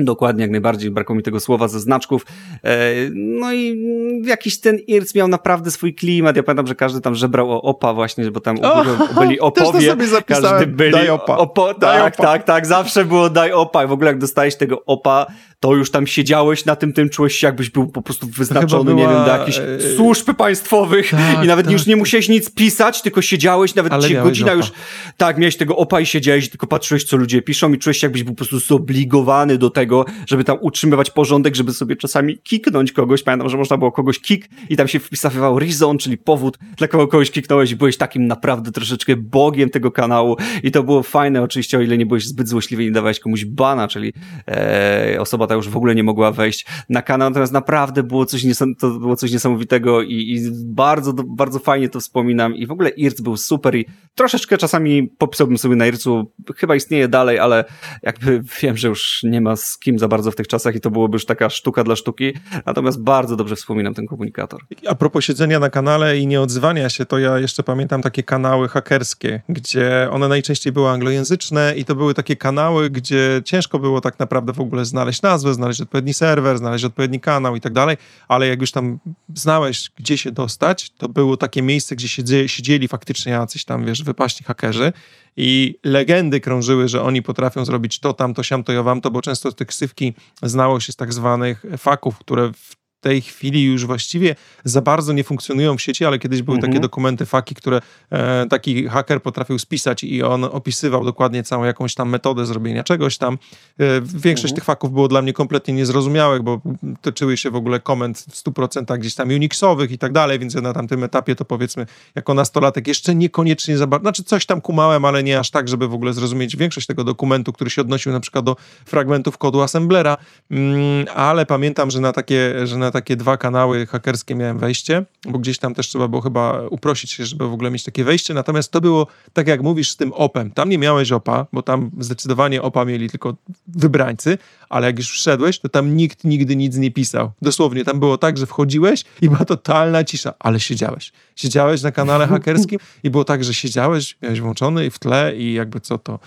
Dokładnie, jak najbardziej, brakło mi tego słowa ze znaczków. E, no i jakiś ten IRC miał naprawdę swój klimat. Ja pamiętam, że każdy tam żebrał o OPA właśnie, bo tam o, byli opowie. Też sobie każdy byli daj OPA. Opo, daj tak, opa. tak, tak, zawsze było daj OPA. I w ogóle jak dostałeś tego OPA, to już tam siedziałeś na tym, tym czułeś się jakbyś był po prostu wyznaczony, była... nie wiem, do jakichś e, służb państwowych. tak, i nawet tak, już nie musiałeś nic pisać, tylko siedziałeś, nawet Ale godzina już, tak, miałeś tego opa i siedziałeś tylko patrzyłeś, co ludzie piszą i czułeś się jakbyś był po prostu zobligowany do tego, żeby tam utrzymywać porządek, żeby sobie czasami kiknąć kogoś. Pamiętam, że można było kogoś kik i tam się wpisywał reason, czyli powód, dla kogo kogoś kiknąłeś. I byłeś takim naprawdę troszeczkę bogiem tego kanału i to było fajne oczywiście, o ile nie byłeś zbyt złośliwy i nie dawałeś komuś bana, czyli e, osoba ta już w ogóle nie mogła wejść na kanał, natomiast naprawdę było coś, to było coś niesamowitego i, i bardzo, bardzo fajnie to wspominam. I w ogóle IRC był super i troszeczkę czasami popisałbym sobie na IRC-u, chyba istnieje dalej, ale jakby wiem, że już nie ma z kim za bardzo w tych czasach i to byłoby już taka sztuka dla sztuki, natomiast bardzo dobrze wspominam ten komunikator. A propos siedzenia na kanale i nieodzywania się, to ja jeszcze pamiętam takie kanały hakerskie, gdzie one najczęściej były anglojęzyczne i to były takie kanały, gdzie ciężko było tak naprawdę w ogóle znaleźć nazwę, nazwę, znaleźć odpowiedni serwer, znaleźć odpowiedni kanał i tak dalej, ale jak już tam znałeś, gdzie się dostać, to było takie miejsce, gdzie siedzieli, siedzieli faktycznie jacyś tam, wiesz, wypaśni hakerzy i legendy krążyły, że oni potrafią zrobić to, tamto, siamto, ja wam to, bo często te ksywki znało się z tak zwanych faków, które w tej chwili już właściwie za bardzo nie funkcjonują w sieci, ale kiedyś były mhm. takie dokumenty, faki, które e, taki haker potrafił spisać i on opisywał dokładnie całą jakąś tam metodę zrobienia czegoś tam. E, większość mhm. tych faków było dla mnie kompletnie niezrozumiałych, bo toczyły się w ogóle komend w 100% gdzieś tam Unixowych i tak dalej, więc ja na tamtym etapie to powiedzmy jako nastolatek jeszcze niekoniecznie za bardzo, znaczy coś tam kumałem, ale nie aż tak, żeby w ogóle zrozumieć większość tego dokumentu, który się odnosił na przykład do fragmentów kodu assemblera, mm, ale pamiętam, że na takie, że na takie dwa kanały hakerskie miałem wejście, bo gdzieś tam też trzeba było chyba uprosić się, żeby w ogóle mieć takie wejście. Natomiast to było, tak jak mówisz, z tym opem. Tam nie miałeś opa, bo tam zdecydowanie opa mieli tylko wybrańcy, ale jak już wszedłeś, to tam nikt nigdy nic nie pisał. Dosłownie, tam było tak, że wchodziłeś i była totalna cisza, ale siedziałeś. Siedziałeś na kanale hakerskim i było tak, że siedziałeś, miałeś włączony i w tle i jakby co to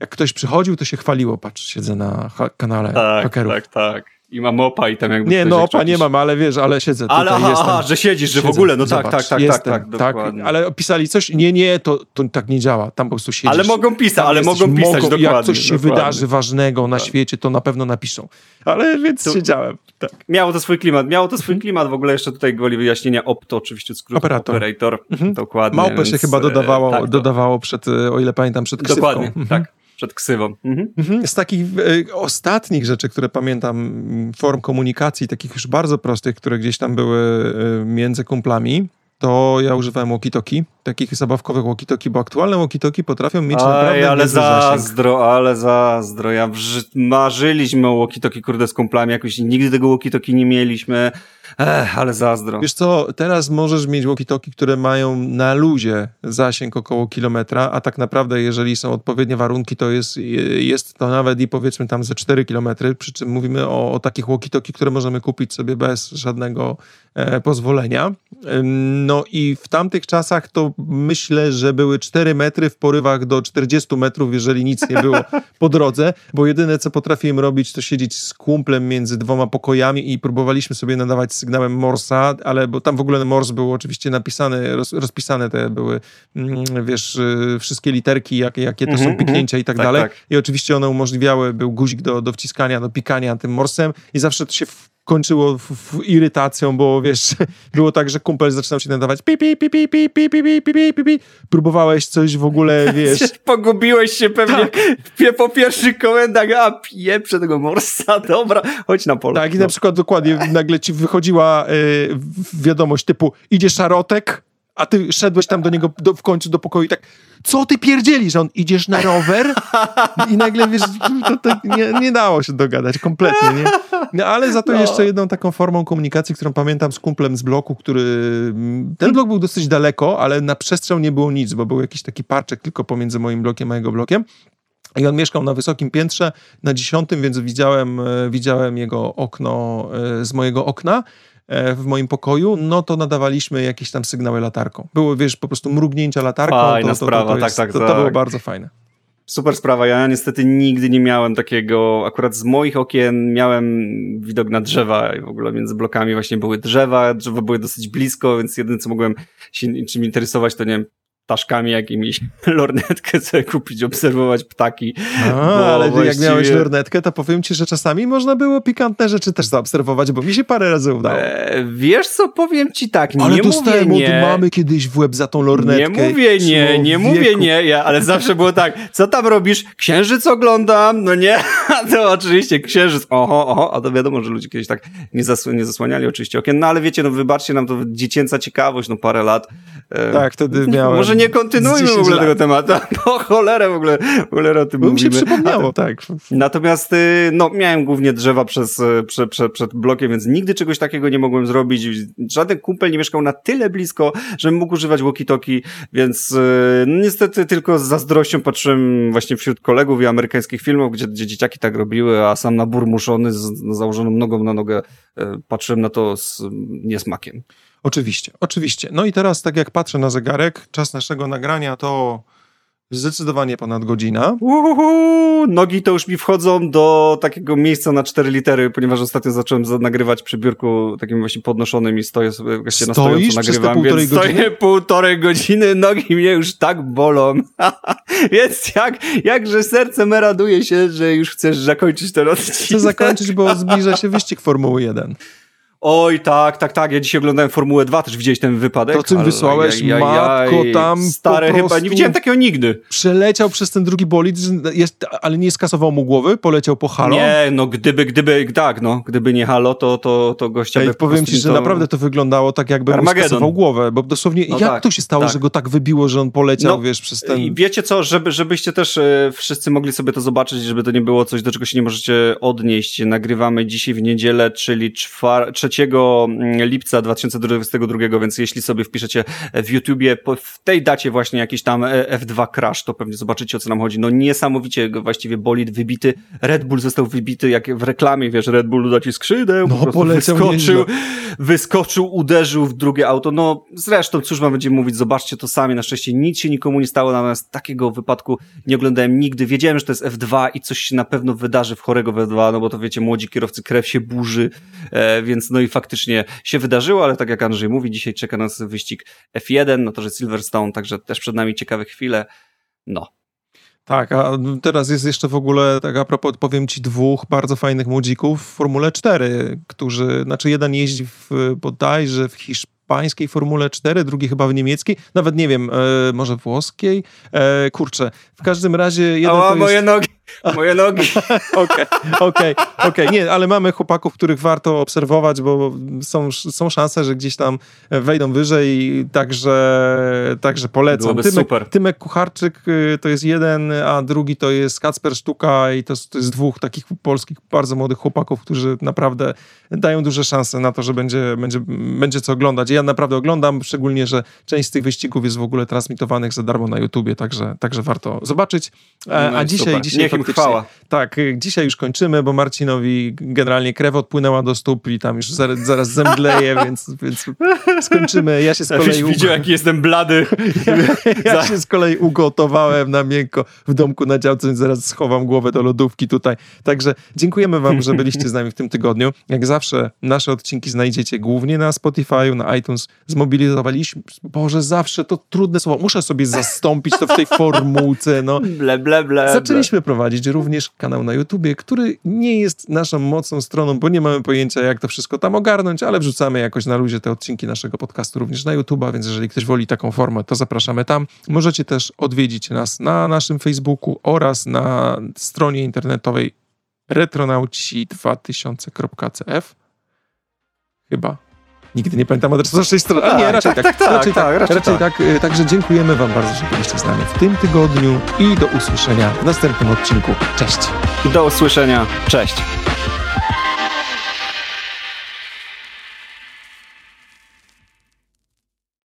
jak ktoś przychodził, to się chwaliło, patrz, siedzę na ha kanale tak, hakerów. Tak, tak i mam opa i tam jakby... Nie, no opa nie mam, ale wiesz, ale siedzę ale, tutaj, aha, jestem. Aha, że siedzisz, że w ogóle, no tak, tak, tak, jestem, tak, tak, tak, ale pisali coś, nie, nie, to, to tak nie działa, tam po prostu siedzisz. Ale mogą pisać, ale mogą pisać, mogą, dokładnie. Jak coś się dokładnie. wydarzy ważnego na tak. świecie, to na pewno napiszą. Ale więc to, siedziałem. Tak. Miało to swój klimat, miało to swój klimat, w ogóle jeszcze tutaj gwoli wyjaśnienia, op to oczywiście skrót operator, operator mhm. dokładnie. Małpę więc, się chyba dodawało, tak, dodawało przed, o ile pamiętam, przed ksywką. Dokładnie, mhm. tak przed ksywą. Mhm. Mhm. Z takich e, ostatnich rzeczy, które pamiętam, form komunikacji, takich już bardzo prostych, które gdzieś tam były e, między kumplami, to ja używałem walkie-talkie takich zabawkowych walkie-talkie, bo aktualne walkie-talkie potrafią mieć Aj, naprawdę ale zazdro, ale zazdro. Ja marzyliśmy o walkie-talkie, kurde, z kumplami, jakoś nigdy tego walkie-talkie nie mieliśmy. Ech, ale zazdro. Wiesz co, teraz możesz mieć walkie-talkie, które mają na luzie zasięg około kilometra, a tak naprawdę, jeżeli są odpowiednie warunki, to jest, jest to nawet i powiedzmy tam ze 4 kilometry, przy czym mówimy o, o takich walkie-talkie, które możemy kupić sobie bez żadnego e, pozwolenia. No i w tamtych czasach to myślę, że były 4 metry w porywach do 40 metrów, jeżeli nic nie było po drodze, bo jedyne co potrafiłem robić, to siedzieć z kumplem między dwoma pokojami i próbowaliśmy sobie nadawać sygnałem Morsa, ale bo tam w ogóle Mors był oczywiście napisany, roz, rozpisane te były, mm, wiesz, y, wszystkie literki, jak, jakie to mm -hmm, są mhm, piknięcia i tak, tak dalej. Tak. I oczywiście one umożliwiały, był guzik do, do wciskania, do pikania tym Morsem i zawsze to się kończyło w, w irytacją, bo wiesz, było tak, że kumpel zaczynał się nadawać pi pi pi pi pi pi pi pi pi pi pi próbowałeś coś w ogóle, wiesz. Pogubiłeś się pewnie tak. po pierwszych komendach, a pieprze tego morsa, dobra, chodź na pole. Tak, i na przykład dokładnie nagle ci wychodziła y, wiadomość typu idzie szarotek, a ty szedłeś tam do niego do, w końcu do pokoju i tak, co ty pierdzielisz? On, idziesz na rower? I nagle, wiesz, to, to nie, nie, dało się dogadać kompletnie, nie? No, ale za to no. jeszcze jedną taką formą komunikacji, którą pamiętam z kumplem z bloku, który... Ten blok był dosyć daleko, ale na przestrzał nie było nic, bo był jakiś taki parczek tylko pomiędzy moim blokiem a jego blokiem. I on mieszkał na wysokim piętrze, na dziesiątym, więc widziałem, e, widziałem jego okno e, z mojego okna E, w moim pokoju, no to nadawaliśmy jakieś tam sygnały latarką. Były, wiesz, po prostu mrugnięcia latarką. Fajna to, to, sprawa, to, to, jest, tak, tak, to, tak. było bardzo fajne. Super sprawa. Ja niestety nigdy nie miałem takiego, akurat z moich okien miałem widok na drzewa i w ogóle między blokami właśnie były drzewa, drzewa były dosyć blisko, więc jedyne co mogłem się czym interesować to nie wiem, ptaszkami jakimiś, lornetkę sobie kupić, obserwować ptaki. A, ale właściwie... jak miałeś lornetkę, to powiem ci, że czasami można było pikantne rzeczy też zaobserwować, bo mi się parę razy udało. E, wiesz co, powiem ci tak, ale nie mówię nie. od mamy kiedyś w łeb za tą lornetkę. Nie mówię nie, Człowieku. nie mówię nie, ja, ale zawsze było tak, co tam robisz? Księżyc oglądam, no nie? to oczywiście księżyc, oho, oho, a to wiadomo, że ludzie kiedyś tak nie, zas nie zasłaniali oczywiście okien, no ale wiecie, no wybaczcie nam to dziecięca ciekawość, no parę lat. E, tak, wtedy miałem... Może nie kontynuujmy w ogóle lat. tego tematu, bo cholerę w ogóle, cholerę o tym bo mówimy. mi się przypomniało, tak. Natomiast, y, no, miałem głównie drzewa przez, y, przed, przed, przed blokiem, więc nigdy czegoś takiego nie mogłem zrobić. Żaden kumpel nie mieszkał na tyle blisko, żebym mógł używać walkie-talkie, więc y, no, niestety tylko z zazdrością patrzyłem właśnie wśród kolegów i amerykańskich filmów, gdzie, gdzie dzieciaki tak robiły, a sam nabór muszony z założoną nogą na nogę patrzyłem na to z niesmakiem. Oczywiście, oczywiście. No i teraz, tak jak patrzę na zegarek, czas naszego nagrania to zdecydowanie ponad godzina. Uhuhu, nogi to już mi wchodzą do takiego miejsca na cztery litery, ponieważ ostatnio zacząłem nagrywać przy biurku takim właśnie podnoszonym i stoję sobie właśnie na stojąco nagrywam, więc stoję godziny? półtorej godziny, nogi mnie już tak bolą. więc jak, jakże serce me raduje się, że już chcesz zakończyć ten odcinek. Chcę zakończyć, bo zbliża się wyścig Formuły 1. Oj, tak, tak, tak. Ja dzisiaj oglądałem Formułę 2, też widziałeś ten wypadek. To co wysłałeś, aj, aj, matko, tam Stary chyba, nie widziałem takiego nigdy. Przeleciał przez ten drugi bolid, jest, ale nie skasował mu głowy, poleciał po halo. Nie, no gdyby, gdyby, tak, no, gdyby nie halo, to, to, to gościa Ej, by powiem ci, że to... naprawdę to wyglądało tak, jakby mu skasował głowę, bo dosłownie, no jak tak, to się stało, tak. że go tak wybiło, że on poleciał, no, wiesz, przez ten... I wiecie co, żeby, żebyście też e, wszyscy mogli sobie to zobaczyć, żeby to nie było coś, do czego się nie możecie odnieść. Nagrywamy dzisiaj w niedzielę, czyli czwar- lipca 2022, więc jeśli sobie wpiszecie w YouTubie w tej dacie właśnie jakiś tam e, F2 Crash, to pewnie zobaczycie o co nam chodzi. No niesamowicie właściwie bolid wybity. Red Bull został wybity jak w reklamie, wiesz, Red Bull da ci skrzydeł, no, po prostu wyskoczył, wyskoczył, uderzył w drugie auto. No zresztą, cóż mam będziemy mówić, zobaczcie to sami. Na szczęście nic się nikomu nie stało, natomiast takiego wypadku nie oglądałem nigdy. Wiedziałem, że to jest F2 i coś się na pewno wydarzy w chorego w F2, no bo to wiecie, młodzi kierowcy, krew się burzy, e, więc no i faktycznie się wydarzyło, ale tak jak Andrzej mówi, dzisiaj czeka nas wyścig F1, no to, że Silverstone, także też przed nami ciekawe chwile. No, tak, a teraz jest jeszcze w ogóle, tak a propos, powiem ci dwóch bardzo fajnych młodzików w Formule 4, którzy, znaczy jeden jeździ w, bodajże w hiszpańskiej Formule 4, drugi chyba w niemieckiej, nawet nie wiem, e, może włoskiej, e, kurczę, w każdym razie jeden Ała, to jest... moje nogi! Moje nogi. Okej, okej, okej. Nie, ale mamy chłopaków, których warto obserwować, bo są, są szanse, że gdzieś tam wejdą wyżej, także, także polecam. Tymek, super. Tymek Kucharczyk y, to jest jeden, a drugi to jest Kacper Sztuka i to, to jest dwóch takich polskich bardzo młodych chłopaków, którzy naprawdę dają duże szanse na to, że będzie, będzie, będzie co oglądać. Ja naprawdę oglądam, szczególnie, że część z tych wyścigów jest w ogóle transmitowanych za darmo na YouTubie, także, także warto zobaczyć. E, no a dzisiaj, dzisiaj Niech chwała. Tak, dzisiaj już kończymy, bo Marcinowi generalnie krew odpłynęła do stóp i tam już zaraz, zaraz zemdleje, więc, więc skończymy. Ja się z kolei... Ja widział, jaki jestem blady. Ja, ja się z kolei ugotowałem na miękko w domku na działce, więc zaraz schowam głowę do lodówki tutaj. Także dziękujemy wam, że byliście z nami w tym tygodniu. Jak zawsze nasze odcinki znajdziecie głównie na Spotify, na iTunes. Zmobilizowaliśmy, Boże, zawsze to trudne słowo. Muszę sobie zastąpić to w tej formułce. No. Ble, ble, ble. Zaczęliśmy prowadzić również kanał na YouTubie, który nie jest naszą mocną stroną, bo nie mamy pojęcia, jak to wszystko tam ogarnąć, ale wrzucamy jakoś na luzie te odcinki naszego podcastu również na YouTuba, więc jeżeli ktoś woli taką formę, to zapraszamy tam. Możecie też odwiedzić nas na naszym Facebooku oraz na stronie internetowej retronauci2000.cf chyba. Nigdy nie pamiętam adresu naszej strony. A nie, tak, raczej tak. tak, tak, raczej tak, tak, raczej, tak. tak. Także dziękujemy wam bardzo, że byliście z nami w tym tygodniu i do usłyszenia w następnym odcinku. Cześć. Do usłyszenia. Cześć.